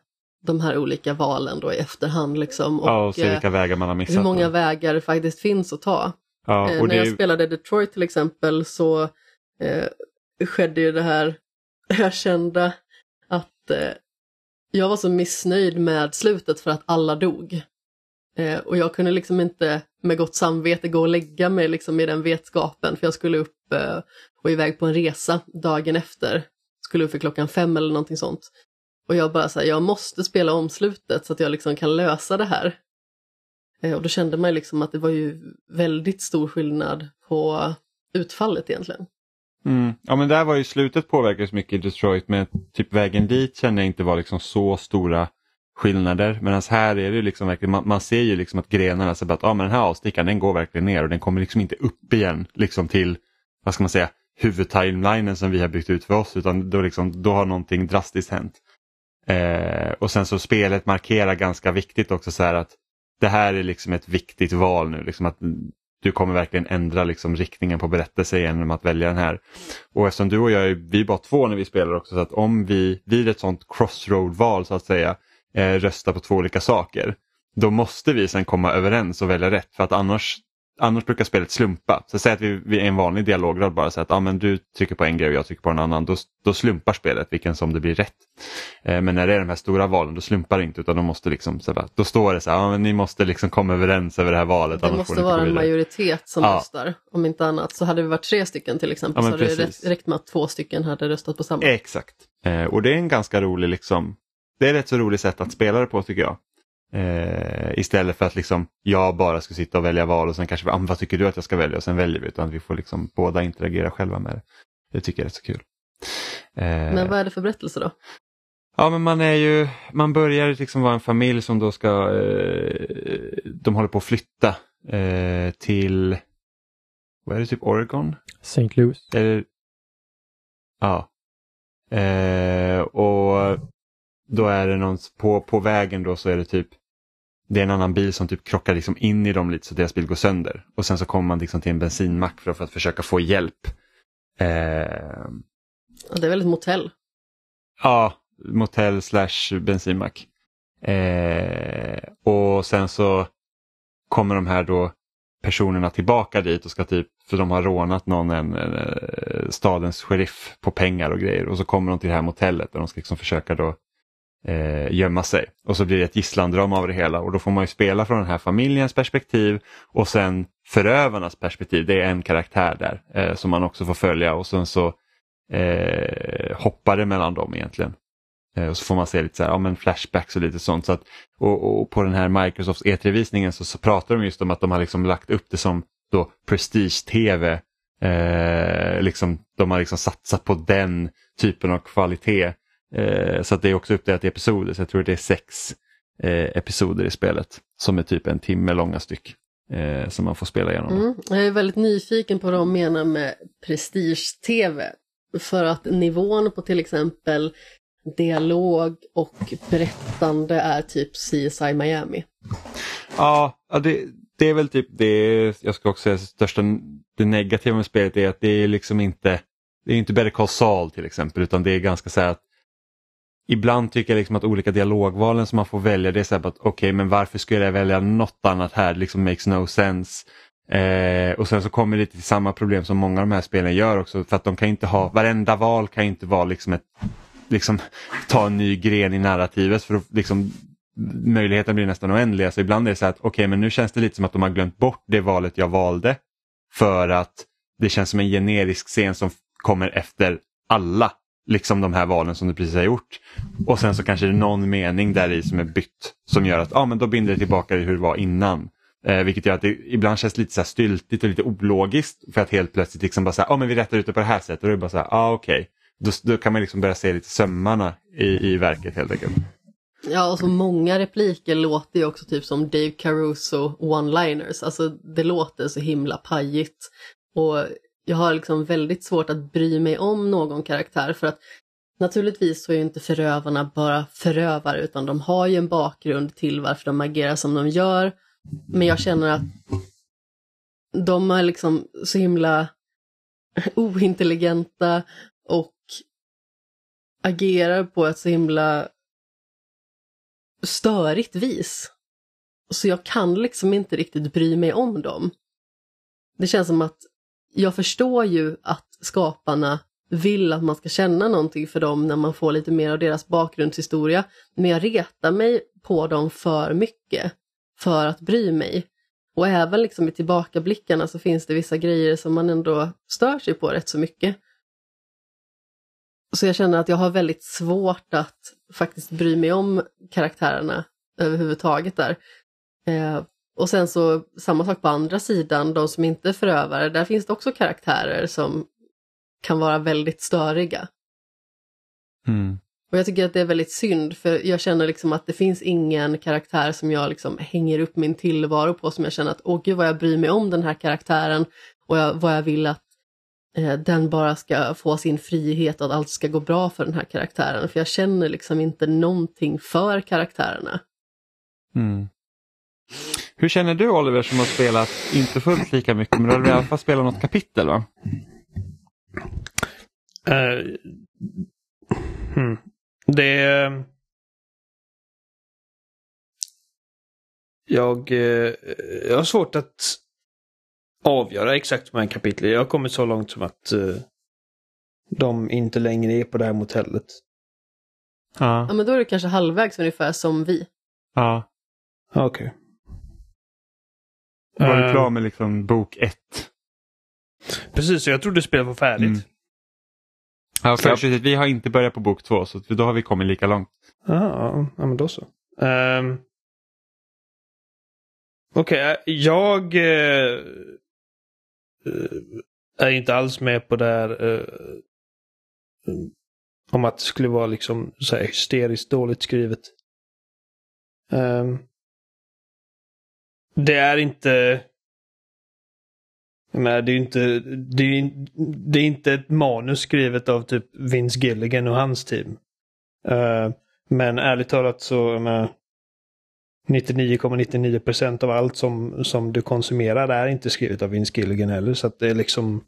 de här olika valen då i efterhand liksom. Och, ja, och se eh, vilka vägar man har missat. hur många vägar det faktiskt finns att ta. ja, Eh, när det, jag spelade Detroit till exempel så eh, skedde ju det här, *laughs* jag kände att eh, jag var så missnöjd med slutet för att alla dog. Eh, och jag kunde liksom inte med gott samvete gå och lägga mig liksom i den vetskapen för jag skulle upp eh, och iväg på en resa dagen efter. Skulle upp för klockan fem eller någonting sånt. Och jag bara såhär, jag måste spela om slutet så att jag liksom kan lösa det här. Eh, och då kände man ju liksom att det var ju väldigt stor skillnad på utfallet egentligen. mm, ja, men där var ju slutet påverkades mycket i Detroit men typ vägen dit kände jag inte var liksom så stora skillnader. Medan här är det ju liksom verkligen, man, man ser ju liksom att grenarna, så alltså att ah, men den här avstickaren den går verkligen ner och den kommer liksom inte upp igen liksom till, vad ska man säga, huvudtimelinen som vi har byggt ut för oss utan då, liksom, då har någonting drastiskt hänt. Eh, och sen så spelet markerar ganska viktigt också så här att det här är liksom ett viktigt val nu. Liksom att du kommer verkligen ändra liksom riktningen på berättelsen genom att välja den här. Och eftersom du och jag är, vi är bara två när vi spelar också så att om vi vid ett sånt crossroad-val så att säga eh, röstar på två olika saker då måste vi sen komma överens och välja rätt för att annars annars brukar spelet slumpa. Så säg att vi, vi är en vanlig dialograd bara så att ah, men du trycker på en grej och jag trycker på en annan. Då, då slumpar spelet vilken som det blir rätt. Eh, men när det är de här stora valen då slumpar det inte utan de måste liksom, så här, då står det så här, ah, men ni måste liksom komma överens över det här valet. Det måste vara en majoritet som ja. röstar. Om inte annat så hade vi varit tre stycken till exempel ja, så hade det räckt med att två stycken hade röstat på samma. Exakt. Eh, och det är en ganska rolig liksom, det är ett rätt så roligt sätt att spela det på tycker jag. Eh, istället för att liksom jag bara ska sitta och välja val och sen kanske, ah, vad tycker du att jag ska välja och sen väljer vi. Utan vi får liksom båda interagera själva med det. Det tycker jag är så kul. Eh, men vad är det för berättelse då? Ja men man är ju, man börjar liksom vara en familj som då ska, eh, de håller på att flytta eh, till, vad är det, typ Oregon? St. Louis. Eller, ja. Eh, och då är det någon, på, på vägen då så är det typ det är en annan bil som typ krockar liksom in i dem lite så deras bil går sönder. Och sen så kommer man liksom till en bensinmack för, för att försöka få hjälp. Eh... Det är väl ett motell? Ja, motell slash bensinmack. Eh... Och sen så kommer de här då personerna tillbaka dit och ska typ, för de har rånat någon, en, en, en, stadens sheriff på pengar och grejer. Och så kommer de till det här motellet där de ska liksom försöka då eh, gömma sig. Och så blir det ett gisslandrama av det hela och då får man ju spela från den här familjens perspektiv och sen förövarnas perspektiv. Det är en karaktär där eh, som man också får följa och sen så eh, hoppar det mellan dem egentligen. Eh, och så får man se lite så här, ja, men flashbacks och lite sånt. Så att, och, och på den här Microsofts E3-visningen så, så pratar de just om att de har liksom lagt upp det som då prestige-tv. Eh, liksom, de har liksom satsat på den typen av kvalitet. Eh, så att det är också uppdelat i episoder, så jag tror det är sex eh, episoder i spelet som är typ en timme långa styck eh, som man får spela igenom. Mm. Jag är väldigt nyfiken på vad de menar med prestige-tv. För att nivån på till exempel dialog och berättande är typ CSI Miami. Ja, det, det är väl typ det jag ska också säga största det negativa med spelet är att det är liksom inte det är inte Better Call Saul till exempel utan det är ganska så här att ibland tycker jag liksom att olika dialogvalen som man får välja det är så här att okej okay, men varför skulle jag välja något annat här, det liksom makes no sense. Eh, och sen så kommer det till samma problem som många av de här spelen gör också för att de kan inte ha, varenda val kan inte vara liksom ett, liksom ta en ny gren i narrativet för att liksom möjligheten blir nästan oändliga så ibland är det så att okej okay, men nu känns det lite som att de har glömt bort det valet jag valde för att det känns som en generisk scen som kommer efter alla liksom de här valen som du precis har gjort. Och sen så kanske det är någon mening där i som är bytt som gör att ah, men då binder det tillbaka hur det var innan. Eh, vilket gör att det ibland känns lite så här styltigt och lite ologiskt för att helt plötsligt liksom bara säga ja men vi rättar ut det på det här sättet och det är bara så här, ah, okej. Okay. Då, då, kan man liksom börja se lite sömmarna i, i verket helt enkelt. Ja, och så många repliker låter ju också typ som Dave Caruso one-liners. Alltså det låter så himla pajigt. Och jag har liksom väldigt svårt att bry mig om någon karaktär för att naturligtvis så är ju inte förövarna bara förövare utan de har ju en bakgrund till varför de agerar som de gör. Men jag känner att de är liksom så himla *laughs* ointelligenta och agerar på ett så himla störigt vis. Så jag kan liksom inte riktigt bry mig om dem. Det känns som att jag förstår ju att skaparna vill att man ska känna någonting för dem när man får lite mer av deras bakgrundshistoria. Men jag retar mig på dem för mycket för att bry mig. Och även liksom i tillbakablickarna så finns det vissa grejer som man ändå stör sig på rätt så mycket. Så jag känner att jag har väldigt svårt att faktiskt bry mig om karaktärerna överhuvudtaget där. Eh, och sen så samma sak på andra sidan, de som inte är förövare, där finns det också karaktärer som kan vara väldigt störiga. Mm. Och jag tycker att det är väldigt synd för jag känner liksom att det finns ingen karaktär som jag liksom hänger upp min tillvaro på som jag känner att åh gud vad jag bryr mig om den här karaktären och jag, vad jag vill att eh, den bara ska få sin frihet och att allt ska gå bra för den här karaktären. För jag känner liksom inte någonting för karaktärerna. Mm. Hur känner du Oliver som har spelat, inte fullt lika mycket, men du har i alla fall spelat något kapitel va? Uh, hmm. Det... Jag, eh, jag har svårt att avgöra exakt hur många kapitel. Jag har kommit så långt som att uh, de inte längre är på det här motellet. Ja. Ja men då är det kanske halvvägs ungefär som vi. ja. Okej. Okay. Var du Eh, klar med liksom bok ett? Precis, så jag trodde spelet var färdigt. Mm. Ja, för precis, vi har inte börjat på bok två så då har vi kommit lika långt. Ja, ja men då så. Um, Okej, eh, jag eh, är inte alls med på det här mm, om att det skulle vara liksom så här hysteriskt dåligt skrivet. Ehm, det är inte men det är ju inte, det är, det är inte ett manus skrivet av typ Vince Gilligan och hans team. Uh, men ärligt talat så, 99,99 procent av allt som, som du konsumerar är inte skrivet av Vince Gilligan heller. Så att det är liksom...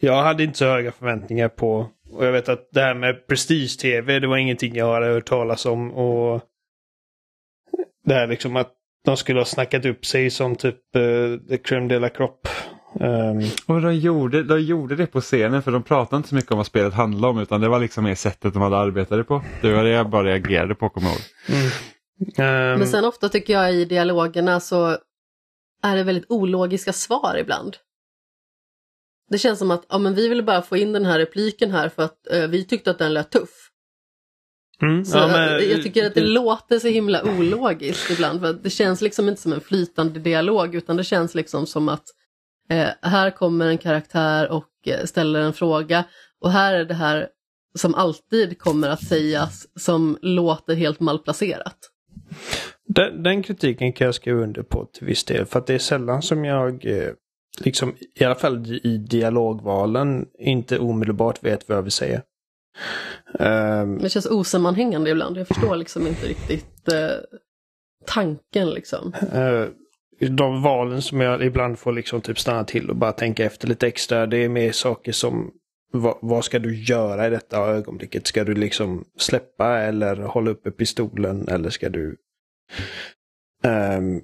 Jag hade inte så höga förväntningar på... Och jag vet att det här med prestige-tv, det var ingenting jag hade hört talas om. Och det här liksom att de skulle ha snackat upp sig som typ uh, the crème de la crop. Um, Och de gjorde, de gjorde det på scenen för de pratade inte så mycket om vad spelet handlade om utan det var liksom mer sättet de hade arbetat på. Det var det jag bara reagerade på, kommer jag ihåg. mm. Ehm, Men sen ofta tycker jag i dialogerna så är det väldigt ologiska svar ibland. Det känns som att ja, men vi ville bara få in den här repliken här för att eh, vi tyckte att den lät tuff. Mm, Så ja, men- eh, jag tycker att det låter så himla ologiskt ibland. För det känns liksom inte som en flytande dialog utan det känns liksom som att eh, här kommer en karaktär och eh, ställer en fråga och här är det här som alltid kommer att sägas som låter helt malplacerat. Den, den kritiken kan jag skriva under på till viss del. För att det är sällan som jag, eh, liksom, i alla fall i dialogvalen, inte omedelbart vet vad jag vill säga. Ehm, Det känns osammanhängande ibland. Jag förstår liksom inte riktigt eh, tanken liksom. eh, de valen som jag ibland får liksom typ stanna till och bara tänka efter lite extra, det är mer saker som vad, vad ska du göra i detta ögonblicket? Ska du liksom släppa eller hålla uppe pistolen eller ska du ehm,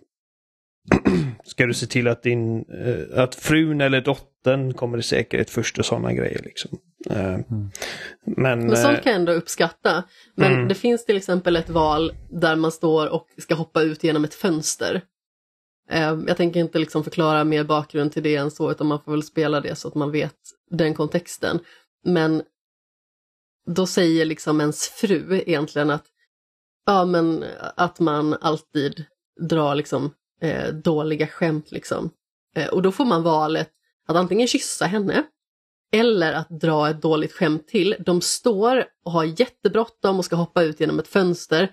*clears throat* Ska du se till att din eh, att frun eller dottern kommer i säkerhet först och sådana grejer liksom. Eh, Men, Men sånt eh, kan jag ändå uppskatta. Men Mm. det finns till exempel ett val där man står och ska hoppa ut genom ett fönster. Eh, Jag tänker inte liksom förklara mer bakgrund till det än så, utan man får väl spela det så att man vet den kontexten. Men då säger liksom ens fru egentligen att, ja men att man alltid drar liksom eh, dåliga skämt liksom. Eh, och då får man valet att antingen kyssa henne eller att dra ett dåligt skämt till. De står och har jättebråttom och ska hoppa ut genom ett fönster.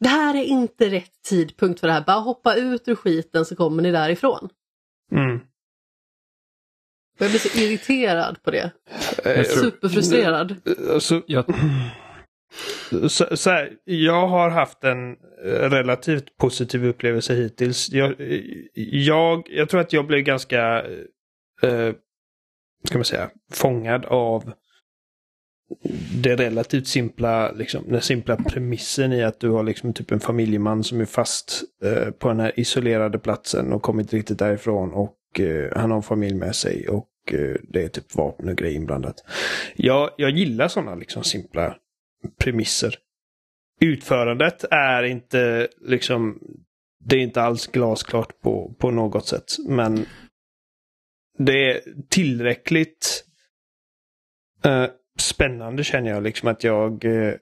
Det här är inte rätt tidpunkt för det här. Bara hoppa ut ur skiten så kommer ni därifrån. mm. Jag blir så irriterad på det. Eh, Superfrustrerad. Alltså, Jag, så, så här, jag har haft en relativt positiv upplevelse hittills. Jag, jag, jag tror att jag blev ganska, eh, ska man säga, fångad av det relativt simpla, liksom, den simpla premissen i att du har liksom typ en familjeman som är fast eh, på den här isolerade platsen och kommit riktigt därifrån och eh, han har en familj med sig och eh, det är typ vapen och grejer inblandat. Jag, jag gillar sådana liksom simpla premisser. Utförandet är inte liksom, det är inte alls glasklart på, på något sätt. Men det är tillräckligt eh, spännande känner jag liksom att jag eh,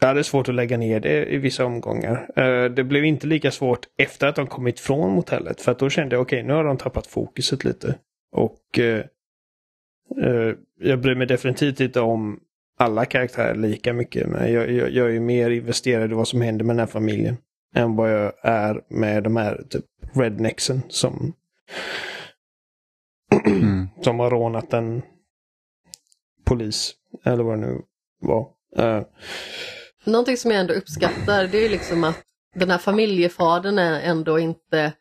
jag hade svårt att lägga ner det i vissa omgångar. Eh, det blev inte lika svårt efter att de kommit från motellet. För att då kände jag okej, nu har de tappat fokuset lite. Och eh, eh jag bryr mig definitivt inte om alla karaktärer lika mycket. Men jag, jag, jag är mer investerad i vad som händer med den här familjen. Än vad jag är med de här typ rednecksen som som har rånat en polis. Eller vad det nu var. Uh, Någonting som jag ändå uppskattar det är ju liksom att den här familjefadern är ändå inte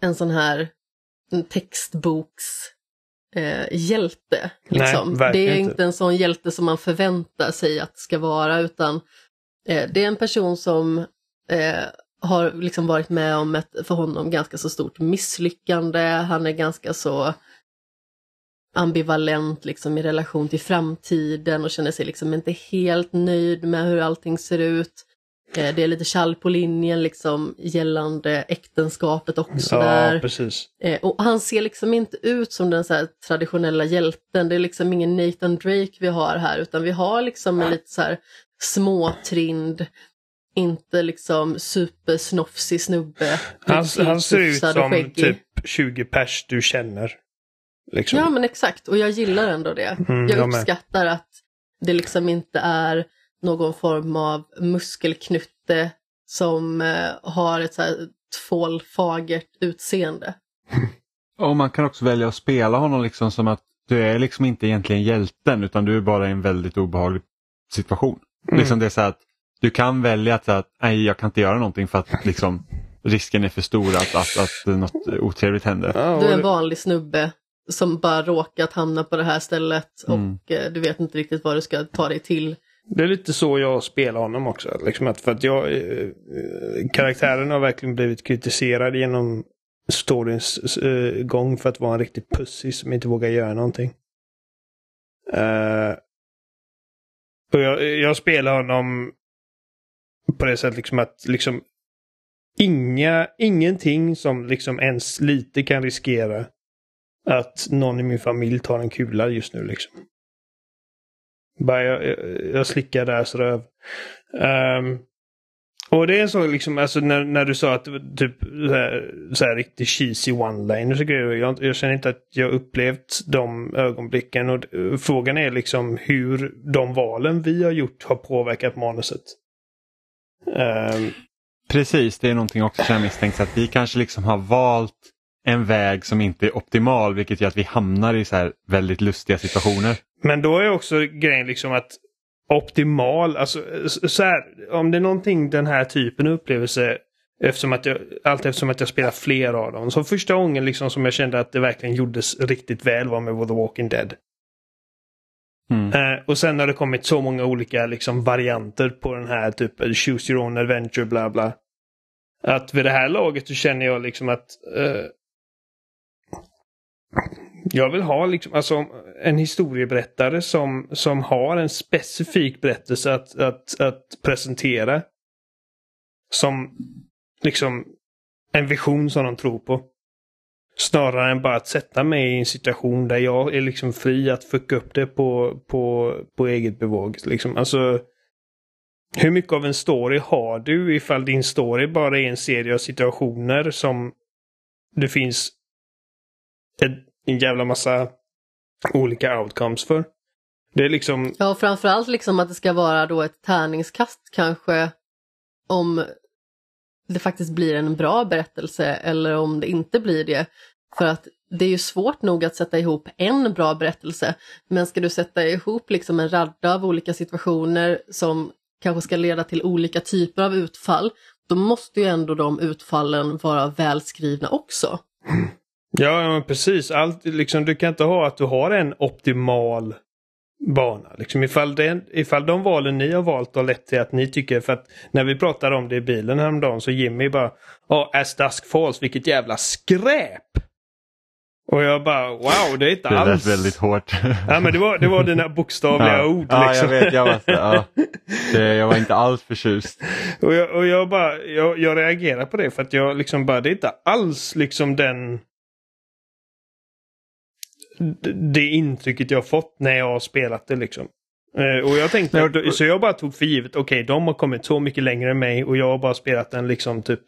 en sån här textboks eh, hjälte. Liksom. Nej, det är inte. inte en sån hjälte som man förväntar sig att det ska vara utan eh, det är en person som eh, har liksom varit med om ett för honom ganska så stort misslyckande. Han är ganska så ambivalent liksom i relation till framtiden och känner sig liksom inte helt nöjd med hur allting ser ut. Eh, Det är lite kall på linjen liksom gällande äktenskapet också ja, där. precis. Eh, och han ser liksom inte ut som den så traditionella hjälten. Det är liksom ingen Nathan Drake vi har här utan vi har liksom en lite så här småtrind, inte liksom supersnofsig snubbe. Han, han ser ut som typ 20 pers du känner. Liksom. Ja men exakt och jag gillar ändå det. Mm, jag jag med. uppskattar att det liksom inte är någon form av muskelknutte som eh, har ett så här tvålfagert utseende. *laughs* Och man kan också välja att spela honom liksom som att du är liksom inte egentligen hjälten utan du är bara i en väldigt obehaglig situation. Mm. Liksom det är så att du kan välja att, att nej jag kan inte göra någonting för att liksom, risken är för stor att, att, att något otrevligt händer. Du är en vanlig snubbe som bara råkat hamna på det här stället Mm. och eh, du vet inte riktigt vad du ska ta dig till. Det är lite så jag spelar honom också. Liksom att för att jag, eh, eh, karaktären har verkligen blivit kritiserad genom storyns eh, gång för att vara en riktig pussy som inte vågar göra någonting. Och jag, jag spelar honom på det sättet liksom att liksom inga, ingenting som liksom ens lite kan riskera att någon i min familj tar en kula just nu liksom. Bara jag, jag, jag slickar deras röv. Um, och det är så liksom, alltså när, när du sa att det var typ så här, så här riktigt cheesy one-liners grejer. Jag, jag känner inte att jag upplevt de ögonblicken. Och frågan är liksom hur de valen vi har gjort har påverkat manuset. Um, Precis, det är någonting också som jag misstänkt att vi kanske liksom har valt en väg som inte är optimal vilket gör att vi hamnar i så här väldigt lustiga situationer. Men då är också grejen liksom att optimal, alltså så här, om det är någonting den här typen av upplevelse Eftersom att jag, allt eftersom att jag spelar fler av dem. Så första gången liksom som jag kände att det verkligen gjordes riktigt väl var med The Walking Dead. Mm. Eh, och sen har det kommit så många olika liksom, varianter på den här typ Choose your own adventure bla bla. Att vid det här laget så känner jag liksom att eh, jag vill ha liksom, alltså, en historieberättare som, som har en specifik berättelse att, att, att presentera. Som liksom en vision som de tror på. Snarare än bara att sätta mig i en situation där jag är liksom fri att fucka upp det på, på, på eget bevåg. Liksom. Alltså, hur mycket av en story har du ifall din story bara är en serie av situationer som det finns en, jävla massa olika outcomes för? Det är liksom... Ja, framförallt liksom att det ska vara då ett tärningskast kanske om det faktiskt blir en bra berättelse eller om det inte blir det. För att det är ju svårt nog att sätta ihop en bra berättelse. Men ska du sätta ihop liksom en radda av olika situationer som kanske ska leda till olika typer av utfall, då måste ju ändå de utfallen vara välskrivna också. Ja, men precis. Allt, liksom, du kan inte ha att du har en optimal bana. Liksom, ifall, det, ifall de valen ni har valt har lett till att ni tycker, för att när vi pratade om det i bilen häromdagen så Jimmy bara Ja, As Dusk Falls, vilket jävla skräp! Och jag bara wow, det är inte Det lät alls... väldigt hårt. Ja, men det var, det var dina bokstavliga ja. ord. Ja, liksom. jag vet. Jag var, så- ja. *laughs* det, jag var inte alls förtjust. Och jag, och jag bara, jag, jag reagerar på det för att jag liksom bara, det är inte alls liksom den... Det intrycket jag fått när jag har spelat det liksom. Eh, och jag tänkte, så jag bara tog för givet, okej de har kommit så mycket längre än mig och jag har bara spelat den liksom typ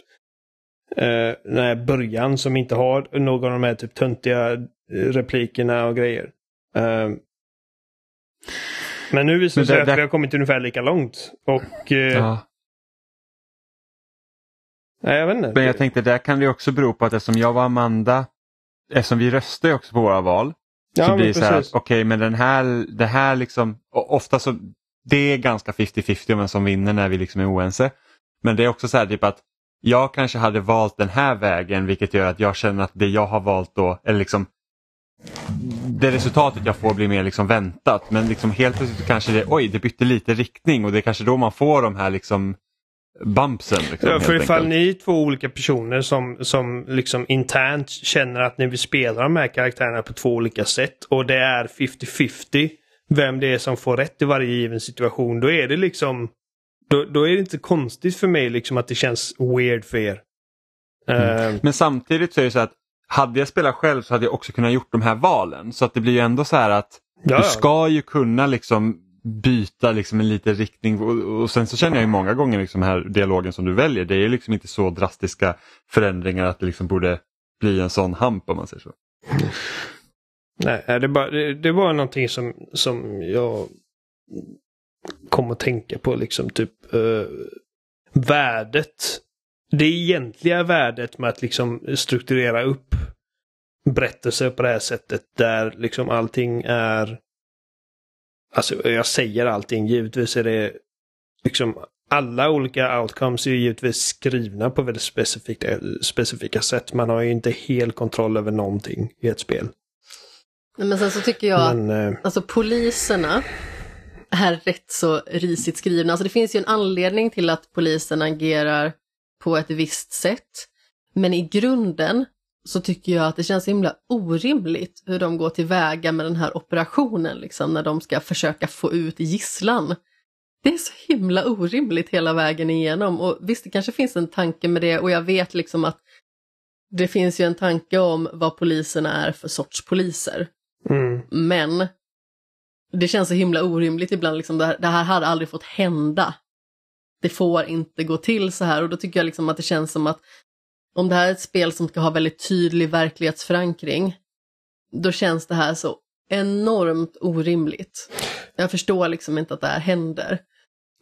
eh, den här början som inte har någon av de här typ töntiga eh, replikerna och grejer. Eh, men nu visar det sig att vi har kommit ungefär lika långt. Och... Eh, Ja. Nej, jag vet inte. Men jag tänkte där kan det också bero på att eftersom jag var Amanda, eftersom vi röstar ju också på våra val, Ja, så blir det så här, okej men den här, det här liksom, ofta så, det är ganska 50-50 om vem som vinner när vi liksom är oense. Men det är också så här typ att jag kanske hade valt den här vägen vilket gör att jag känner att det jag har valt då, eller liksom det resultatet jag får blir mer liksom väntat men liksom helt plötsligt kanske det, oj det bytte lite riktning och det är kanske då man får de här liksom bumpsen. Liksom, Ja, för ifall enkelt. ni är två olika personer som, som liksom internt känner att ni vill spela de här karaktärerna på två olika sätt och det är 50-50 vem det är som får rätt i varje given situation, då är det liksom då, då är det inte konstigt för mig liksom att det känns weird för er. Eh, Men samtidigt så är det så att hade jag spelat själv så hade jag också kunnat gjort de här valen. Så att det blir ju ändå så här att Ja, du ska ju kunna liksom byta liksom en liten riktning och, och sen så känner jag ju många gånger liksom den här dialogen som du väljer, det är liksom inte så drastiska förändringar att det liksom borde bli en sån hamp om man säger så. Nej, det, bara, det, det var någonting som, som jag kom att tänka på liksom typ uh, värdet. Det egentliga värdet med att liksom strukturera upp berättelser på det här sättet där liksom allting är Alltså jag säger allting, givetvis är det liksom alla olika outcomes är ju givetvis skrivna på väldigt specifika, specifika sätt. Man har ju inte hel kontroll över någonting i ett spel. Men sen så tycker jag att Men, eh, Alltså poliserna är rätt så risigt skrivna. Alltså det finns ju en anledning till att polisen agerar på ett visst sätt. Men i grunden så tycker jag att det känns himla orimligt hur de går tillväga med den här operationen, liksom när de ska försöka få ut gisslan. Det är så himla orimligt hela vägen igenom och visst det kanske finns en tanke med det och jag vet liksom att det finns ju en tanke om vad poliserna är för sorts poliser. mm. Men det känns så himla orimligt ibland, liksom, det, här, det här hade aldrig fått hända. Det får inte gå till så här och då tycker jag liksom att det känns som att om det här är ett spel som ska ha väldigt tydlig verklighetsförankring, då känns det här så enormt orimligt. Jag förstår liksom inte att det här händer.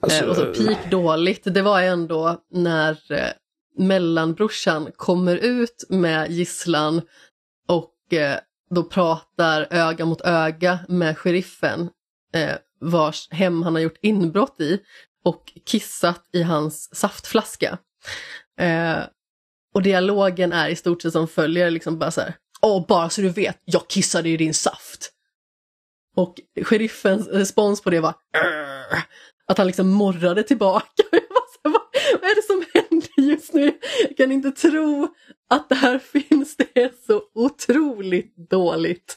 Alltså, eh, och så peak dåligt, det var ändå när eh, mellanbrorsan kommer ut med gisslan och eh, då pratar öga mot öga med sheriffen eh, vars hem han har gjort inbrott i och kissat i hans saftflaska. Och dialogen är i stort sett som följer, liksom bara så här. Åh, bara så du vet, jag kissade i din saft. Och sheriffens respons på det var "Arr!" att han liksom morrade tillbaka. *laughs* Jag bara vad, vad är det som händer just nu? Jag kan inte tro att det här finns. Det är så otroligt dåligt.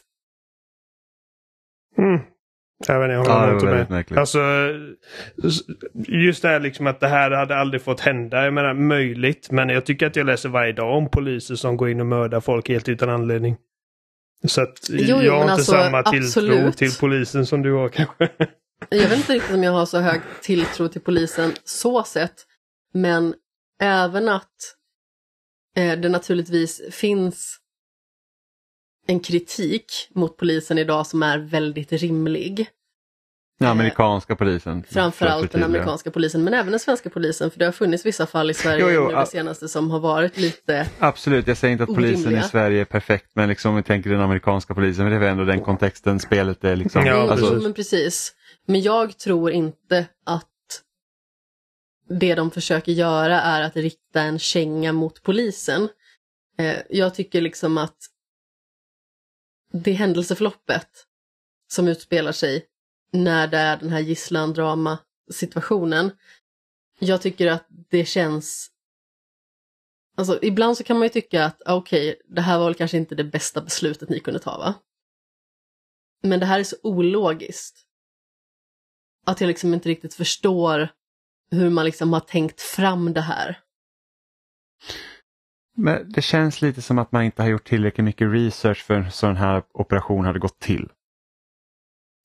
Mm. Jag vet inte, jag Ja, håller det inte med. märkligt. Alltså, just det här liksom att det här hade aldrig fått hända. Jag menar möjligt, men jag tycker att jag läser varje dag om poliser som går in och mördar folk helt utan anledning. Så att jo, jag har inte alltså, samma tilltro absolut. till polisen som du har kanske. Jag vet inte riktigt om jag har så hög tilltro till polisen så sett. Men även att eh, det naturligtvis finns en kritik mot polisen idag som är väldigt rimlig. Den amerikanska polisen. Framförallt den amerikanska polisen men även den svenska polisen för det har funnits vissa fall i Sverige Jo, jo, nu det senaste som har varit lite Absolut, jag säger inte att polisen Orimliga. i Sverige är perfekt men liksom om vi tänker den amerikanska polisen, det är ändå den kontexten spelet är liksom. Ja, alltså, men precis. Men jag tror inte att det de försöker göra är att rikta en känga mot polisen. Eh, jag tycker liksom att det händelseförloppet som utspelar sig när det är den här gisslan-drama situationen. Jag tycker att det känns Alltså ibland så kan man ju tycka att okej, okej, det här var väl kanske inte det bästa beslutet ni kunde ta va? Men det här är så ologiskt. Att jag liksom inte riktigt förstår hur man liksom har tänkt fram det här. Men det känns lite som att man inte har gjort tillräckligt mycket research för så den här operationen hade gått till.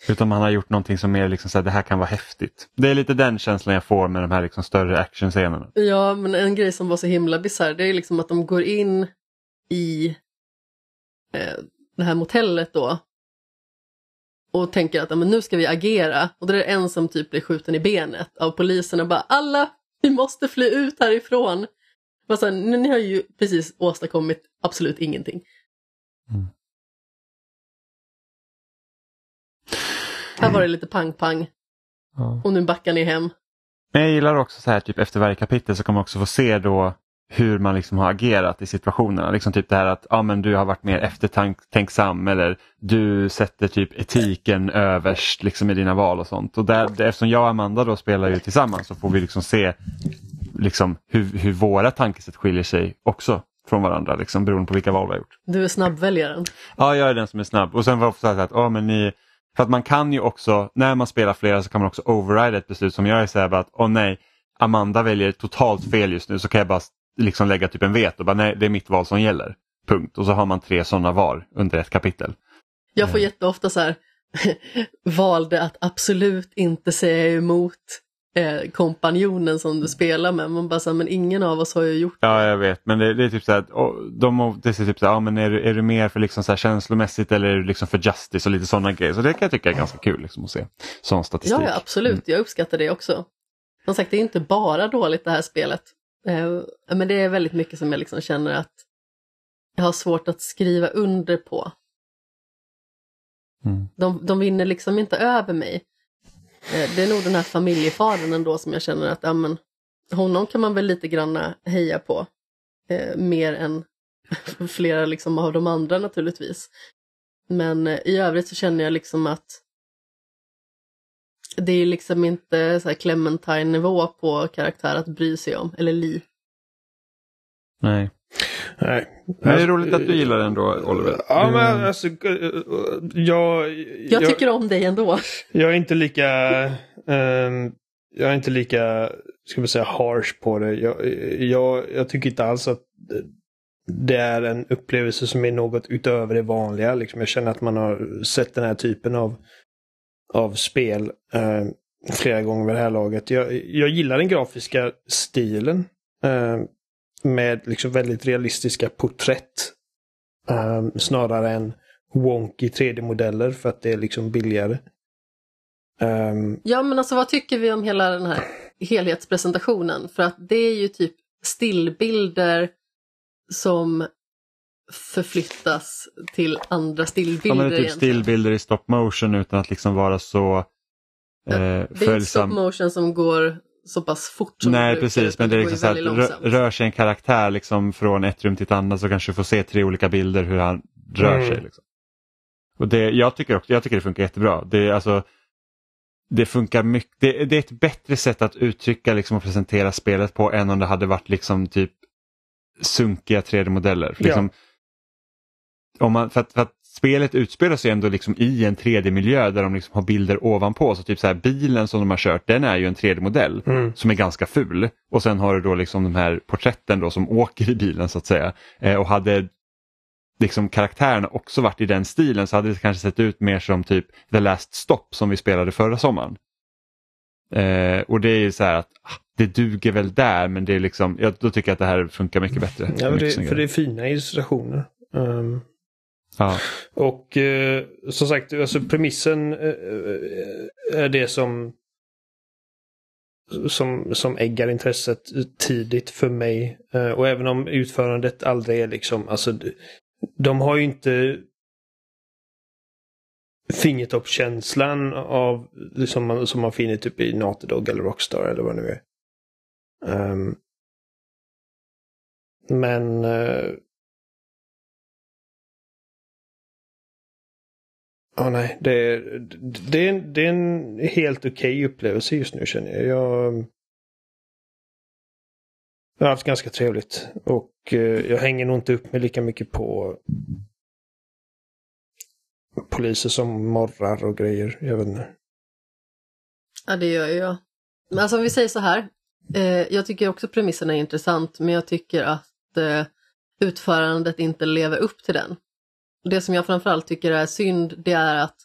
Utan man har gjort någonting som är liksom så här, det här kan vara häftigt. Det är lite den känslan jag får med de här liksom större actionscenerna. Ja, men en grej som var så himla bisarr, det är liksom att de går in i eh, det här motellet då och tänker att ja, men nu ska vi agera. Och då är det en som typ blir skjuten i benet av polisen och bara alla, vi måste fly ut härifrån. Bara så här, ni har ju precis åstadkommit absolut ingenting. Mm. Här var det lite pang-pang Ja. och nu backar ni hem. Men jag gillar också så här typ efter varje kapitel så kan man också få se då hur man liksom har agerat i situationerna. Liksom typ det här att ja, men du har varit mer eftertänksam eller du sätter typ etiken överst liksom i dina val och sånt. Och där, eftersom jag och Amanda då spelar ju tillsammans så får vi liksom se liksom hur, hur våra tankesätt skiljer sig också från varandra liksom, beroende på vilka val vi har gjort. Du är snabbväljaren. Ja, jag är den som är snabb. Och sen var det så att, ja, men ni, för att man kan ju också, när man spelar flera så kan man också override ett beslut som jag är så här att, åh nej, Amanda väljer totalt fel just nu så kan jag bara liksom lägga typ en veto, bara nej det är mitt val som gäller. Punkt. Och så har man tre sådana var under ett kapitel. Jag får jätteofta så här, *laughs* valde att absolut inte säga emot eh, kompanjonen som du spelar med. Man bara så här, men ingen av oss har ju gjort Ja, jag vet, men det, det är typ så här, de, det är typ så här, ja, men är, du, är du mer för liksom så här känslomässigt eller är du liksom för justice och lite sådana grejer. Så det kan jag tycka är ganska kul liksom, att se. Sån statistik. Ja, ja, absolut. Jag uppskattar det också. Som sagt, det är inte bara dåligt det här spelet. Eh, men det är väldigt mycket som jag liksom känner att jag har svårt att skriva under på. Mm. De, de vinner liksom inte över mig. Eh, det är nog den här familjefadern ändå som jag känner att ja, men, honom kan man väl lite granna eh, heja på. Eh, mer än *laughs* flera liksom av de andra naturligtvis. Men eh, i övrigt så känner jag liksom att det är liksom inte så här Clementine-nivå på karaktär att bry sig om, eller Li. Nej. Nej. Men det är roligt att du gillar den då, Oliver. Ja, men alltså, eh, jag, Jag tycker om dig ändå. jag är inte lika, ehm, jag är inte lika, ska vi säga, harsh på det. Jag, jag, jag tycker inte alls att det är en upplevelse som är något utöver det vanliga. Liksom jag känner att man har sett den här typen av, av spel eh, flera gånger vid det här laget. Jag, jag gillar den grafiska stilen. Eh, med liksom väldigt realistiska porträtt. eh, snarare än wonky 3D-modeller för att det är liksom billigare. Ehm, Ja, men alltså vad tycker vi om hela den här helhetspresentationen? För att det är ju typ stillbilder som förflyttas till andra Ja, stillbilder men det är typ egentligen. stillbilder i stop motion utan att liksom vara så eh, Det är inte stop följsam. motion som går så pass fort som Nej precis, men det är liksom så att rör sig en karaktär liksom från ett rum till ett annat så kanske du får se tre olika bilder hur han rör Mm. sig. Liksom. Och det, jag, tycker också, jag tycker det funkar jättebra. Det, är alltså, det funkar mycket, det, det är ett bättre sätt att uttrycka liksom, och presentera spelet på än om det hade varit liksom typ sunkiga 3D-modeller. För Ja. Liksom, om man, för, att, för att spelet utspelar sig ändå liksom i en 3D-miljö där de liksom har bilder ovanpå. Så typ så här, bilen som de har kört den är ju en 3D-modell mm. som är ganska ful. Och sen har du då liksom de här porträtten då som åker i bilen så att säga. Eh, och hade liksom karaktärerna också varit i den stilen så hade det kanske sett ut mer som typ The Last Stop som vi spelade förra sommaren. Eh, och det är ju så här att ah, det duger väl där men det är liksom, jag, då tycker jag att det här funkar mycket bättre. Ja, men Mycket det, för det är fina illustrationer. Ehm, ja. och eh, som sagt, alltså premissen eh, eh, är det som som, som äggar intresset tidigt för mig. Eh, och även om utförandet aldrig är liksom, alltså de har ju inte fingertoppskänslan av, liksom man, som man finner typ i Naughty Dog eller Rockstar eller vad det nu är. Um, men eh, Ja, nej, det är, det, är, en- det är en helt okej upplevelse just nu känner jag. jag. Jag har haft ganska trevligt och eh, jag hänger nog inte upp mig lika mycket på poliser som morrar och grejer. Jag vet inte. Ja, det gör ju jag. Men alltså om vi säger så här. Eh, jag tycker också premissen är intressant, men jag tycker att eh, utförandet inte lever upp till den. Det som jag framförallt tycker är synd, det är att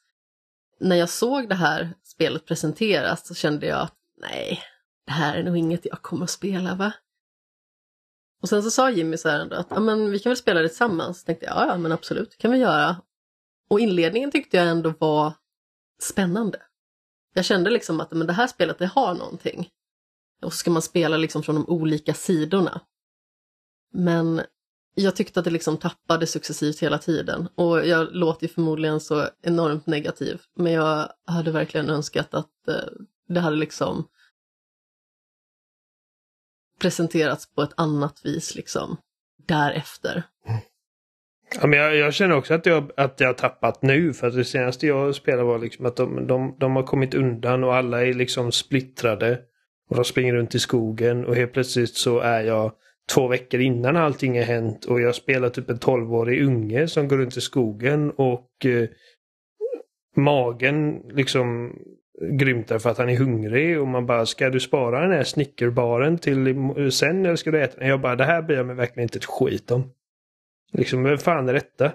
när jag såg det här spelet presenteras så kände jag att nej, det här är nog inget jag kommer att spela va? Och sen så sa Jimmy så här ändå att men vi kan väl spela det tillsammans. Så tänkte jag, ja, ja men absolut, det kan vi göra. Och inledningen tyckte jag ändå var spännande. Jag kände liksom att men det här spelet det har någonting. Och så ska man spela liksom från de olika sidorna. Men jag tyckte att det liksom tappade successivt hela tiden och jag låter ju förmodligen så enormt negativ. Men jag hade verkligen önskat att eh, det hade liksom presenterats på ett annat vis liksom därefter. Ja, men jag, jag, känner också att jag, att jag har tappat nu. För att det senaste jag spelade var liksom att de, de, de har kommit undan och alla är liksom splittrade. Och de springer runt i skogen och helt plötsligt så är jag två veckor innan allting har hänt och jag spelar typ en tolvårig unge som går runt i skogen och eh, magen liksom grymtar för att han är hungrig och man bara ska du spara den här snickerbaren till sen eller ska du äta den? Jag bara det här bryr jag mig verkligen inte ett skit om. Liksom vem fan är detta?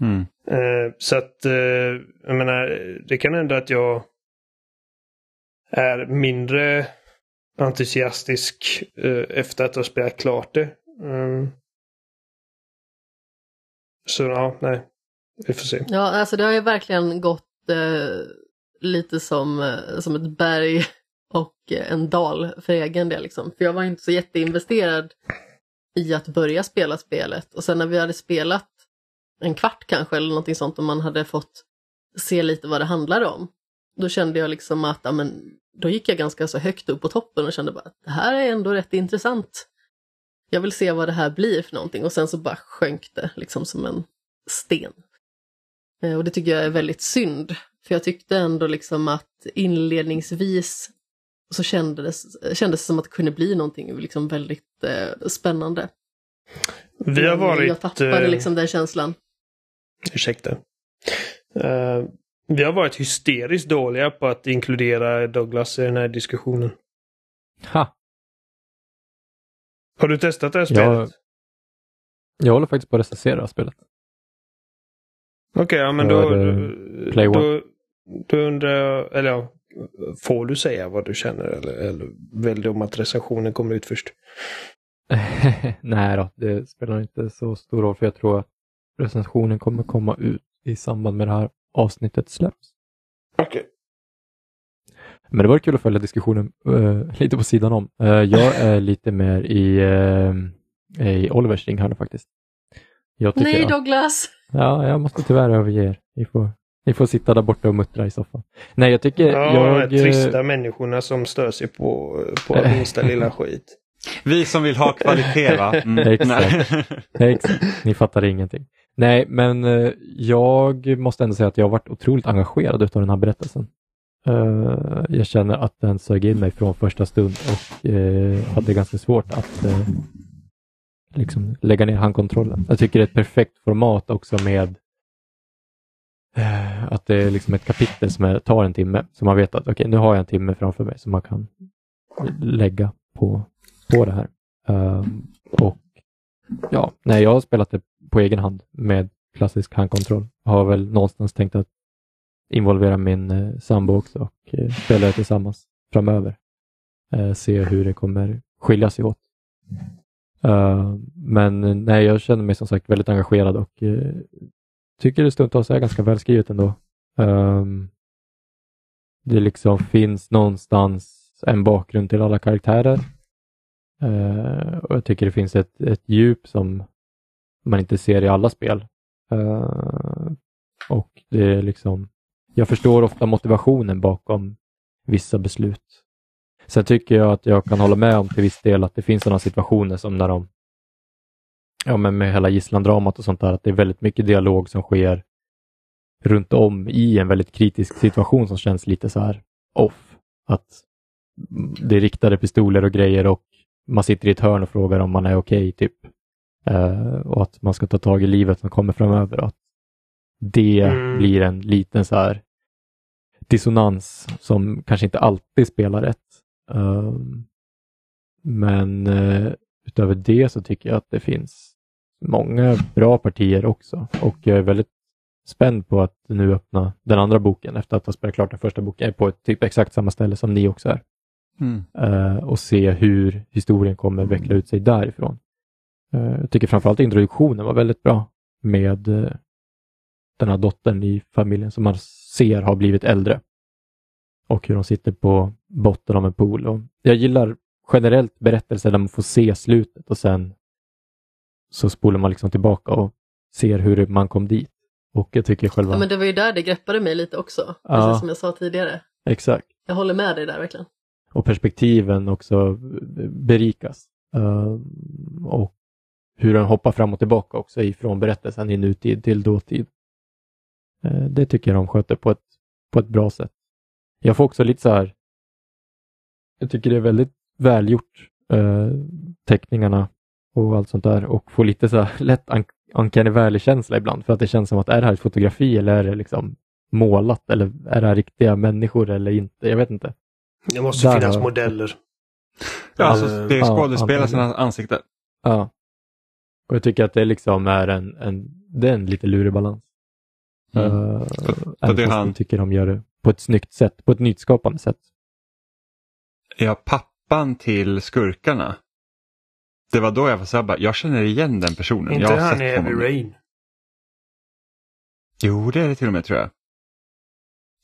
Mm. Eh, så att eh, jag menar det kan hända att jag är mindre entusiastisk eh, efter att ha spelat klart det. Mm. Så ja, nej. Vi får se. Ja, alltså det har ju verkligen gått eh, lite som, eh, som ett berg *laughs* och en dal för egen del. Liksom. För jag var inte så jätteinvesterad i att börja spela spelet och sen när vi hade spelat en kvart kanske eller någonting sånt och man hade fått se lite vad det handlade om. Då kände jag liksom att ja, men, då gick jag ganska så högt upp på toppen och kände bara att det här är ändå rätt intressant. Jag vill se vad det här blir för någonting och sen så bara sjönk det liksom som en sten. Eh, och det tycker jag är väldigt synd, för jag tyckte ändå liksom att inledningsvis så kändes, kändes det som att det kunde bli någonting liksom väldigt eh, spännande. Vi har varit... Jag tappade liksom den känslan. Ursäkta. Uh, vi har varit hysteriskt dåliga på att inkludera Douglas i den här diskussionen. Ha! Har du testat det här spelet? Jag, jag håller faktiskt på att recensera spelet. Okej, okay, ja men då, Play då, då undrar jag, eller ja, får du säga vad du känner eller, eller väljer du om att recensionen kommer ut först? *laughs* Nej då, det spelar inte så stor roll för jag tror att recensionen kommer komma ut i samband med det här avsnittet släpps. Okej. Okay. Men det var kul att följa diskussionen uh, lite på sidan om. Uh, jag *laughs* är lite mer i, uh, i Olivers ringhörna faktiskt. Nej Douglas! ja, jag måste tyvärr överge er. Ni får, ni får sitta där borta och muttra i soffan. Nej, jag tycker... Ja, jag, de trista människorna som stör sig på, på *laughs* minsta lilla skit. Vi som vill ha kvalitet va? Mm. *laughs* Exakt. Exakt. Ni fattar ingenting. Nej, men eh, jag måste ändå säga att jag har varit otroligt engagerad av den här berättelsen. Eh, jag känner att den sög in mig från första stund och eh, hade ganska svårt att liksom lägga ner handkontrollen. Jag tycker det är ett perfekt format också med att det är liksom ett kapitel som är, tar en timme. Så man vet att okay, nu har jag en timme framför mig som man kan lägga på, på det här. och ja, nej, jag har spelat det på egen hand med klassisk handkontroll. Har väl någonstans tänkt att involvera min eh, sambo också och eh, spela det tillsammans framöver. Eh, se hur det kommer skilja sig åt. Uh, men eh, nej, jag känner mig som sagt väldigt engagerad och uh, tycker det stundtals är ganska välskrivet ändå. Um, det liksom finns någonstans en bakgrund till alla karaktärer. Uh, och Jag tycker det finns ett, ett djup som man inte ser i alla spel. Uh, och det är liksom, jag förstår ofta motivationen bakom vissa beslut. Sen tycker jag att jag kan hålla med om till viss del att det finns sådana situationer som när de, ja men med hela gisslandramat och sånt där, att det är väldigt mycket dialog som sker runt om i en väldigt kritisk situation som känns lite så här off. Att det är riktade pistoler och grejer och man sitter i ett hörn och frågar om man är okej, okay, typ. Uh, och att man ska ta tag i livet som kommer framöver. Att det mm. blir en liten så här dissonans som kanske inte alltid spelar rätt. Uh, men uh, utöver det så tycker jag att det finns många bra partier också och jag är väldigt spänd på att nu öppna den andra boken efter att ha spelat klart den första boken. På ett typ exakt samma ställe som ni också är. Mm. Uh, och se hur historien kommer veckla ut sig därifrån. Uh, jag tycker framförallt introduktionen var väldigt bra med uh, den här dottern i familjen som man ser har blivit äldre. Och hur de sitter på botten av en pool. Och jag gillar generellt berättelser där man får se slutet och sen så spolar man liksom tillbaka och ser hur man kom dit. Och jag tycker själva... Ja, men det var ju där det greppade mig lite också, Ja. precis som jag sa tidigare. Exakt. Jag håller med dig där verkligen. Och perspektiven också berikas. Eh, och hur den hoppar fram och tillbaka också ifrån berättelsen i nutid till dåtid. Eh, det tycker jag de sköter på ett, på ett bra sätt. Jag får också lite så här, jag tycker det är väldigt välgjort, eh, teckningarna och allt sånt där och får lite så här *laughs* lätt un- uncanny valley-känsla ibland för att det känns som att är det här ett fotografi eller är det liksom målat eller är det här riktiga människor eller inte? Jag vet inte. Det måste Där finnas har- modeller. Ja, alltså, Eh, det är ja, skådespelarnas antagligen. ansikte. Ja. Och jag tycker att det liksom är en, en, det är en lite lurig balans. Mm. Uh, för det han- jag tycker de gör det på ett snyggt sätt, på ett nyskapande sätt. Ja, pappan till skurkarna. Det var då jag var så här, bara, jag känner igen den personen. Inte jag har han sett i Heavy. Rain. Jo, det är det till och med tror jag.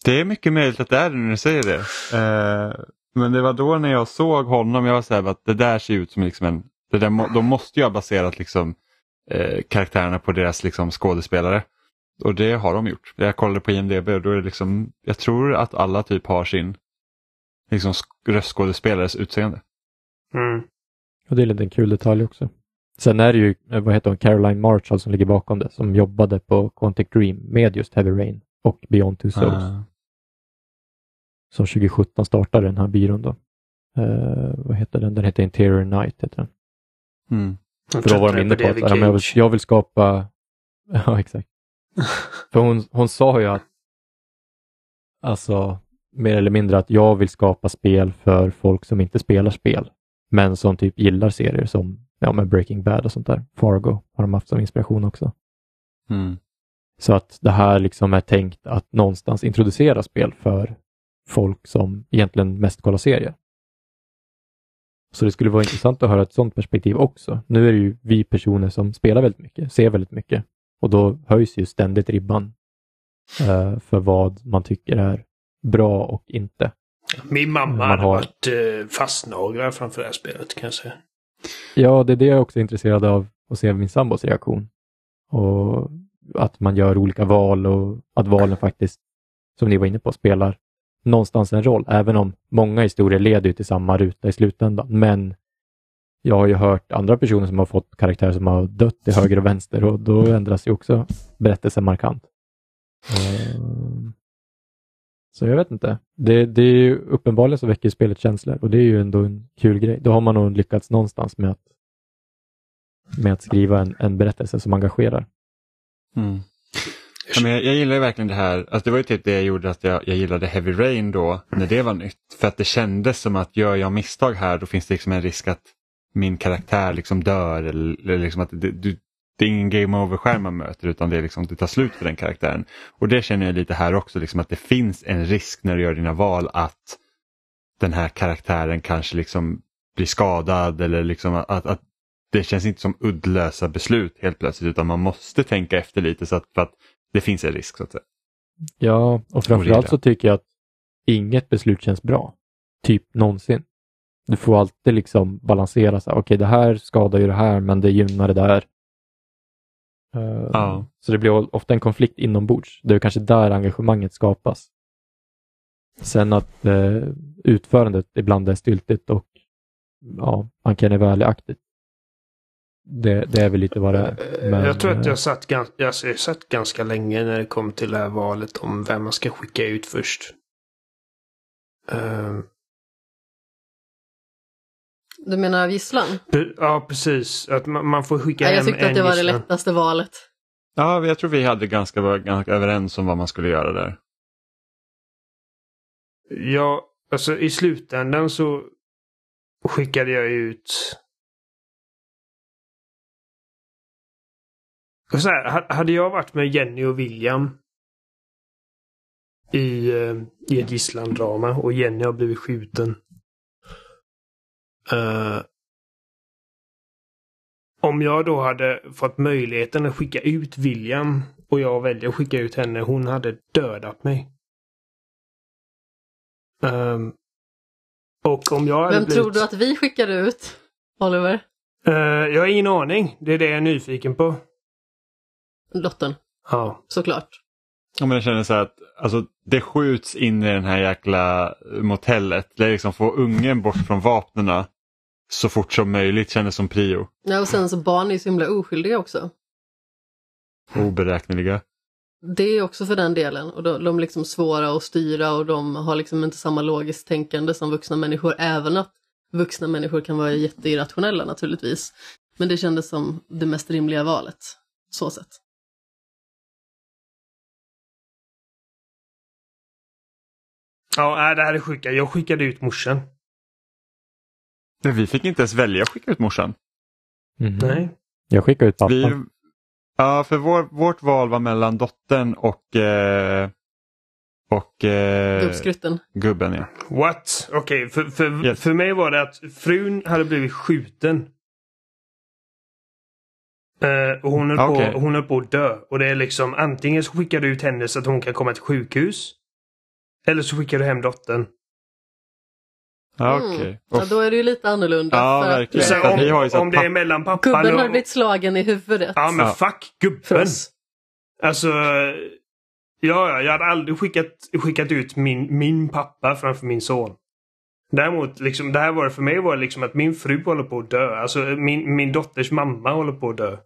Det är mycket möjligt att det är det när du säger det. Eh, men det var då när jag såg honom, jag var så här, att det där ser ut som liksom en... Det där, de måste ju ha baserat liksom, eh, karaktärerna på deras liksom, skådespelare. Och det har de gjort. Jag kollade på IMDB och då är det liksom, jag tror att alla typ har sin liksom, sk- röstskådespelares utseende. Mm. Och det är lite en kul detalj också. Sen är det ju, eh, vad heter hon, Caroline Marshall som ligger bakom det, som jobbade på Quantic Dream med just Heavy Rain och Beyond Two Souls. Ah. Som 2017 startade den här byrån då. Eh, vad heter den? Den heter Interior Night. Heter den. Mm. För då var de inne på att ja, men jag, vill, jag vill skapa... *laughs* Ja, exakt. *laughs* För hon, hon sa ju att alltså mer eller mindre att jag vill skapa spel för folk som inte spelar spel, men som typ gillar serier som ja, med Breaking Bad och sånt där. Fargo har de haft som inspiration också. Mm. Så att det här liksom är tänkt att någonstans introducera spel för folk som egentligen mest kollar serier. Så det skulle vara intressant att höra ett sådant perspektiv också. Nu är det ju vi personer som spelar väldigt mycket, ser väldigt mycket och då höjs ju ständigt ribban eh, för vad man tycker är bra och inte. Min mamma hade har- varit eh, fastnaglad framför det här spelet kan jag säga. Ja, det är det jag också är intresserad av att se min sambos reaktion. Och att man gör olika val och att valen faktiskt, som ni var inne på, spelar någonstans en roll. Även om många historier leder ju till samma ruta i slutändan. Men jag har ju hört andra personer som har fått karaktärer som har dött till höger och vänster och då ändras ju också berättelsen markant. Ehm, så jag vet inte. Det, det är ju uppenbarligen så väcker spelet känslor och det är ju ändå en kul grej. Då har man nog lyckats någonstans med att, med att skriva en, en berättelse som engagerar. Mm. Ja, men jag, jag gillar ju verkligen det här, alltså det var ju typ det jag gjorde att jag, jag gillade Heavy Rain då när det var nytt. För att det kändes som att gör jag misstag här då finns det liksom en risk att min karaktär liksom dör eller, eller liksom att det, du, det är ingen game over-skärm man möter utan det är liksom det tar slut för den karaktären. Och det känner jag lite här också, liksom att det finns en risk när du gör dina val att den här karaktären kanske liksom blir skadad eller liksom att, att det känns inte som uddlösa beslut helt plötsligt utan man måste tänka efter lite så att, för att det finns en risk så att säga. Ja, och framförallt så tycker jag att inget beslut känns bra. Typ någonsin. Du får alltid liksom balansera så okej det här skadar ju det här men det gynnar det där. Eh, Ja. Så det blir ofta en konflikt inombords. Det är kanske där engagemanget skapas. Sen att eh, utförandet ibland är styltigt och ja, man kan vara ärlig-aktigt. Det, det är väl lite vad det är. Eh, Men, jag tror att eh, jag satt, gans- jag har satt ganska länge när det kom till det här valet om vem man ska skicka ut först. Ehm, Du menar gisslan? Pre- Ja, precis. Att man, man får skicka Ja, jag hem tyckte att en det var det gisslan. lättaste valet. Ja, jag tror vi hade ganska, ganska överens om vad man skulle göra där. Ja, alltså i slutändan så skickade jag ut... Så här, ha- hade jag varit med Jenny och William i, eh, i ett gisslandrama och Jenny har blivit skjuten. Eh, om jag då hade fått möjligheten att skicka ut William och jag väljer att skicka ut henne, hon hade dödat mig. Ehm, och om jag hade Vem blivit... tror du att vi skickade ut? Oliver? Eh, jag har ingen aning. Det är det jag är nyfiken på. Dottern, Ja. såklart. Ja, men jag känner så här att alltså, det skjuts in i den här jäkla motellet. Det är liksom få ungen bort från vapnena så fort som möjligt kändes som prio. Ja, och sen så barn är ju så himla oskyldiga också. Oberäkneliga. Det är också för den delen. Och de, de är liksom svåra att styra och de har liksom inte samma logiskt tänkande som vuxna människor. Även att vuxna människor kan vara jätteirrationella naturligtvis. Men det kändes som det mest rimliga valet. Så sett. Ja, det här är sjuka. Jag skickade ut morsan. Men vi fick inte ens välja att skicka ut morsan. Mhm. Nej. Jag skickar ut pappan. Vi, ja, för vår, vårt val var mellan dottern och, eh, och eh, Gubbskrutten. gubben. Ja. What? Okej, för, för, Yes. för mig var det att frun hade blivit skjuten. Eh, och hon höll, Okej. på, hon höll på att dö. Och det är liksom antingen så skickar du ut henne så att hon kan komma till sjukhus. Eller så skickar du hem dottern. Ja, Mm. okej. Ja, då är det ju lite annorlunda. Ja, för att, verkligen. Eh, om- vi har ju om, att det är mellan pappan Gubben och... har blivit slagen i huvudet. Ja men Ja. fuck gubben. Alltså... Ja, ja, jag hade aldrig skickat, skickat ut min, min pappa framför min son. Däremot, liksom, det här var det för mig var det liksom att min fru håller på att dö. Alltså min, min dotters mamma håller på att dö.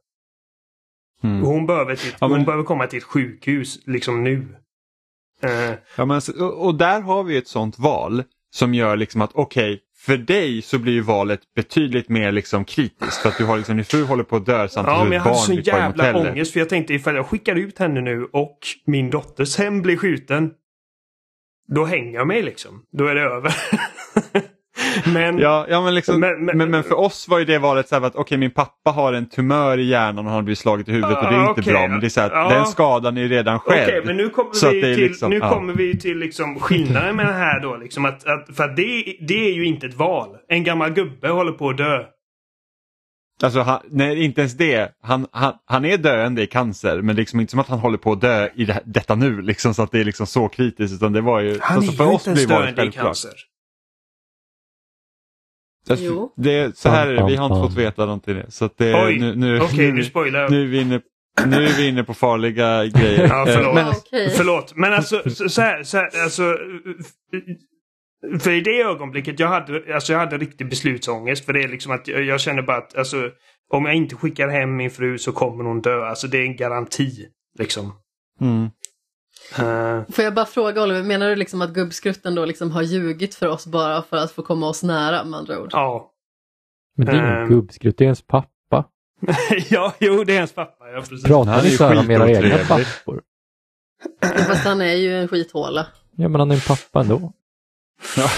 Mm. Hon, behöver, till, Ja, men- hon behöver komma till ett sjukhus liksom nu. Ja, men, och, där har vi ett sånt val som gör liksom att okej, för dig så blir ju valet betydligt mer liksom kritiskt för att du har liksom din fru håller på att dö samtidigt ja, men jag hade sån jävla ångest för jag tänkte ifall jag skickar ut henne nu och min dotters hem blir skjuten. Då hänger jag mig liksom. Då är det över. *laughs* men... Ja, ja men, liksom, Men- men, men- för oss var ju det valet så här att okej min pappa har en tumör i hjärnan och han har blivit slaget i huvudet och det är Ah, inte okej. bra men det är så här, att den skadan är redan Okej, skedd. men nu kommer Så vi till, liksom- nu kommer vi till liksom skillnaden med det här då. Liksom att, att, för att det, det är ju inte ett val. En gammal gubbe håller på att dö. Alltså, han, nej, inte ens det. Han, han, han är döende i cancer men liksom inte som att han håller på att dö i det, detta nu liksom, så att det är liksom så kritiskt utan det var ju... Han alltså, är för ju oss inte ens döende i cancer. Alltså, Jo. Det, så här är det, vi har inte fått veta någonting. Så att det, Oj, nu, nu, Okej, nu spoilar jag. nu, är vi inne, nu är vi inne på farliga grejer. Ja, förlåt. Men, okej. Förlåt, men alltså så, så här, så här alltså. För i det ögonblicket jag hade, alltså jag hade riktig beslutsångest. För det är liksom att jag, jag känner bara att alltså, om jag inte skickar hem min fru så kommer hon dö. Alltså det är en garanti. Liksom. mm. Eh, Får jag bara fråga Oliver, menar du liksom att gubbskrutten då liksom har ljugit för oss bara för att få komma oss nära med andra ord? ja. Men det är ingen Ehm. gubbskrutt, det är ens pappa. *laughs* ja, jo det är hans pappa. Ja, precis. Pratar ni så här om era egna pappor? Fast han är ju en skithåla. Ja, men han är en pappa ändå. ja.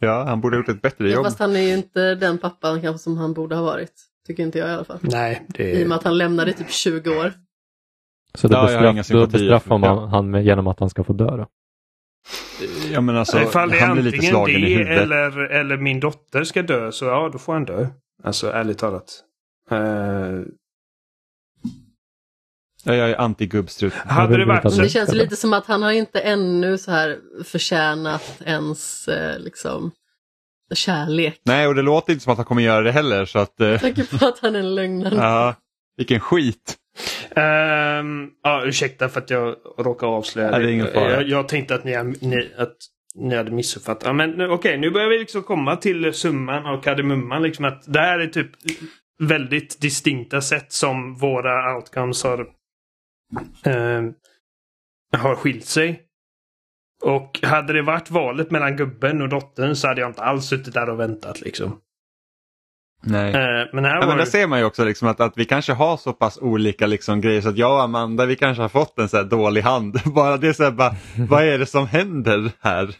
ja, han borde ha gjort ett bättre Ja, jobb. fast han är ju inte den pappan kanske som han borde ha varit. Tycker inte jag i alla fall. Nej, det I och är... med att han lämnade i typ 20 år. Så då, Ja, bestraff, då bestraffar man ja. han med, genom att han ska få dö då. Ja, men alltså, Ifall det är han blir lite slagen i det huvudet. eller, eller min dotter ska dö så ja, då får han dö. Alltså ärligt talat. Eh, Ja, jag är anti-gubbstrut. hade det varit Men det känns lite som att han har inte ännu så här förtjänat ens eh, liksom kärlek. Nej, och det låter inte som att han kommer göra det heller så att... eh, Jag tänker på att han är en lögnare. ja, vilken skit. Ehm, ja, ursäkta för att jag råkar avslöja Nej, det är ingen fara. Jag, jag tänkte att ni, ni, att ni hade missuppfattat. Ja, men okej, nu börjar vi liksom komma till summan och kardemumman. Liksom att det här är typ väldigt distinkta sätt som våra outcomes har, ehm, har skilt sig. Och hade det varit valet mellan gubben och dottern så hade jag inte alls suttit där och väntat liksom. Nej. Eh, men här Ja, men där ser man ju också liksom att, att vi kanske har så pass olika liksom grejer så att jag och Amanda vi kanske har fått en så här dålig hand. *laughs* Bara det är så här, bara, vad är det som händer här?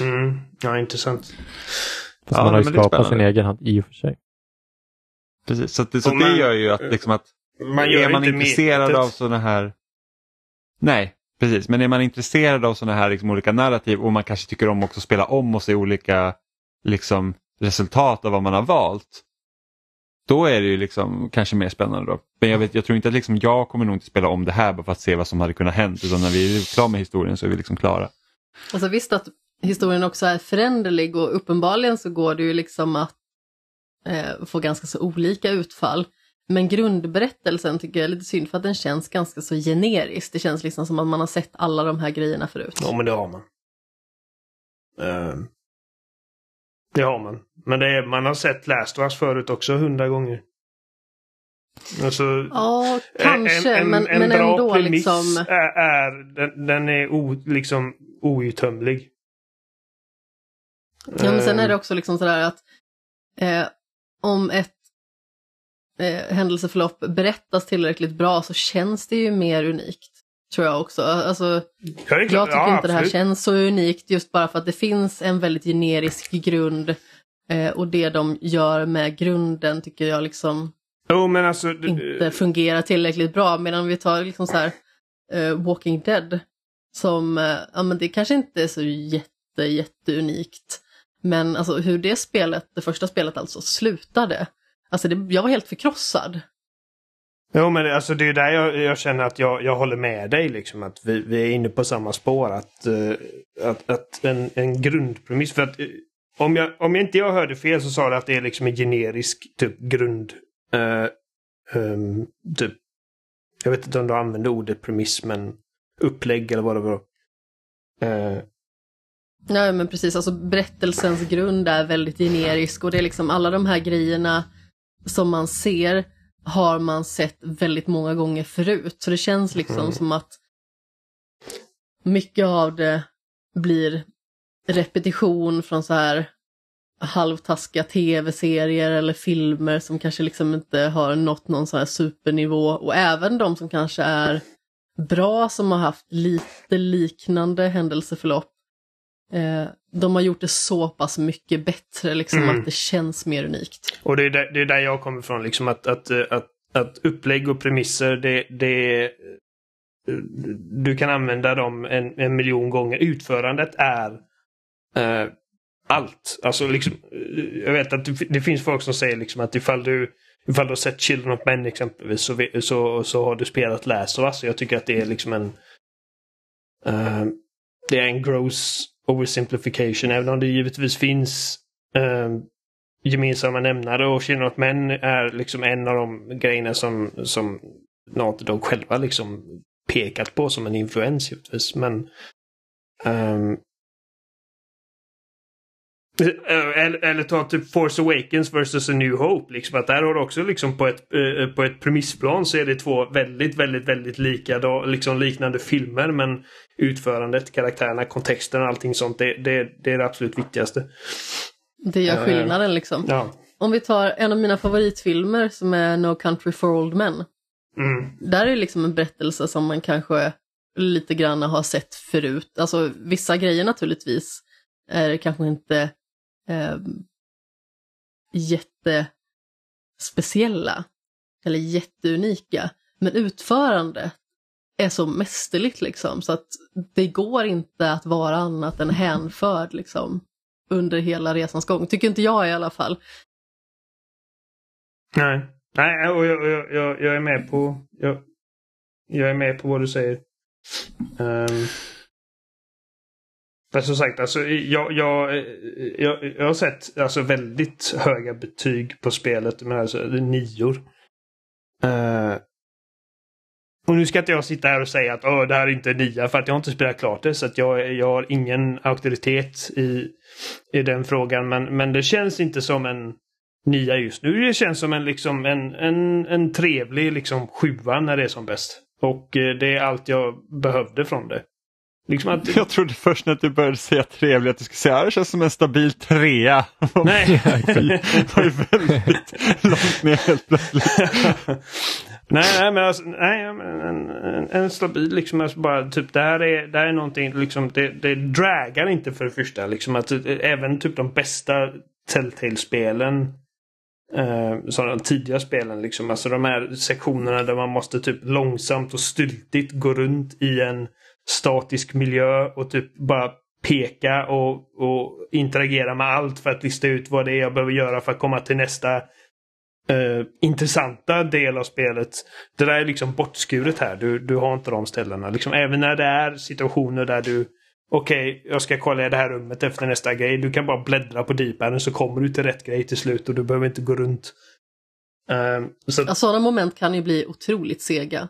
Mm, ja, intressant. Fast Ja, man har ju skapat sin egen hand i och för sig. Precis, så det, så Och det man- gör ju att, liksom att Man gör är man intresserad medvetet. av sådana här... Nej, precis. Men är man intresserad av sådana här liksom, olika narrativ och man kanske tycker om också att spela om och se olika liksom, resultat av vad man har valt. Då är det ju liksom kanske mer spännande då. Men jag, vet, jag tror inte att liksom, jag kommer nog inte spela om det här bara för att se vad som hade kunnat hänt. Utan när vi är klara med historien så är vi liksom klara. Alltså visst att historien också är föränderlig och uppenbarligen så går det ju liksom att eh, får ganska så olika utfall. Men grundberättelsen tycker jag är lite synd för att den känns ganska så generisk. Det känns liksom som att man har sett alla de här grejerna förut. Ja, men det har man. Uh, det har man. Men det är, man har sett Last of Us förut också hundra gånger. Alltså, ja, kanske, en, en, men, en men bra ändå premiss liksom... är, är den, den, är o, liksom outtömlig. Ja, men sen är det ehm. också liksom sådär att eh, om ett eh, händelseförlopp berättas tillräckligt bra så känns det ju mer unikt. Tror jag också. Alltså, jag, jag tycker ja, inte det här känns så unikt just bara för att det finns en väldigt generisk grund eh, och det de gör med grunden tycker jag liksom oh, alltså, inte fungerar tillräckligt bra. Medan vi tar liksom så här uh, Walking Dead som, uh, ja men det kanske inte är så jätte, jätteunikt. Men alltså hur det spelet, det första spelet alltså, slutade. Alltså det, jag var helt förkrossad. Jo men alltså det är där jag, jag känner att jag, jag håller med dig liksom. Att vi, vi är inne på samma spår. Att, uh, att, att en, en grundpremiss. För att eh, om jag, om inte jag hörde fel så sa du att det är liksom en generisk typ grund Uh, um, typ, jag vet inte om du använde ordet premiss, men upplägg eller vad det var. Uh, Nej men precis, alltså berättelsens grund är väldigt generisk och det är liksom alla de här grejerna som man ser har man sett väldigt många gånger förut. Så det känns liksom mm. som att mycket av det blir repetition från så här halvtaskiga tv-serier eller filmer som kanske liksom inte har nått någon sån här supernivå och även de som kanske är bra som har haft lite liknande händelseförlopp. Eh, de har gjort det så pass mycket bättre liksom mm. att det känns mer unikt. Och det är där, det är där jag kommer ifrån, liksom att, att, att, att upplägg och premisser det, det du kan använda dem en, en miljon gånger. Utförandet är eh, allt. Alltså liksom, jag vet att det finns folk som säger liksom att ifall du, ifall du har sett Children of Men exempelvis så, så, så har du spelat Last of Us. Jag tycker att det är liksom en... Uh, det är en gross oversimplification. Även om det givetvis finns eh, gemensamma nämnare och Children of Men är liksom en av de grejerna som, som Naughty Dog själva liksom pekat på som en influens givetvis. Men um, Eh, eller, eller ta typ Force Awakens versus A New Hope. Liksom, att där har du också liksom på ett, eh, på ett premissplan så är det två väldigt, väldigt, väldigt lika, då, liksom liknande filmer. Men utförandet, karaktärerna, kontexten och allting sånt, det, det, det är det absolut viktigaste. Det gör eh, skillnaden liksom. Ja. Om vi tar en av mina favoritfilmer som är No Country for Old Men. Mm. Där är det liksom en berättelse som man kanske lite grann har sett förut. Alltså vissa grejer naturligtvis är kanske inte eh, jättespeciella eller jätteunika. Men utförandet är så mästerligt liksom så att det går inte att vara annat än hänförd liksom under hela resans gång. Tycker inte jag i alla fall. Nej, Nej och jag, jag, jag, jag är med på jag, jag är med på vad du säger. Um... Men som sagt, alltså, jag, jag, jag, jag har sett alltså, väldigt höga betyg på spelet. Men alltså, nior. Uh, och nu ska inte jag sitta här och säga att Åh, det här är inte är nia för att jag har inte spelat klart det. Så att jag, jag har ingen auktoritet i, i den frågan. Men, men det känns inte som en nia just nu. Det känns som en, liksom, en, en, en trevlig liksom, sjua när det är som bäst. Och eh, det är allt jag behövde från det. Liksom att... Jag trodde först när du började säga trevligt att du skulle säga att det känns som en stabil trea. Nej. *laughs* det var ju väldigt långt ner helt plötsligt. *laughs* nej, nej, men alltså, nej, en, en, en stabil liksom, alltså bara typ det här är, det här är någonting liksom, det, det dragar inte för det första. Liksom att även typ de bästa Telltale-spelen eh, de tidiga spelen liksom, alltså de här sektionerna där man måste typ långsamt och styltigt gå runt i en statisk miljö och typ bara peka och, och interagera med allt för att lista ut vad det är jag behöver göra för att komma till nästa eh, intressanta del av spelet. Det där är liksom bortskuret här. Du, du har inte de ställena. Liksom, även när det är situationer där du okej, jag ska kolla i det här rummet efter nästa grej. Du kan bara bläddra på deepaden så kommer du till rätt grej till slut och du behöver inte gå runt. Um, så sådana moment kan ju bli otroligt sega.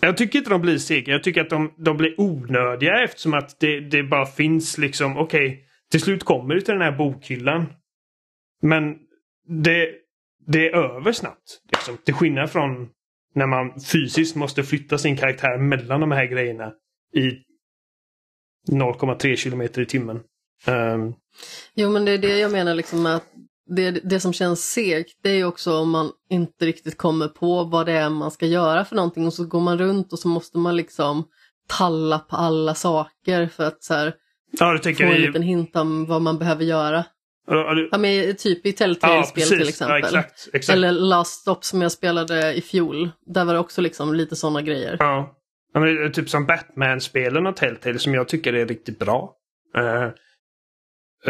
Jag tycker inte de blir sega. Jag tycker att de, de blir onödiga eftersom att det, det bara finns liksom, okej, till slut kommer du till den här bokhyllan. Men det, det är över snabbt. Liksom. Till skillnad från när man fysiskt måste flytta sin karaktär mellan de här grejerna i 0,3 kilometer i timmen. Um, Jo, men det är det jag menar liksom att det, det som känns segt, det är också om man inte riktigt kommer på vad det är man ska göra för någonting och så går man runt och så måste man liksom talla på alla saker för att så här, ja, få en i... liten hint om vad man behöver göra. Ja, du, Ja, men typ i ja, Telltale-spel precis. till exempel. Ja, exakt. exakt. Eller Last Stop som jag spelade i fjol. Där var det också liksom lite sådana grejer. Ja. ja men, typ som Batman-spelen och Telltale som jag tycker är riktigt bra. Uh,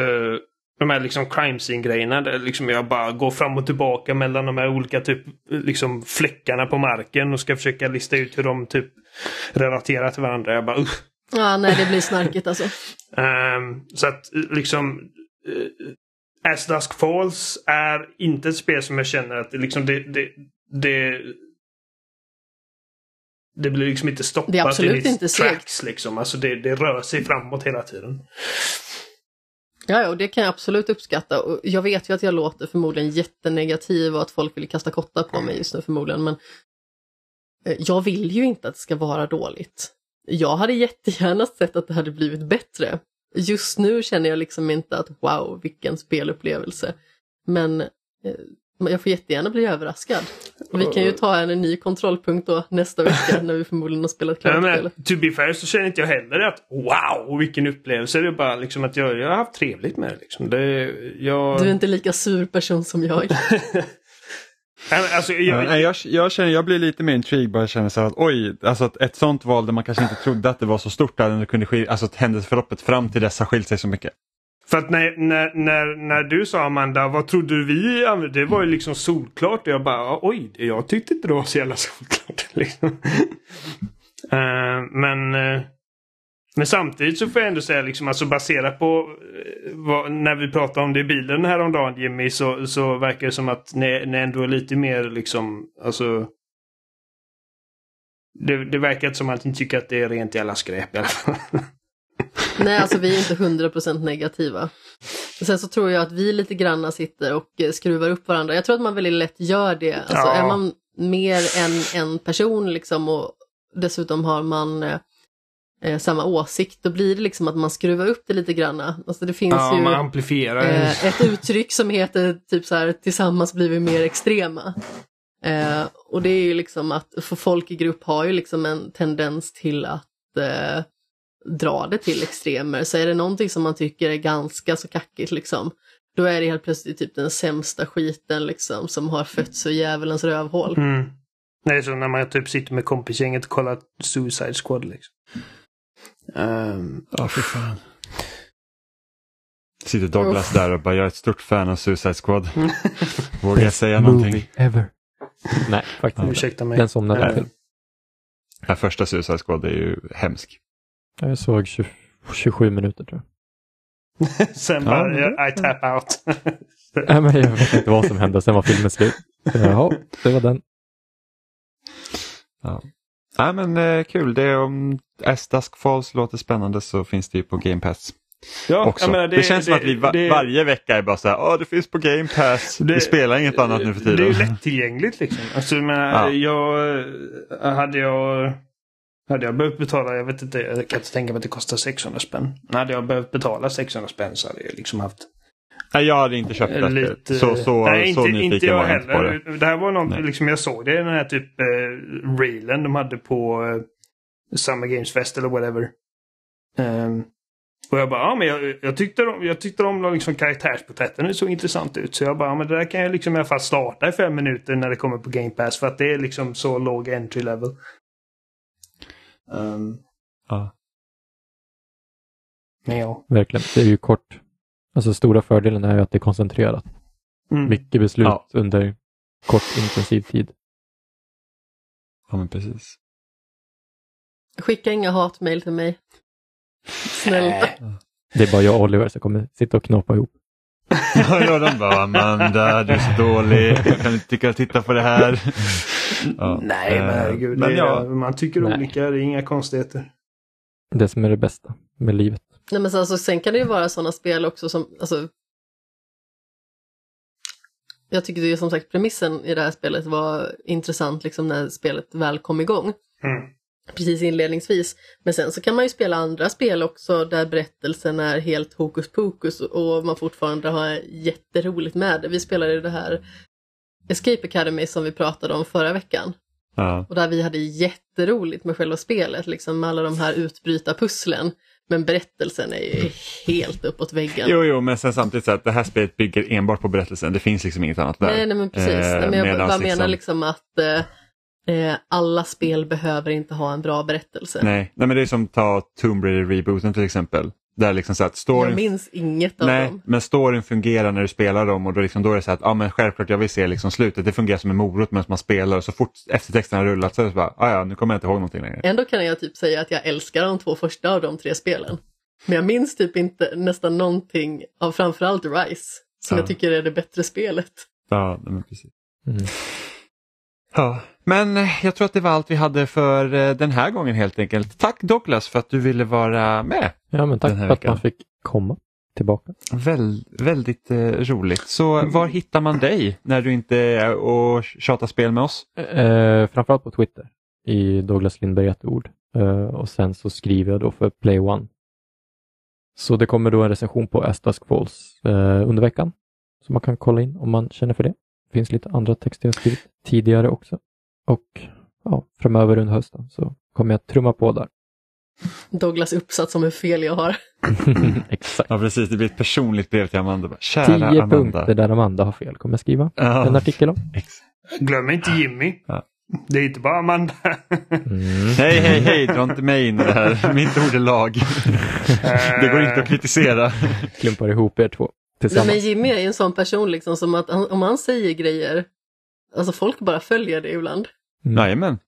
uh, de här liksom crime scene-grejerna där liksom jag bara går fram och tillbaka mellan de här olika typ liksom fläckarna på marken och ska försöka lista ut hur de typ relaterar till varandra. Jag bara usch. Ja, nej det blir snarkigt alltså. *laughs* Ehm, så att liksom uh, As Dusk Falls är inte ett spel som jag känner att liksom det, det, det det blir liksom inte stoppat Det är absolut i inte segt. tracks liksom. Alltså det, det rör sig framåt hela tiden. Ja, och det kan jag absolut uppskatta. Och jag vet ju att jag låter förmodligen jättenegativ och att folk vill kasta kottar på mig just nu förmodligen. Men eh, jag vill ju inte att det ska vara dåligt. Jag hade jättegärna sett att det hade blivit bättre. Just nu känner jag liksom inte att wow, vilken spelupplevelse. Men eh, jag får jättegärna bli överraskad. Vi kan ju ta en ny kontrollpunkt då nästa vecka *laughs* när vi förmodligen har spelat Ja, klart men, spelet. to be fair så känner inte jag heller att wow vilken upplevelse. Det är bara liksom att jag, jag har haft trevligt med det. Liksom. det jag... Du är inte lika sur person som jag. *laughs* Nej, men alltså, Ja, jag, nej, jag, jag, känner, jag blir lite mer intrigued bara jag känner så att oj, alltså att ett sånt val där man kanske inte trodde att det var så stort där det kunde skilja, alltså att händelseförloppet fram till dess har skilt sig så mycket. För att när, när, när, när du sa Amanda, vad trodde du vi använde? Det var ju liksom solklart. Och jag bara, oj, jag tyckte inte det var så jävla *laughs* solklart. Liksom. uh, men, uh, men samtidigt så får jag ändå säga, liksom, alltså baserat på eh, vad, när vi pratade om det i bilen häromdagen Jimmy, så, så verkar det som att ni, ni ändå är lite mer liksom, alltså det, det verkar inte som att ni tycker att det är rent jävla skräp i alla fall. *laughs* Nej, alltså vi är inte 100% negativa. Sen så tror jag att vi lite granna sitter och eh, skruvar upp varandra. Jag tror att man väldigt lätt gör det. Alltså Ja. är man mer än en person liksom och dessutom har man eh, eh, samma åsikt, då blir det liksom att man skruvar upp det lite granna. Alltså det finns Ja, ju man amplifierar. eh, ett uttryck som heter typ så här tillsammans blir vi mer extrema. Eh, och det är ju liksom att för folk i grupp har ju liksom en tendens till att eh, dra det till extremer. Så är det någonting som man tycker är ganska så kackigt liksom, då är det helt plötsligt typ den sämsta skiten liksom som har fötts ur djävulens rövhål. Mm. Det är så när man typ sitter med kompisgänget och kollar Suicide Squad liksom. Ehm, Ja, för fan. Sitter Douglas där och bara, jag är ett stort fan av Suicide Squad. *laughs* Vågar jag säga någonting? Ever. Nej, faktiskt inte. ursäkta mig. Den somnade. Den första Suicide Squad är ju hemsk. Jag såg 20, 27 minuter tror jag. *laughs* Sen Ja, bara, men jag, I tap out. *laughs* Nej, men jag vet inte vad som hände, sen var filmen slut. Så, Jaha, det var den. Ja. Nej men eh, kul, det är om As Dusk Falls låter spännande så finns det ju på Game Pass ja, också. jag menar, det, känns som att vi va- det- varje vecka är bara så här, åh det finns på Game Pass. Det- vi spelar inget annat nu för tiden. Det är ju lättillgängligt liksom. Alltså, jag, menar, jag eh, hade jag hade jag behövt betala, jag vet inte, jag kan inte tänka mig att det kostar 600 spänn. Hade jag behövt betala 600 spänn så hade jag liksom haft Nej, jag hade inte köpt det. lite... Så, så, nej, så inte, nyfiken inte jag var jag inte på det. heller. Det här var något, Nej. liksom jag såg det i den här typ eh, reelen de hade på eh, Summer Games Fest eller whatever. Ehm, och jag bara, ja men jag, jag tyckte om, jag tyckte om liksom karaktärsporträtten, det såg intressant ut. Så jag bara, ja, men det där kan jag liksom i alla fall starta i fem minuter när det kommer på Game Pass för att det är liksom så låg entry level. Ehm, Ja. men ja. Verkligen. Det är ju kort. Alltså stora fördelen är ju att det är koncentrerat. Mm. Mycket beslut Ja. under kort intensiv tid. ja, men precis. Skicka inga hatmejl till mig. Snälla. Det är bara jag och Oliver som kommer sitta och knåpa ihop. Ja, *laughs* ja, de bara Amanda, du är så dålig, jag kan inte tycka att titta på det här. *laughs* Ja. Nej, men Eh, herregud. Men det, ja, Man tycker Nej. olika, det är inga konstigheter. Det som är det bästa med livet. Nej, men sen, alltså, sen kan det ju vara sådana spel också som, alltså, jag tycker det är som sagt premissen i det här spelet var intressant liksom när spelet väl kom igång. Mm. Precis inledningsvis. Men sen så kan man ju spela andra spel också där berättelsen är helt hokus pokus och man fortfarande har jätteroligt med det. Vi spelade det här Escape Academy som vi pratade om förra veckan. ja. Och där vi hade jätteroligt med själva spelet, liksom med alla de här utbrytarpusslen. Men berättelsen är ju helt uppåt väggen. Jo, jo, men sen samtidigt så att det här spelet bygger enbart på berättelsen. Det finns liksom inget annat där. Nej, nej men precis. Eh, nej, men jag bara menar liksom- liksom att eh, eh, alla spel behöver inte ha en bra berättelse. Nej, nej, men det är som ta Tomb Raider-rebooten till exempel. Där liksom så att storyn... jag minns inget av Nej, dem. men storyn fungerar när du spelar dem och då, liksom, då är det så att ja, men självklart jag vill se liksom slutet. Det fungerar som en morot medan man spelar och så fort eftertexten har rullat så är det så bara, ah, ja nu kommer jag inte ihåg någonting längre. Ändå kan jag typ säga att jag älskar de två första av de tre spelen. Men jag minns typ inte nästan någonting av framförallt Rise, som Ja. jag tycker är det bättre spelet. Ja, men precis. Mm. Ja, men eh, jag tror att det var allt vi hade för eh, den här gången helt enkelt. Tack Douglas för att du ville vara med. Ja, men tack för att man fick komma tillbaka. Väl, väldigt eh, roligt. Så var hittar man dig när du inte är och tjatar spel med oss? Eh, framförallt på Twitter i Douglas Lindberg ett ord. Eh, och sen så skriver jag då för Play One. Så det kommer då en recension på As Dusk Falls eh, under veckan. Så man kan kolla in om man känner för det. Det finns lite andra texter jag skrivit tidigare också. Och ja, framöver under hösten så kommer jag trumma på där. Douglas uppsats om hur fel jag har. *laughs* Exakt. Ja precis, det blir ett personligt brev till Amanda. Bara, Kära Tio Amanda. punkter där Amanda har fel kommer jag skriva Ja, en artikel om. Glöm inte Jimmy. Ja. Det är inte bara Amanda. Mm. Hej, hej, hej, dra inte mig in i det här. Mitt ord är lag. Det går inte att kritisera. Klumpar ihop er två Nej, tillsammans. men Jimmy är ju en sån person liksom som att han, om han säger grejer, alltså folk bara följer det ibland. Mm. Jajamän.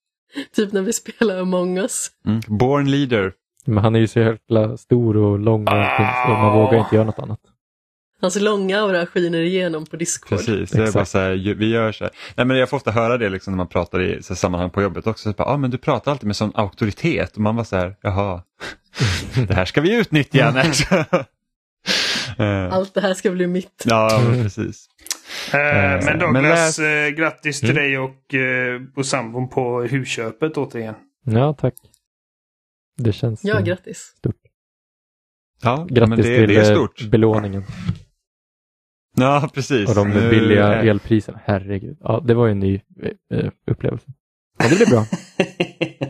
Typ när vi spelar Among us. Mm. Born leader. Men han är ju så jävla stor och lång och allting så man vågar inte göra något annat. Hans långa aura skiner igenom på Discord. Precis, det är Exakt. bara så här, vi gör så här. Nej, men jag får ofta höra det liksom när man pratar i så här, sammanhang på jobbet också. Så bara, ah, men du pratar alltid med sån auktoritet och man var så här, jaha, *laughs* det här ska vi utnyttja. *laughs* *laughs* Eh, Allt det här ska bli mitt. Ja, precis. Eh, men men Douglas, läs- eh, grattis till Mm. dig och, eh, och sambon på husköpet återigen. Ja, tack. Det känns Ja, eh, grattis. stort. Ja, men Grattis det, till det är eh, stort. belåningen Ja, precis. och de Nu billiga elpriserna. Herregud. Ja, det var ju en ny eh, upplevelse. Ja, det blir bra. *laughs*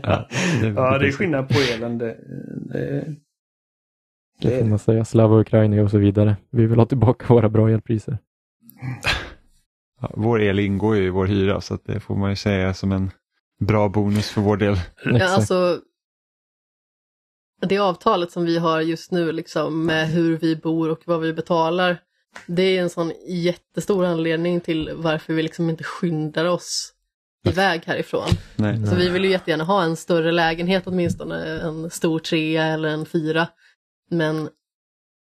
Ja, det- ja, det är skillnad på elen. Det, det, Det får man säga. Slava Ukraina och så vidare. Vi vill ha tillbaka våra bra elpriser. *laughs* Ja, vår el ingår ju i vår hyra så det får man ju säga som en bra bonus för vår del. Ja, Exakt. alltså, det avtalet som vi har just nu liksom med hur vi bor och vad vi betalar. Det är en sån jättestor anledning till varför vi liksom inte skyndar oss iväg härifrån. Nej. Så vi vill ju jättegärna ha en större lägenhet åtminstone, en stor trea eller en fyra. Men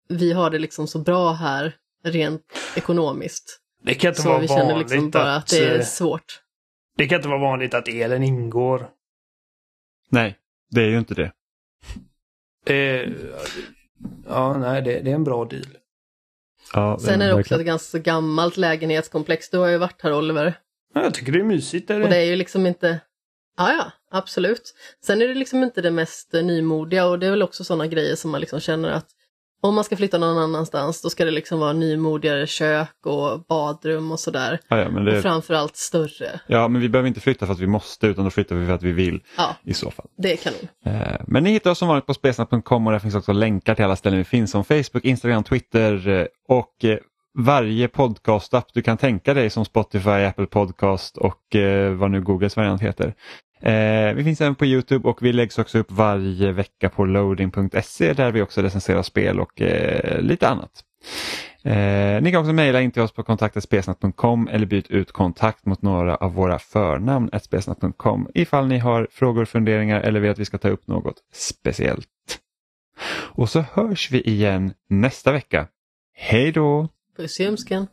vi har det liksom så bra här rent ekonomiskt. det kan inte Så vara vi känner vanligt liksom bara att det är eh, svårt. det kan inte vara vanligt att elen ingår. Nej, det är ju inte det. Eh, ja, nej, det, det är en bra deal. Ja, Sen är det också ett ganska gammalt lägenhetskomplex. Du har ju varit här Oliver. Ja, jag tycker det är mysigt. Är det? Och det är ju liksom inte... Ja, ja, absolut. Sen är det liksom inte det mest eh, nymodiga och det är väl också sådana grejer som man liksom känner att om man ska flytta någon annanstans då ska det liksom vara nymodigare kök och badrum och sådär. ja, ja, men Och det, framförallt större. ja, men vi behöver inte flytta för att vi måste utan då flyttar vi för att vi vill Ja, i så fall. det är kanon. Eh, Men ni hittar oss som vanligt på spesnat.com och där finns också länkar till alla ställen vi finns som Facebook, Instagram, Twitter eh, och eh, varje podcastapp du kan tänka dig som Spotify, Apple Podcast och eh, vad nu Googles variant heter. Eh, vi finns även på Youtube och vi läggs också upp varje vecka på loading.se där vi också recenserar spel och eh, lite annat. Eh, ni kan också mejla in till oss på kontaktetspesnat.com eller byt ut kontakt mot några av våra förnamn spesnat.com ifall ni har frågor, funderingar eller vill att vi ska ta upp något speciellt. Och så hörs vi igen nästa vecka. Hej då! Puss i ömskan.